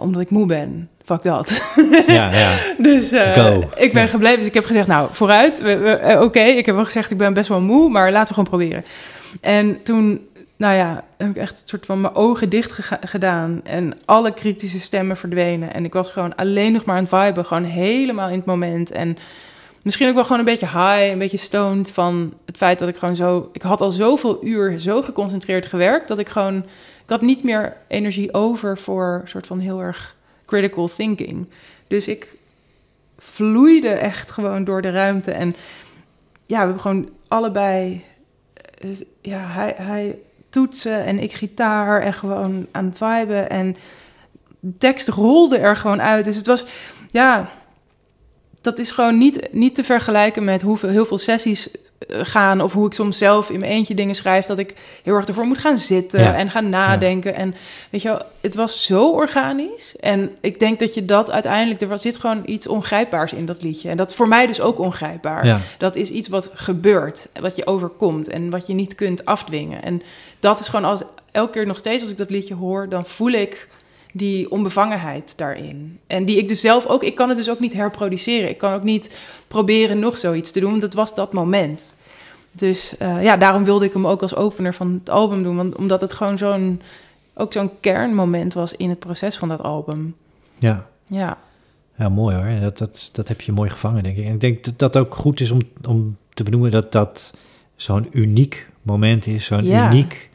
omdat ik moe ben. Fuck dat. ja, ja. Dus eh, ik ben Ja. gebleven. Dus ik heb gezegd, nou, vooruit. Eh, Oké, ik heb wel gezegd, ik ben best wel moe, maar laten we gewoon proberen. En toen, nou ja, heb ik echt een soort van mijn ogen dicht gedaan. En alle kritische stemmen verdwenen. En ik was gewoon alleen nog maar aan het viben. Gewoon helemaal in het moment. En misschien ook wel gewoon een beetje high, een beetje stoned van het feit dat ik gewoon zo... Ik had al zoveel uur zo geconcentreerd gewerkt, dat ik gewoon... Ik had niet meer energie over voor een soort van heel erg critical thinking. Dus ik vloeide echt gewoon door de ruimte. En ja, we hebben gewoon allebei... eh, Ja, hij, hij toetsen en ik gitaar en gewoon aan het viben. En de tekst rolde er gewoon uit. Dus het was, ja... Dat is gewoon niet, niet te vergelijken met hoeveel heel veel sessies eh, gaan... of hoe ik soms zelf in mijn eentje dingen schrijf... dat ik heel erg ervoor moet gaan zitten Ja. en gaan nadenken. En weet je wel, het was zo organisch. En ik denk dat je dat uiteindelijk... er was, zit gewoon iets ongrijpbaars in dat liedje. En dat is voor mij dus ook ongrijpbaar. ja. Dat is iets wat gebeurt, wat je overkomt en wat je niet kunt afdwingen. En dat is gewoon als elke keer nog steeds als ik dat liedje hoor, dan voel ik die onbevangenheid daarin. En die ik dus zelf ook, ik kan het dus ook niet herproduceren. Ik kan ook niet proberen nog zoiets te doen, want dat was dat moment. Dus eh, ja, daarom wilde ik hem ook als opener van het album doen, want omdat het gewoon zo'n ook zo'n kernmoment was in het proces van dat album. ja. Ja, Ja, mooi hoor. Dat, dat, dat heb je mooi gevangen, denk ik. En ik denk dat dat ook goed is om, om te benoemen dat dat zo'n uniek moment is. Zo'n Ja. uniek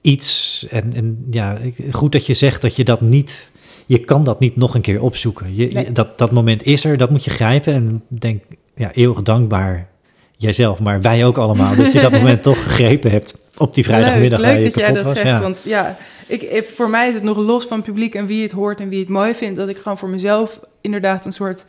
iets. En, en ja, goed dat je zegt dat je dat niet... Je kan dat niet nog een keer opzoeken. Je, Nee. dat, dat moment is er, dat moet je grijpen. En denk, ja, eeuwig dankbaar jijzelf, maar wij ook allemaal... dat je dat moment toch gegrepen hebt op die vrijdagmiddag Leuk, dat jij dat was. zegt. Ja. Want ja, ik, ik- voor mij is het nog los van publiek en wie het hoort en wie het mooi vindt. Dat ik gewoon voor mezelf inderdaad een soort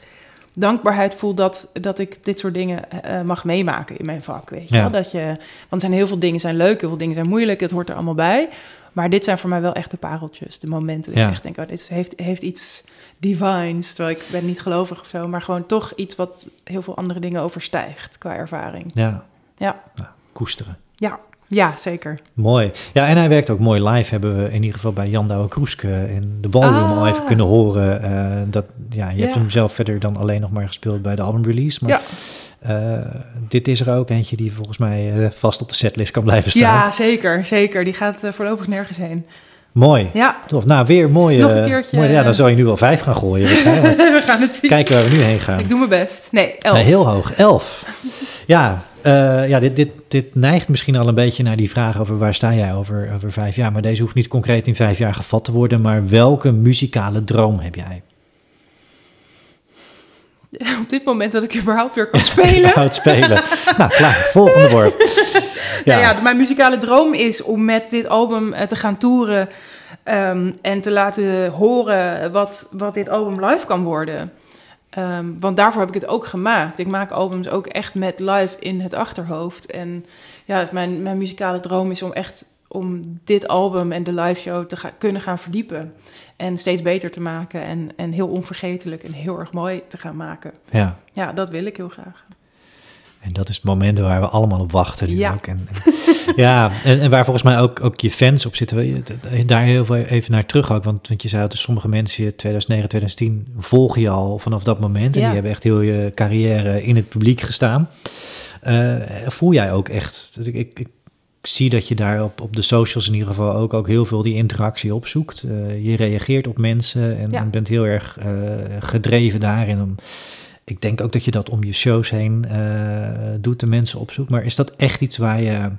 dankbaarheid voel dat, dat ik dit soort dingen eh, mag meemaken in mijn vak. Weet je Ja. wel? Dat je, want er zijn heel veel dingen zijn leuk, heel veel dingen zijn moeilijk. Het hoort er allemaal bij. Maar dit zijn voor mij wel echt de pareltjes. De momenten dat Ja. ik echt denk, oh, dit heeft, heeft iets divines. Terwijl ik ben niet gelovig of zo. Maar gewoon toch iets wat heel veel andere dingen overstijgt qua ervaring. Ja. Ja. Nou, koesteren. Ja, ja zeker. Mooi. Ja, en hij werkt ook mooi live. Hebben we in ieder geval bij Jan Douwe Kroeske in de ballroom Ah. al even kunnen horen. eh, dat, ja, je hebt hem zelf verder dan alleen nog maar gespeeld bij de album release. Maar Ja. Eh, dit is er ook eentje die volgens mij eh, vast op de setlist kan blijven staan. Ja, zeker, zeker. Die gaat voorlopig nergens heen. Mooi. Ja, Tof. Nou, weer mooie. Nog een keertje, mooie- ja, dan zou je nu wel vijf gaan gooien. we gaan het zien. Kijken waar we nu heen gaan. Ik doe mijn best. Nee, elf. Nee, heel hoog. Elf. ja, eh, ja dit, dit, dit neigt misschien al een beetje naar die vraag over waar sta jij over, over vijf jaar. Maar deze hoeft niet concreet in vijf jaar gevat te worden. Maar welke muzikale droom heb jij? Op dit moment dat ik überhaupt weer kan spelen. Oud spelen. nou, klaar. Volgende worp. Ja. ja, mijn muzikale droom is om met dit album eh, te gaan toeren ehm, en te laten horen wat, wat dit album live kan worden. Ehm, want daarvoor heb ik het ook gemaakt. Ik maak albums ook echt met live in het achterhoofd. En ja, mijn, mijn muzikale droom is om echt om dit album en de live show te kunnen gaan verdiepen. En steeds beter te maken en, en heel onvergetelijk en heel erg mooi te gaan maken. Ja. Ja, dat wil ik heel graag. En dat is het moment waar we allemaal op wachten nu Ja. ook. En, en- ja, en, en waar volgens mij ook, ook je fans op zitten. Wil je d- Daar heel veel even naar terug ook. Want, want je zei dat sommige mensen, 2009, 2010, volgen je al vanaf dat moment. En Ja. die hebben echt heel je carrière in het publiek gestaan. Eh, voel jij ook echt, ik, ik, ik zie dat je daar op, op de socials in ieder geval ook, ook heel veel die interactie opzoekt. Eh, je reageert op mensen en, Ja. en bent heel erg eh, gedreven daarin om ik denk ook dat je dat om je shows heen eh, doet, de mensen opzoekt. Maar is dat echt iets waar je,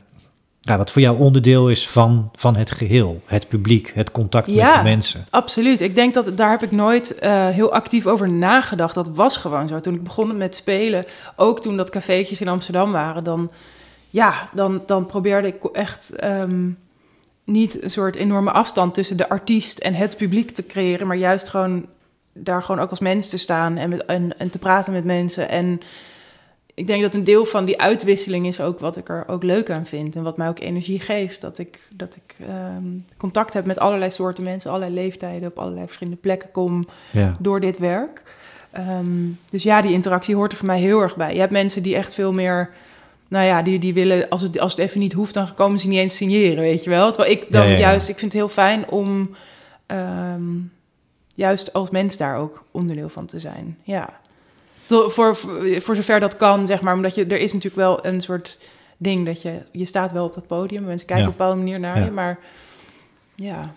ja, wat voor jou onderdeel is van, van het geheel? Het publiek, het contact met de mensen. Absoluut. Ik denk dat daar heb ik nooit eh, heel actief over nagedacht. Dat was gewoon zo. Toen ik begon met spelen, ook toen dat cafeetjes in Amsterdam waren, dan, ja, dan, dan probeerde ik echt ehm, niet een soort enorme afstand tussen de artiest en het publiek te creëren, maar juist gewoon daar gewoon ook als mens te staan en, met, en, en te praten met mensen. En ik denk dat een deel van die uitwisseling is ook wat ik er ook leuk aan vind. En wat mij ook energie geeft. Dat ik, dat ik ehm, contact heb met allerlei soorten mensen, allerlei leeftijden, op allerlei verschillende plekken kom Ja, door dit werk. Ehm, dus ja, die interactie hoort er voor mij heel erg bij. Je hebt mensen die echt veel meer. Nou ja, die, die willen, als het, als het even niet hoeft, dan komen ze niet eens signeren, weet je wel. Terwijl ik dan Ja, ja, ja. juist, ik vind het heel fijn om ehm, juist als mens daar ook onderdeel van te zijn. Ja. Voor, voor, zover dat kan, zeg maar. Omdat je, er is natuurlijk wel een soort ding dat je, je staat wel op dat podium. Mensen kijken Ja. op een bepaalde manier naar Ja. je. Maar ja,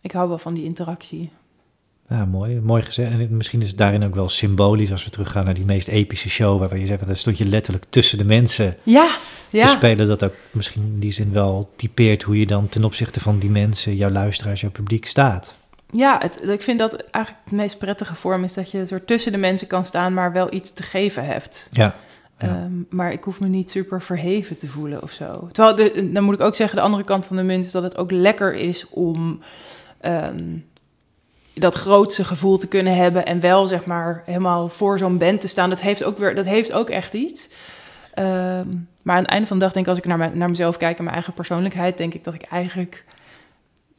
ik hou wel van die interactie. ja mooi, mooi gezegd. En misschien is het daarin ook wel symbolisch als we teruggaan naar die meest epische show, waarbij je zegt, daar stond je letterlijk tussen de mensen Ja, te ja. spelen. Dat ook misschien in die zin wel typeert hoe je dan ten opzichte van die mensen, jouw luisteraars, jouw publiek staat. Ja, het, ik vind dat eigenlijk het meest prettige vorm is dat je soort tussen de mensen kan staan, maar wel iets te geven hebt. Ja, Ja. Ehm, maar ik hoef me niet super verheven te voelen of zo. Terwijl, de, dan moet ik ook zeggen, de andere kant van de munt is dat het ook lekker is om ehm, dat grootste gevoel te kunnen hebben en wel zeg maar helemaal voor zo'n band te staan. Dat heeft ook, weer, dat heeft ook echt iets. Ehm, maar aan het einde van de dag denk ik, als ik naar, mijn- naar mezelf kijk en mijn eigen persoonlijkheid, denk ik dat ik eigenlijk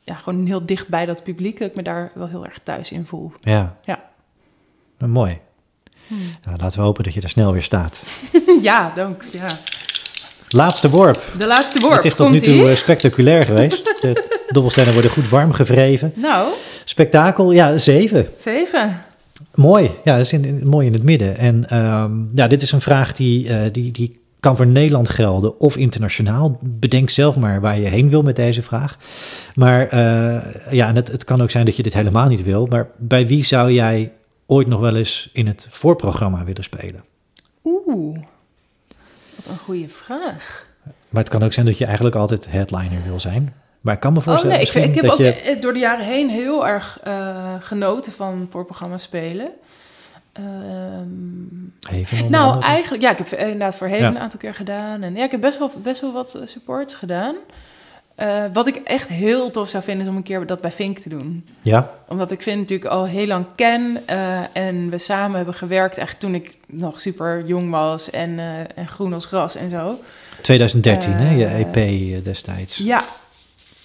ja, gewoon heel dicht bij dat publiek, dat ik me daar wel heel erg thuis in voel. ja. Ja. Nou, mooi. Nou, laten we hopen dat je er snel weer staat. Ja, dank. Ja. Laatste worp. De laatste worp. Het is tot nu toe eh, spectaculair geweest. De dobbelstenen worden goed warm gevreven. Nou, Spektakel, ja, zeven. zeven. Mooi. Ja, dat is in, in- mooi in het midden. En ehm, ja, dit is een vraag die, eh, die, die kan voor Nederland gelden of internationaal. Bedenk zelf maar waar je heen wil met deze vraag. Maar eh, ja, en het, het kan ook zijn dat je dit helemaal niet wil. Maar bij wie zou jij ooit nog wel eens in het voorprogramma willen spelen? Oeh, wat een goede vraag. Maar het kan ook zijn dat je eigenlijk altijd headliner wil zijn. Maar ik kan me Oh voorstellen nee, ik, misschien ik heb dat ook je... eh, door de jaren heen heel erg eh, genoten van voorprogramma spelen. Ehm, nou, andere. eigenlijk, ja, ik heb inderdaad voor Heven Ja. een aantal keer gedaan. En ja, ik heb best wel, best wel wat eh, supports gedaan. Eh, wat ik echt heel tof zou vinden is om een keer dat bij Fink te doen. Ja, Omdat ik vind natuurlijk al heel lang ken eh, en we samen hebben gewerkt echt toen ik nog super jong was en, en groen als gras en zo. 2013 hè, je EP eh, destijds. Ja.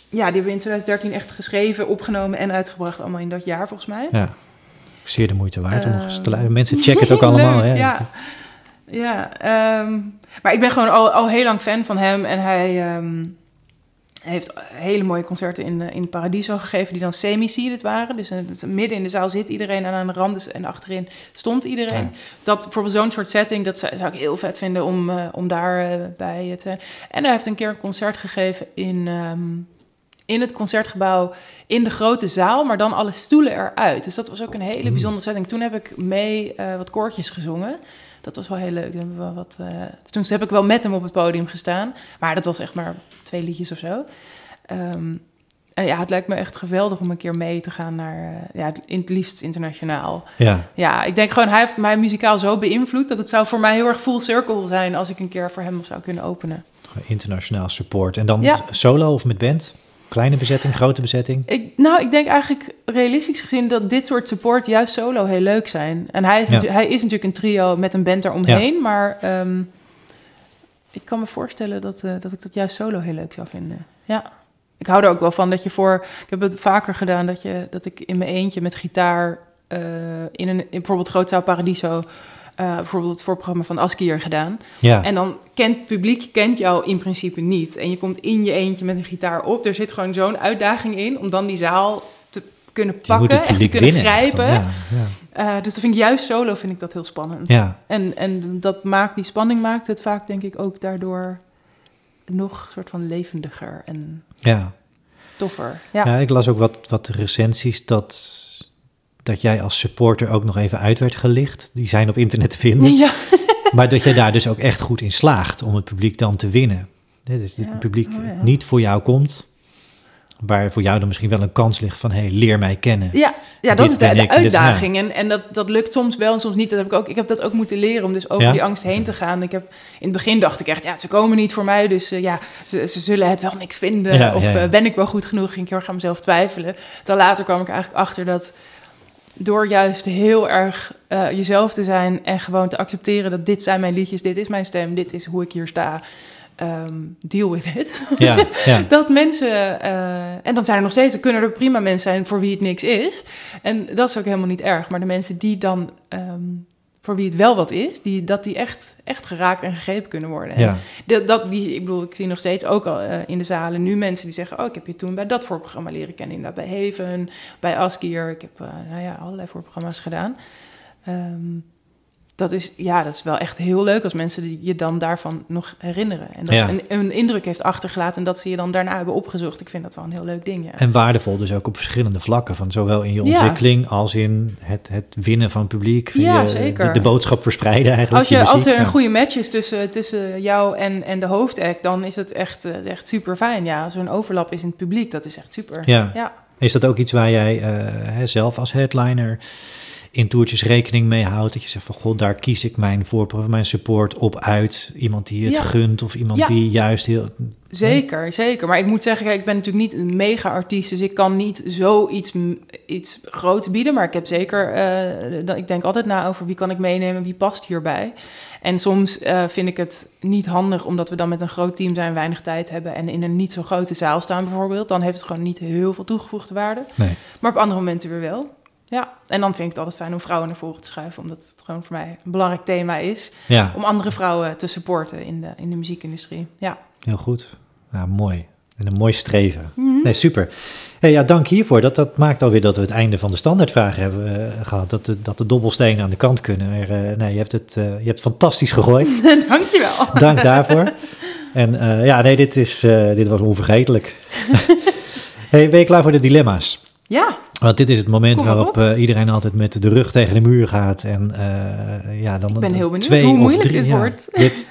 ja, die hebben we in 2013 echt geschreven, opgenomen en uitgebracht. Allemaal in dat jaar volgens mij. Ja, zeer de moeite waard om nog eens te Ehm, luisteren. Mensen checken het ook allemaal. Leuk, hè. Ja, ja ehm, maar ik ben gewoon al, al heel lang fan van hem. En hij, ehm, heeft hele mooie concerten in, eh, in Paradiso gegeven, die dan semi-seated waren. Dus eh, het- midden in de zaal zit iedereen en aan de rand is- en achterin stond iedereen. Ja. Dat bijvoorbeeld zo'n soort setting, dat zou, ik heel vet vinden om, eh, om daar bij te zijn. En hij heeft een keer een concert gegeven in, in het concertgebouw in de grote zaal, maar dan alle stoelen eruit. Dus dat was ook een hele Mm. bijzondere setting. Toen heb ik mee eh, wat koortjes gezongen. Dat was wel heel leuk. Toen, we wat, eh, toen heb ik wel met hem op het podium gestaan. Maar dat was echt maar twee liedjes of zo. Ehm, en ja, het lijkt me echt geweldig om een keer mee te gaan naar... eh, ja, het, in het liefst internationaal. Ja, Ja, ik denk gewoon, hij heeft mij muzikaal zo beïnvloed... dat het zou voor mij heel erg full circle zijn... als ik een keer voor hem zou kunnen openen. internationaal support. En dan Ja. solo of met band? Kleine bezetting, grote bezetting? Ik, nou, ik denk eigenlijk realistisch gezien dat dit soort support juist solo heel leuk zijn. En hij is, Ja. hij is natuurlijk een trio met een band daaromheen, maar ehm, ik kan me voorstellen dat, eh, dat ik dat juist solo heel leuk zou vinden. Ja. Ik hou er ook wel van dat je voor. Ik heb het vaker gedaan dat, je, dat ik in mijn eentje met gitaar eh, in een in bijvoorbeeld Grootzaal Paradiso. Eh, bijvoorbeeld het voorprogramma van Askier gedaan. Ja, En dan kent het publiek kent jou in principe niet. En je komt in je eentje met een gitaar op. Er zit gewoon zo'n uitdaging in om dan die zaal te kunnen pakken, echt te kunnen winnen. grijpen. ja. Eh, dus dat vind ik juist solo vind ik dat heel spannend. ja. En, en dat maakt, die spanning maakt het vaak denk ik ook daardoor nog soort van levendiger en ja. toffer. Ja. Ja, ik las ook wat, wat recensies dat, dat jij als supporter ook nog even uit werd gelicht. Die zijn op internet te vinden. ja. Maar dat jij daar dus ook echt goed in slaagt om het publiek dan te winnen. Dus het Ja, publiek oh niet voor jou komt. Waar voor jou dan misschien wel een kans ligt van... hé, hey, leer mij kennen. Ja, ja dat is de, uitdaging. En, en dat, dat lukt soms wel en soms niet. Dat heb ik, ook, ik heb dat ook moeten leren om dus over Ja? die angst heen te gaan. Ik heb, in het begin dacht ik echt, ja, ze komen niet voor mij. Dus eh, ja, ze, ze zullen het wel niks vinden. Ja, of ja, eh, ben ik wel goed genoeg? Ging ik heel erg aan mezelf twijfelen. Terwijl later kwam ik eigenlijk achter dat door juist heel erg eh, jezelf te zijn... en gewoon te accepteren dat dit zijn mijn liedjes, dit is mijn stem... dit is hoe ik hier sta, ehm, deal with it. Ja, ja. Dat mensen, eh, en dan zijn er nog steeds, er kunnen er prima mensen zijn voor wie het niks is. En dat is ook helemaal niet erg. Maar de mensen die dan, ehm, voor wie het wel wat is, die, dat die echt, echt geraakt en gegrepen kunnen worden. En ja. dat, dat, die, ik bedoel, ik zie nog steeds ook al eh, in de zalen nu mensen die zeggen: Oh, ik heb je toen bij dat voorprogramma leren kennen. Inderdaad, bij Haven, bij Askier. Ik heb eh, nou ja, allerlei voorprogramma's gedaan. Ehm, dat is, ja, dat is wel echt heel leuk als mensen je dan daarvan nog herinneren. En dat Ja. een, een indruk heeft achtergelaten en dat ze je dan daarna hebben opgezocht. Ik vind dat wel een heel leuk ding, ja. En waardevol dus ook op verschillende vlakken. Van zowel in je Ja. ontwikkeling als in het, het winnen van publiek. van Ja, je- zeker. De, de boodschap verspreiden eigenlijk. Als, je, als er een goede match is tussen, tussen jou en, en de hoofdact, dan is het echt, eh, echt super fijn. Ja, als er een overlap is in het publiek, dat is echt super. Ja. ja. Is dat ook iets waar jij eh, zelf als headliner in toertjes rekening mee houdt? Dat je zegt van, god, daar kies ik mijn voorproef, mijn support op uit. Iemand die het Ja. gunt of iemand Ja. die juist heel... Zeker, zeker. Maar ik moet zeggen, kijk, ik ben natuurlijk niet een mega-artiest, dus ik kan niet zoiets iets groots bieden. Maar ik heb zeker, eh, dat- ik denk altijd na over wie kan ik meenemen, wie past hierbij. En soms eh, vind ik het niet handig, omdat we dan met een groot team zijn, weinig tijd hebben en in een niet zo grote zaal staan bijvoorbeeld. Dan heeft het gewoon niet heel veel toegevoegde waarde. Nee. Maar op andere momenten weer wel. Ja, en dan vind ik het altijd fijn om vrouwen naar voren te schuiven, omdat het gewoon voor mij een belangrijk thema is. Ja, Om andere vrouwen te supporten in de, in de muziekindustrie. Ja. heel goed. Nou, mooi. En een mooi streven. Mhm. Nee, super. Hey, ja, dank hiervoor. Dat, dat maakt alweer dat we het einde van de standaardvragen hebben eh, gehad. Dat de, dat de dobbelstenen aan de kant kunnen. Maar, eh, nee, je hebt het eh, je hebt fantastisch gegooid. Dankjewel. Dank daarvoor. En ja, nee, dit, is, dit was onvergetelijk. hey, ben je klaar voor de dilemma's? Ja, Want dit is het moment Kom waarop op. eh, iedereen altijd met de rug tegen de muur gaat. En eh, ja, dan Ik ben heel benieuwd twee hoe moeilijk drie- dit ja, wordt. dit-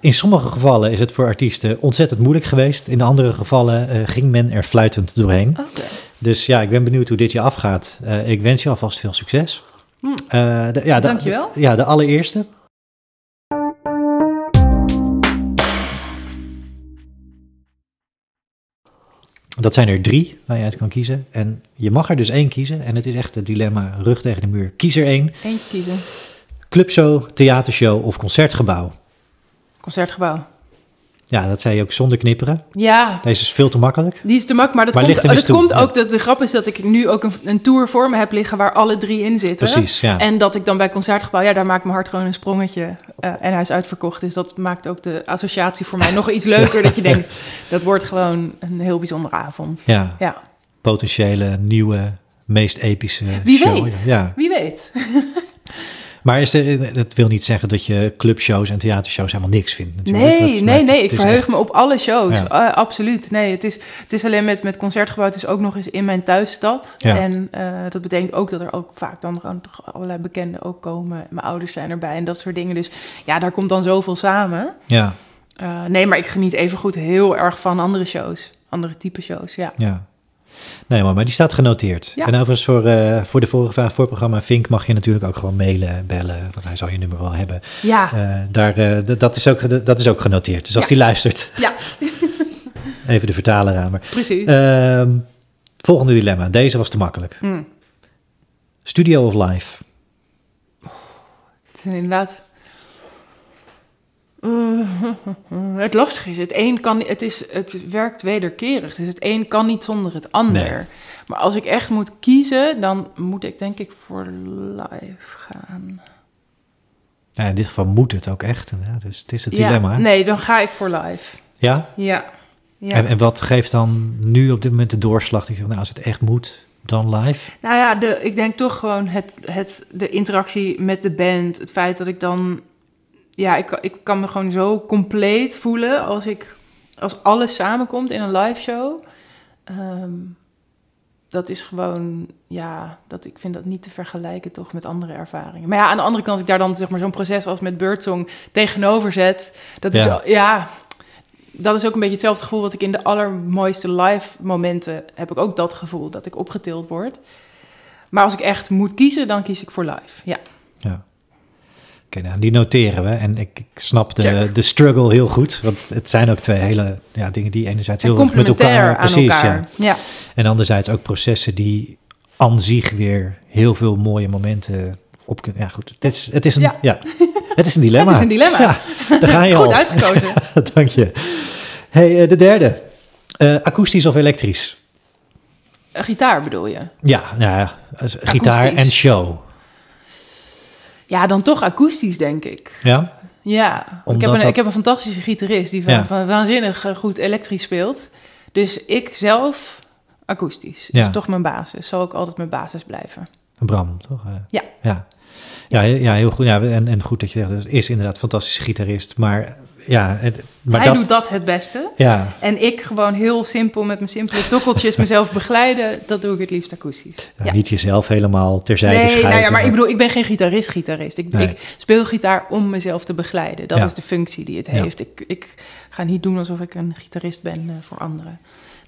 in sommige gevallen is het voor artiesten ontzettend moeilijk geweest. In andere gevallen eh, ging men er fluitend doorheen. Dus ja, ik ben benieuwd hoe dit je afgaat. Ik wens je alvast veel succes. Hm. Eh, de, ja, de, Dankjewel. ja, de allereerste. Dat zijn er drie waar je uit kan kiezen. En je mag er dus één kiezen. En het is echt het dilemma rug tegen de muur. Kies er één. Eentje kiezen. Clubshow, theatershow of concertgebouw. Concertgebouw. Ja, dat zei je ook zonder knipperen. Ja, Deze is veel te makkelijk. die is te mak, maar dat Maar komt, de dat komt ja. ook, dat de grap is dat ik nu ook een, een tour voor me heb liggen waar alle drie in zitten. Precies, ja. En dat ik dan bij Concertgebouw, ja, daar maakt mijn hart gewoon een sprongetje. eh, en hij is uitverkocht, dus dat maakt ook de associatie voor mij nog iets leuker. dat je denkt, dat wordt gewoon een heel bijzondere avond. ja. Ja, Potentiële, nieuwe, meest epische Wie show. weet. Ja. wie weet. Maar is er, dat wil niet zeggen dat je clubshows en theatershows helemaal niks vindt natuurlijk. Nee, Dat- nee, nee. het Ik verheug echt- me op alle shows. Ja. Eh, absoluut. Nee, het is, het is alleen met, met Concertgebouw. Het is ook nog eens in mijn thuisstad. Ja. En eh, dat betekent ook dat er ook vaak dan gewoon toch allerlei bekenden ook komen. Mijn ouders zijn erbij en dat soort dingen. Dus ja, daar komt dan zoveel samen. Ja, Eh, nee, maar ik geniet evengoed heel erg van andere shows. Andere type shows, ja. ja. Nee, maar, maar die staat genoteerd. Ja. En overigens voor, eh, voor de vorige vraag voor het programma Vink mag je natuurlijk ook gewoon mailen, bellen. Want hij zal je nummer wel hebben. Ja, Eh, daar, eh, dat, is ook, dat is ook genoteerd. Dus als Ja. die luistert, ja even de vertaler aan. Maar, precies. Ehm, volgende dilemma. Deze was te makkelijk. Hm. Studio of live? Het is inderdaad. Eh, het lastige is, het een kan, het is, het werkt wederkerig. Dus het een kan niet zonder het ander. Nee. Maar als ik echt moet kiezen, dan moet ik denk ik voor live gaan. Ja, in dit geval moet het ook echt. Ja, dus het is het dilemma. Nee, dan ga ik voor live. Ja? Ja. ja. En, en wat geeft dan nu op dit moment de doorslag? Dat je nou, als het echt moet, dan live? Nou ja, de, ik denk toch gewoon het, het, de interactie met de band. Het feit dat ik dan... Ja, ik, ik kan me gewoon zo compleet voelen als ik... Als alles samenkomt in een live show. Ehm, dat is gewoon... Ja, dat, ik vind dat niet te vergelijken toch met andere ervaringen. Maar ja, aan de andere kant, als ik daar dan zeg maar zo'n proces als met Birdsong tegenover zet... Dat is, Ja. ja, dat is ook een beetje hetzelfde gevoel wat ik in de allermooiste live momenten heb ik ook dat gevoel dat ik opgetild word. Maar als ik echt moet kiezen, dan kies ik voor live. Ja. Ja. Oké, nou, die noteren we. En ik, ik snap de, Check. de struggle heel goed. Want het zijn ook twee hele ja, dingen die enerzijds En heel erg met complementair elkaar... aan precies, elkaar. Ja. Ja. En anderzijds ook processen die aan zich weer heel veel mooie momenten op kunnen... Ja, goed. Het is, het is, een, ja. Ja. het is een dilemma. Het is een dilemma. Ja, daar ga je Goed al. uitgekozen. Dank je. Hey, eh, de derde. Eh, akoestisch of elektrisch? Gitaar bedoel je? Ja, nou ja, gitaar en show. Ja, dan toch akoestisch, denk ik. Ja? Ja, ik heb, een, dat- ik heb een fantastische gitarist die van, Ja. van waanzinnig eh, goed elektrisch speelt. Dus ik zelf akoestisch. Ja. is toch mijn basis. Zal ook altijd mijn basis blijven. Bram, toch? Eh, Ja. Ja, ja, ja heel goed. Ja, en, en goed dat je zegt, is inderdaad een fantastische gitarist. Maar ja, het, maar Hij doet dat het beste. Ja, En ik gewoon heel simpel met mijn simpele tokkeltjes mezelf begeleiden. Dat doe ik het liefst akoestisch. nou, niet jezelf helemaal terzijde Nee, schuiven. nou ja, maar ik bedoel, ik ben geen gitarist-gitarist. Ik, Nee. ik speel gitaar om mezelf te begeleiden. Dat Ja. is de functie die het Ja. heeft. Ik, ik ga niet doen alsof ik een gitarist ben eh, voor anderen.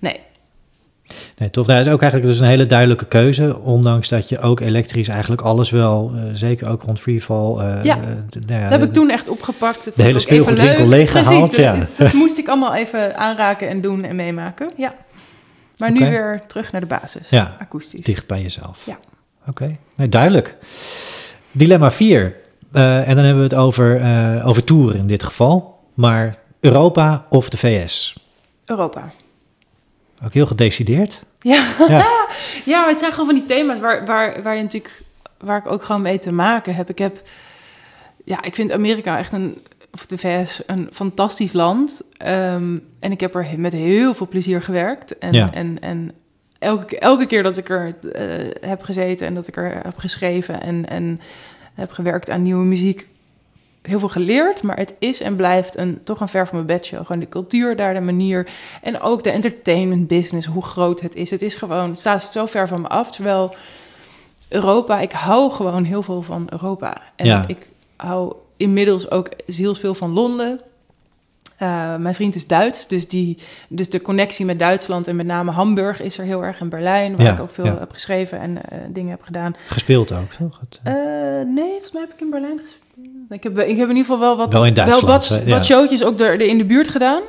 Nee, Nee, tof. Nou, het is ook eigenlijk dus een hele duidelijke keuze. Ondanks dat je ook elektrisch eigenlijk alles wel, eh, zeker ook rond freefall... eh, Ja, eh, nou ja, dat heb ik toen echt opgepakt. Dat de hele speelgoedwinkel leeggehaald, ja. dat, dat moest ik allemaal even aanraken en doen en meemaken. Ja. Maar nu weer terug naar de basis. Ja, Akoestisch. dicht bij jezelf. Ja. Oké, nee, duidelijk. Dilemma 4. en dan hebben we het over, over toeren in dit geval. Maar Europa of de VS? Europa. Ook heel gedecideerd. Ja. Ja. ja, maar het zijn gewoon van die thema's waar, waar, waar je natuurlijk, waar ik ook gewoon mee te maken heb. Ik heb, ja, ik vind Amerika echt een, of de VS, een fantastisch land. Ehm, en ik heb er met heel veel plezier gewerkt. En, Ja. en, en elke, elke keer dat ik er eh, heb gezeten en dat ik er heb geschreven en, en heb gewerkt aan nieuwe muziek, heel veel geleerd, maar het is en blijft een, toch een ver van mijn bedshow. Gewoon de cultuur daar, de manier en ook de entertainment business, hoe groot het is. Het is gewoon, het staat zo ver van me af. Terwijl Europa, ik hou gewoon heel veel van Europa. En Ja. ik hou inmiddels ook zielsveel van Londen. Eh, mijn vriend is Duits, dus, die, dus de connectie met Duitsland en met name Hamburg is er heel erg in Berlijn, waar Ja, ik ook veel ja. heb geschreven en eh, dingen heb gedaan. Gespeeld ook, toch? Het, Eh, nee, volgens mij heb ik in Berlijn gespeeld. Ik heb, ik heb in ieder geval wel wat, Wel wat, hè? Ja. wat showtjes ook er, er in de buurt gedaan.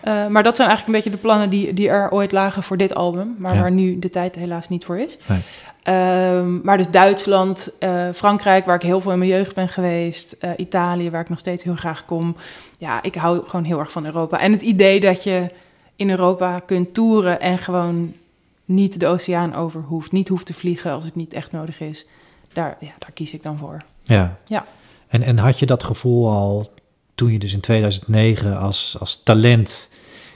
Eh, maar dat zijn eigenlijk een beetje de plannen die, die er ooit lagen voor dit album. Maar Ja. waar nu de tijd helaas niet voor is. Nee. Ehm, maar dus Duitsland, eh, Frankrijk, waar ik heel veel in mijn jeugd ben geweest. eh, Italië, waar ik nog steeds heel graag kom. Ja, ik hou gewoon heel erg van Europa. En het idee dat je in Europa kunt toeren en gewoon niet de oceaan over hoeft. Niet hoeft te vliegen als het niet echt nodig is. Daar, ja, daar kies ik dan voor. Ja. Ja. En, en had je dat gevoel al toen je dus in 2009 als, als talent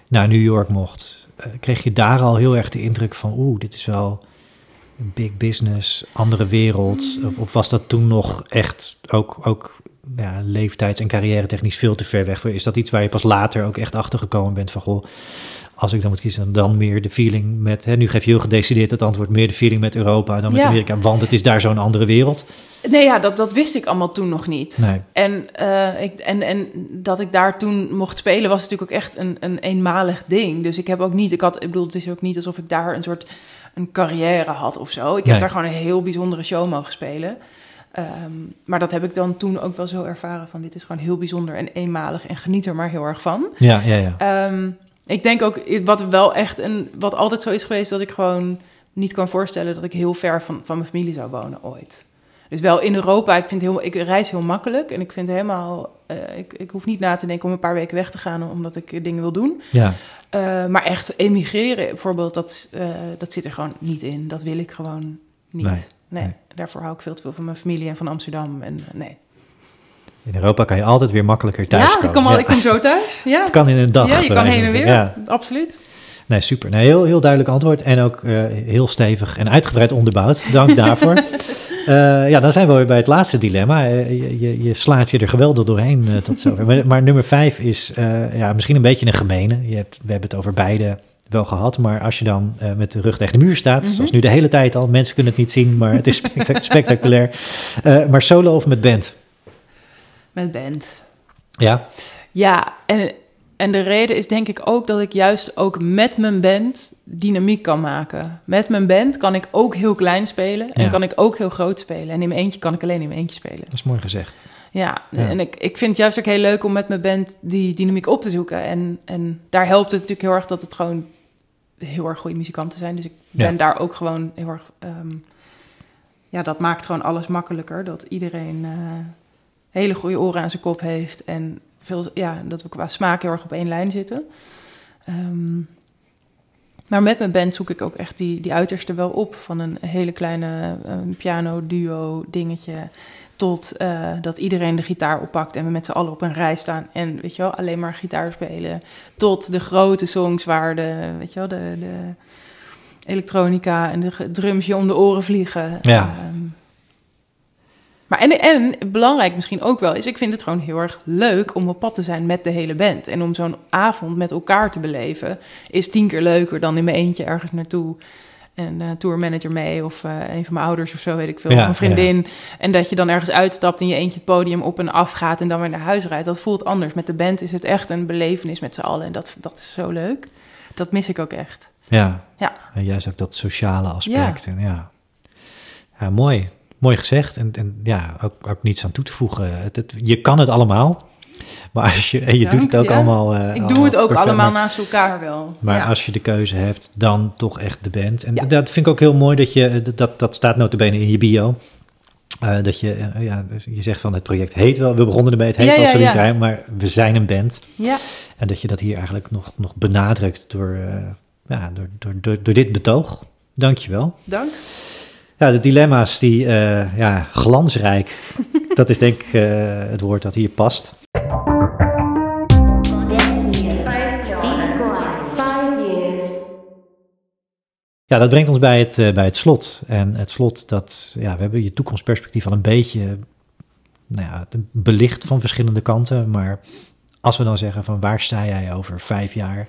naar New York mocht? eh, kreeg je daar al heel erg de indruk van, oeh, dit is wel een big business, andere wereld? Of, of was dat toen nog echt ook, ook ja, leeftijds- en carrière technisch veel te ver weg? Is dat iets waar je pas later ook echt achter gekomen bent van, goh, als ik dan moet kiezen, dan meer de feeling met, hè, nu geef je heel gedecideerd het antwoord, meer de feeling met Europa dan met Ja. Amerika, want het is daar zo'n andere wereld. Nee, ja, dat, dat wist ik allemaal toen nog niet. Nee. En, eh, ik, en, en dat ik daar toen mocht spelen was natuurlijk ook echt een, een eenmalig ding. Dus ik heb ook niet, ik had, ik bedoel, het is ook niet alsof ik daar een soort een carrière had of zo. Ik heb daar gewoon een heel bijzondere show mogen spelen. Ehm, maar dat heb ik dan toen ook wel zo ervaren van dit is gewoon heel bijzonder en eenmalig en geniet er maar heel erg van. Ja, ja, ja. Ehm, ik denk ook, wat wel echt een, wat altijd zo is geweest, dat ik gewoon niet kan voorstellen dat ik heel ver van, van mijn familie zou wonen ooit. Dus wel in Europa, ik, vind heel, ik reis heel makkelijk en ik vind helemaal, eh, ik, ik hoef niet na te denken om een paar weken weg te gaan omdat ik dingen wil doen. ja. Eh, maar echt emigreren bijvoorbeeld, dat, eh, dat zit er gewoon niet in. Dat wil ik gewoon niet. Nee, Nee, nee. daarvoor hou ik veel te veel van mijn familie en van Amsterdam. En, nee. In Europa kan je altijd weer makkelijker thuis ja, komen. ik kom, al, Ja. ik kom zo thuis. Ja, Het kan in een dag. ja je kan heen en weer. Ja. Absoluut. Nee, super. Nee, heel, heel duidelijk antwoord en ook heel stevig en uitgebreid onderbouwd. Dank daarvoor. Eh, ja, dan zijn we weer bij het laatste dilemma. Eh, je, je, je slaat je er geweldig doorheen eh, tot zover. Maar, maar nummer vijf is ja, misschien een beetje een gemene. Je hebt, we hebben het over beide wel gehad. Maar als je dan met de rug tegen de muur staat, Mhm. zoals nu de hele tijd al. Mensen kunnen het niet zien, maar het is spectac- spectaculair. Maar solo of met band? Met band. Ja, Ja, en, en de reden is denk ik ook dat ik juist ook met mijn band dynamiek kan maken. Met mijn band kan ik ook heel klein spelen en Ja. kan ik ook heel groot spelen. En in mijn eentje kan ik alleen in mijn eentje spelen. dat is mooi gezegd. Ja, Ja. en ik, ik vind het juist ook heel leuk om met mijn band die dynamiek op te zoeken. En, en daar helpt het natuurlijk heel erg dat het gewoon heel erg goede muzikanten zijn. Dus ik Ja. ben daar ook gewoon heel erg... ehm, ja, dat maakt gewoon alles makkelijker. Dat iedereen eh, hele goede oren aan zijn kop heeft. En veel, ja, dat we qua smaak heel erg op één lijn zitten. Ehm, maar met mijn band zoek ik ook echt die, die uiterste wel op. Van een hele kleine eh, piano, duo, dingetje. Tot eh, dat iedereen de gitaar oppakt en we met z'n allen op een rij staan. En weet je wel, alleen maar gitaar spelen. Tot de grote songs waar de, weet je wel, de, de elektronica en de drums je om de oren vliegen. Ja. Ehm, maar en, en belangrijk misschien ook wel is, ik vind het gewoon heel erg leuk om op pad te zijn met de hele band. En om zo'n avond met elkaar te beleven, is tien keer leuker dan in mijn eentje ergens naartoe. En eh tourmanager mee, of eh, een van mijn ouders of zo, weet ik veel, Ja, of een vriendin. En dat je dan ergens uitstapt en je eentje het podium op en af gaat en dan weer naar huis rijdt. Dat voelt anders. Met de band is het echt een belevenis met z'n allen. En dat, dat is zo leuk. Dat mis ik ook echt. Ja. Ja. En juist ook dat sociale aspect. En ja. ja, mooi. Mooi gezegd. En, en ja, ook, ook niets aan toe te voegen. Het, het- je kan het allemaal. Maar als je, en je doet het ook ja. allemaal. eh, Ik doe het ook perfect, allemaal Maar, naast elkaar wel. maar ja. als je de keuze hebt, dan toch echt de band. En Ja. dat vind ik ook heel mooi dat je, dat, dat staat notabene in je bio. Eh, dat je, eh, ja, dus je zegt van het project heet wel, we begonnen ermee, het heet wel. Geheim, maar we zijn een band. ja. En dat je dat hier eigenlijk nog, nog benadrukt door, eh, ja, door, door, door, door dit betoog. Dankjewel. dank. Ja, de dilemma's die, eh, ja, glansrijk. dat is denk ik eh, het woord dat hier past. Ja, dat brengt ons bij het, eh, bij het slot. En het slot, dat, ja, we hebben je toekomstperspectief al een beetje nou ja, belicht van verschillende kanten. Maar als we dan zeggen van waar sta jij over vijf jaar?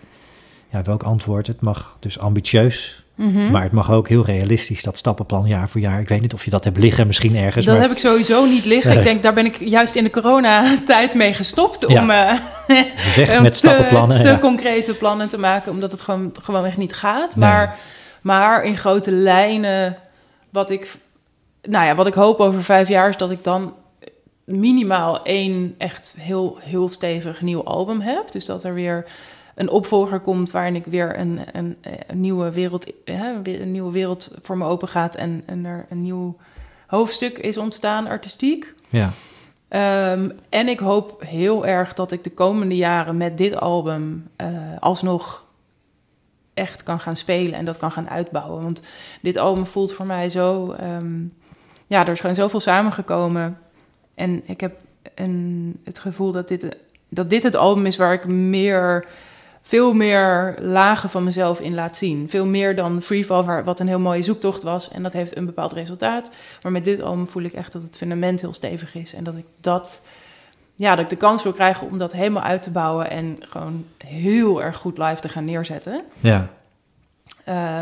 Ja, welk antwoord? Het mag dus ambitieus, Mhm. maar het mag ook heel realistisch, dat stappenplan jaar voor jaar. Ik weet niet of je dat hebt liggen misschien ergens. Dat maar... heb ik sowieso niet liggen. Nee. Ik denk, daar ben ik juist in de coronatijd mee gestopt. Ja. Om, eh, Weg om met te- stappenplannen. Te, ja. concrete plannen te maken, omdat het gewoon, gewoon echt niet gaat. Nee. Maar, maar in grote lijnen, wat ik, nou ja, wat ik hoop over vijf jaar, is dat ik dan minimaal één echt heel, heel stevig nieuw album heb. Dus dat er weer een opvolger komt waarin ik weer een, een, een nieuwe wereld, hè, een nieuwe wereld voor me open gaat en, en er een nieuw hoofdstuk is ontstaan artistiek. Ja. Ehm, en ik hoop heel erg dat ik de komende jaren met dit album uh, alsnog echt kan gaan spelen en dat kan gaan uitbouwen. Want dit album voelt voor mij zo. Um, ja, er is gewoon zoveel samengekomen. En ik heb een, het gevoel dat dit, dat dit het album is waar ik meer veel meer lagen van mezelf in laat zien. Veel meer dan Freefall, waar, wat een heel mooie zoektocht was. En dat heeft een bepaald resultaat. Maar met dit album voel ik echt dat het fundament heel stevig is. En dat ik dat, ja, dat ik de kans wil krijgen om dat helemaal uit te bouwen. En gewoon heel erg goed live te gaan neerzetten. Ja.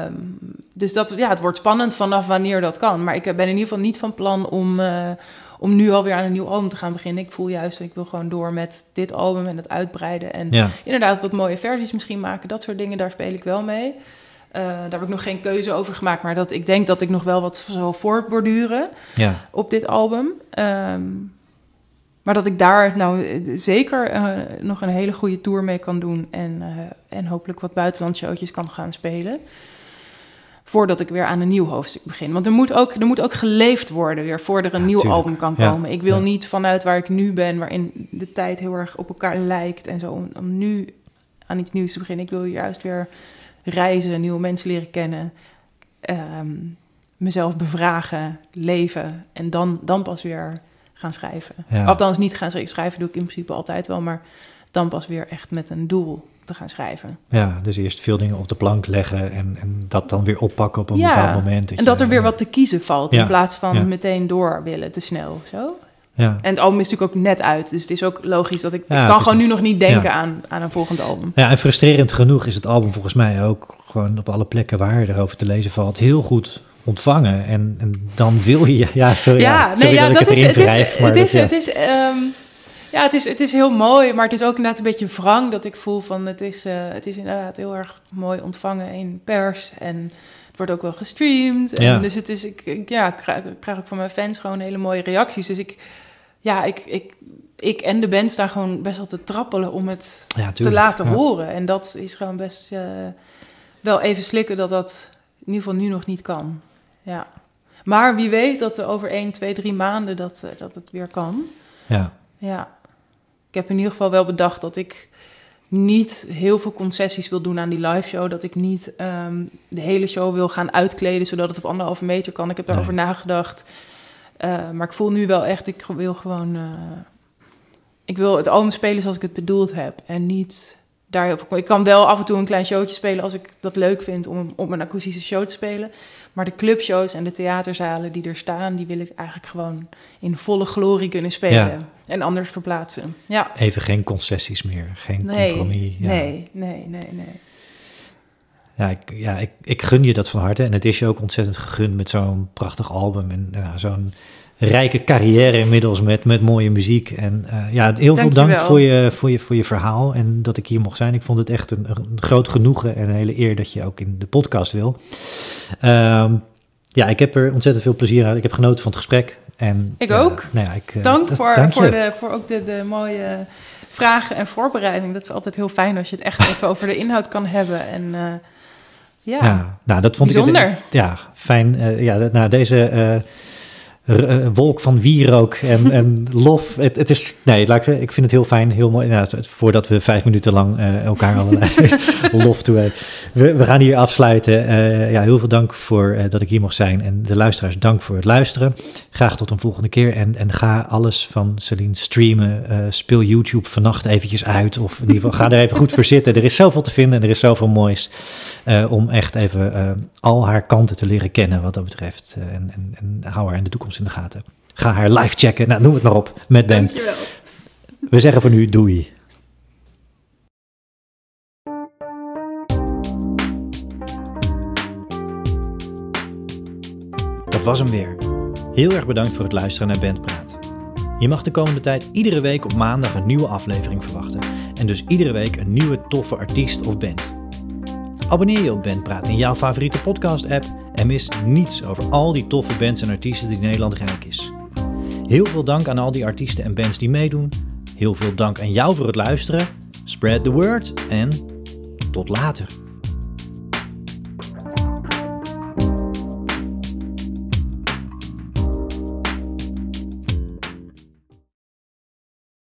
Um, dus dat, ja, het wordt spannend vanaf wanneer dat kan. Maar ik ben in ieder geval niet van plan om, uh, om nu alweer aan een nieuw album te gaan beginnen. Ik voel juist, ik wil gewoon door met dit album en het uitbreiden. En ja. inderdaad wat mooie versies misschien maken. Dat soort dingen, daar speel ik wel mee. Uh, daar heb ik nog geen keuze over gemaakt. Maar dat, ik denk dat ik nog wel wat zal voortborduren ja. op dit album. Um, maar dat ik daar nou zeker uh, nog een hele goede tour mee kan doen. En, uh, en hopelijk wat buitenlandshowtjes kan gaan spelen. Voordat ik weer aan een nieuw hoofdstuk begin. Want er moet ook, er moet ook geleefd worden weer voordat er een Ja, nieuw tuurlijk. album kan Ja, komen. Ik wil ja. niet vanuit waar ik nu ben, waarin de tijd heel erg op elkaar lijkt en zo, om, om nu aan iets nieuws te beginnen. Ik wil juist weer reizen, nieuwe mensen leren kennen, ehm, mezelf bevragen, leven en dan, dan pas weer gaan schrijven. Althans, niet gaan schrijven, schrijven doe ik in principe altijd wel, maar dan pas weer echt met een doel te gaan schrijven. Ja, dus eerst veel dingen op de plank leggen en, en dat dan weer oppakken op een Ja, bepaald moment. En dat je- er weer wat te kiezen valt, Ja, in plaats van ja. meteen door willen, te snel zo. Ja, En het album is natuurlijk ook net uit, dus het is ook logisch dat ik... Ja, ik kan gewoon nu nog niet denken ja. aan, aan een volgend album. ja, en frustrerend genoeg is het album volgens mij ook gewoon op alle plekken waar erover te lezen valt heel goed ontvangen. En, en dan wil je, ja, sorry, ja, Ja, sorry nee, ja, dat, dat ik het is, het is, het is, het is, ja, het is, het is heel mooi, maar het is ook inderdaad een beetje wrang dat ik voel van, het is, eh, het is inderdaad heel erg mooi ontvangen in pers en het wordt ook wel gestreamd. En Ja. Dus het is, ik, ik, ja, ik krijg, ik krijg ook van mijn fans gewoon hele mooie reacties. Dus ik, ja, ik, ik, ik en de band staan gewoon best wel te trappelen om het ja, te laten ja. horen. En dat is gewoon best eh, wel even slikken dat dat in ieder geval nu nog niet kan. Ja. Maar wie weet dat er over 1, 2, 3 maanden dat, eh, dat het weer kan. Ja, Ja. Ik heb in ieder geval wel bedacht dat ik niet heel veel concessies wil doen aan die live show. Dat ik niet ehm, de hele show wil gaan uitkleden zodat het op anderhalve meter kan. Ik heb daarover nagedacht. Eh, maar ik voel nu wel echt, ik wil gewoon. eh, ik wil het album spelen zoals ik het bedoeld heb. En niet daar heel veel. Ik kan wel af en toe een klein showtje spelen als ik dat leuk vind om op een akoestische show te spelen. Maar de clubshows en de theaterzalen die er staan, die wil ik eigenlijk gewoon in volle glorie kunnen spelen. Ja. En anders verplaatsen. Ja. even geen concessies meer, geen Nee, compromis. Ja. nee, nee, nee, nee. Ja, ik, ja ik, ik gun je dat van harte. En het is je ook ontzettend gegund met zo'n prachtig album. En zo'n rijke carrière inmiddels met, met mooie muziek. En eh, ja, heel veel dank voor je, voor, je, voor je verhaal. En dat ik hier mocht zijn. Ik vond het echt een, een groot genoegen en een hele eer dat je ook in de podcast wil. Ehm, ja, ik heb er ontzettend veel plezier uit. Ik heb genoten van het gesprek. En, Ik ook. nou ja, ik, eh, Dank voor, dank voor, de, voor ook de, de mooie vragen en voorbereiding. Dat is altijd heel fijn als je het echt even over de inhoud kan hebben. En eh, ja, Ja, nou, dat vond ik... bijzonder. het- Ja, fijn. eh, ja, nou, deze wolk van wierook en, en lof. Het, het is... Nee, laat ik, ik vind het heel fijn, heel mooi. Nou, voordat we vijf minuten lang eh, elkaar allerlei lof toe we, we gaan hier afsluiten. Eh, ja, heel veel dank voor eh, dat ik hier mocht zijn. En de luisteraars, dank voor het luisteren. Graag tot een volgende keer. En, en ga alles van Celine streamen. Eh, speel YouTube vannacht eventjes uit. Of in ieder geval, ga er even goed voor zitten. Er is zoveel te vinden en er is zoveel moois. eh, om echt even eh, al haar kanten te leren kennen wat dat betreft. Eh, en, en, en hou haar in de toekomst in de gaten. Ga haar live checken. Nou, noem het maar op. Met band. Dankjewel. We zeggen voor nu doei. Dat was hem weer. Heel erg bedankt voor het luisteren naar Bandpraat. Je mag de komende tijd iedere week op maandag een nieuwe aflevering verwachten. En dus iedere week een nieuwe toffe artiest of band. Abonneer je op Bandpraat in jouw favoriete podcast-app en mis niets over al die toffe bands en artiesten die Nederland rijk is. Heel veel dank aan al die artiesten en bands die meedoen. Heel veel dank aan jou voor het luisteren. Spread the word en tot later.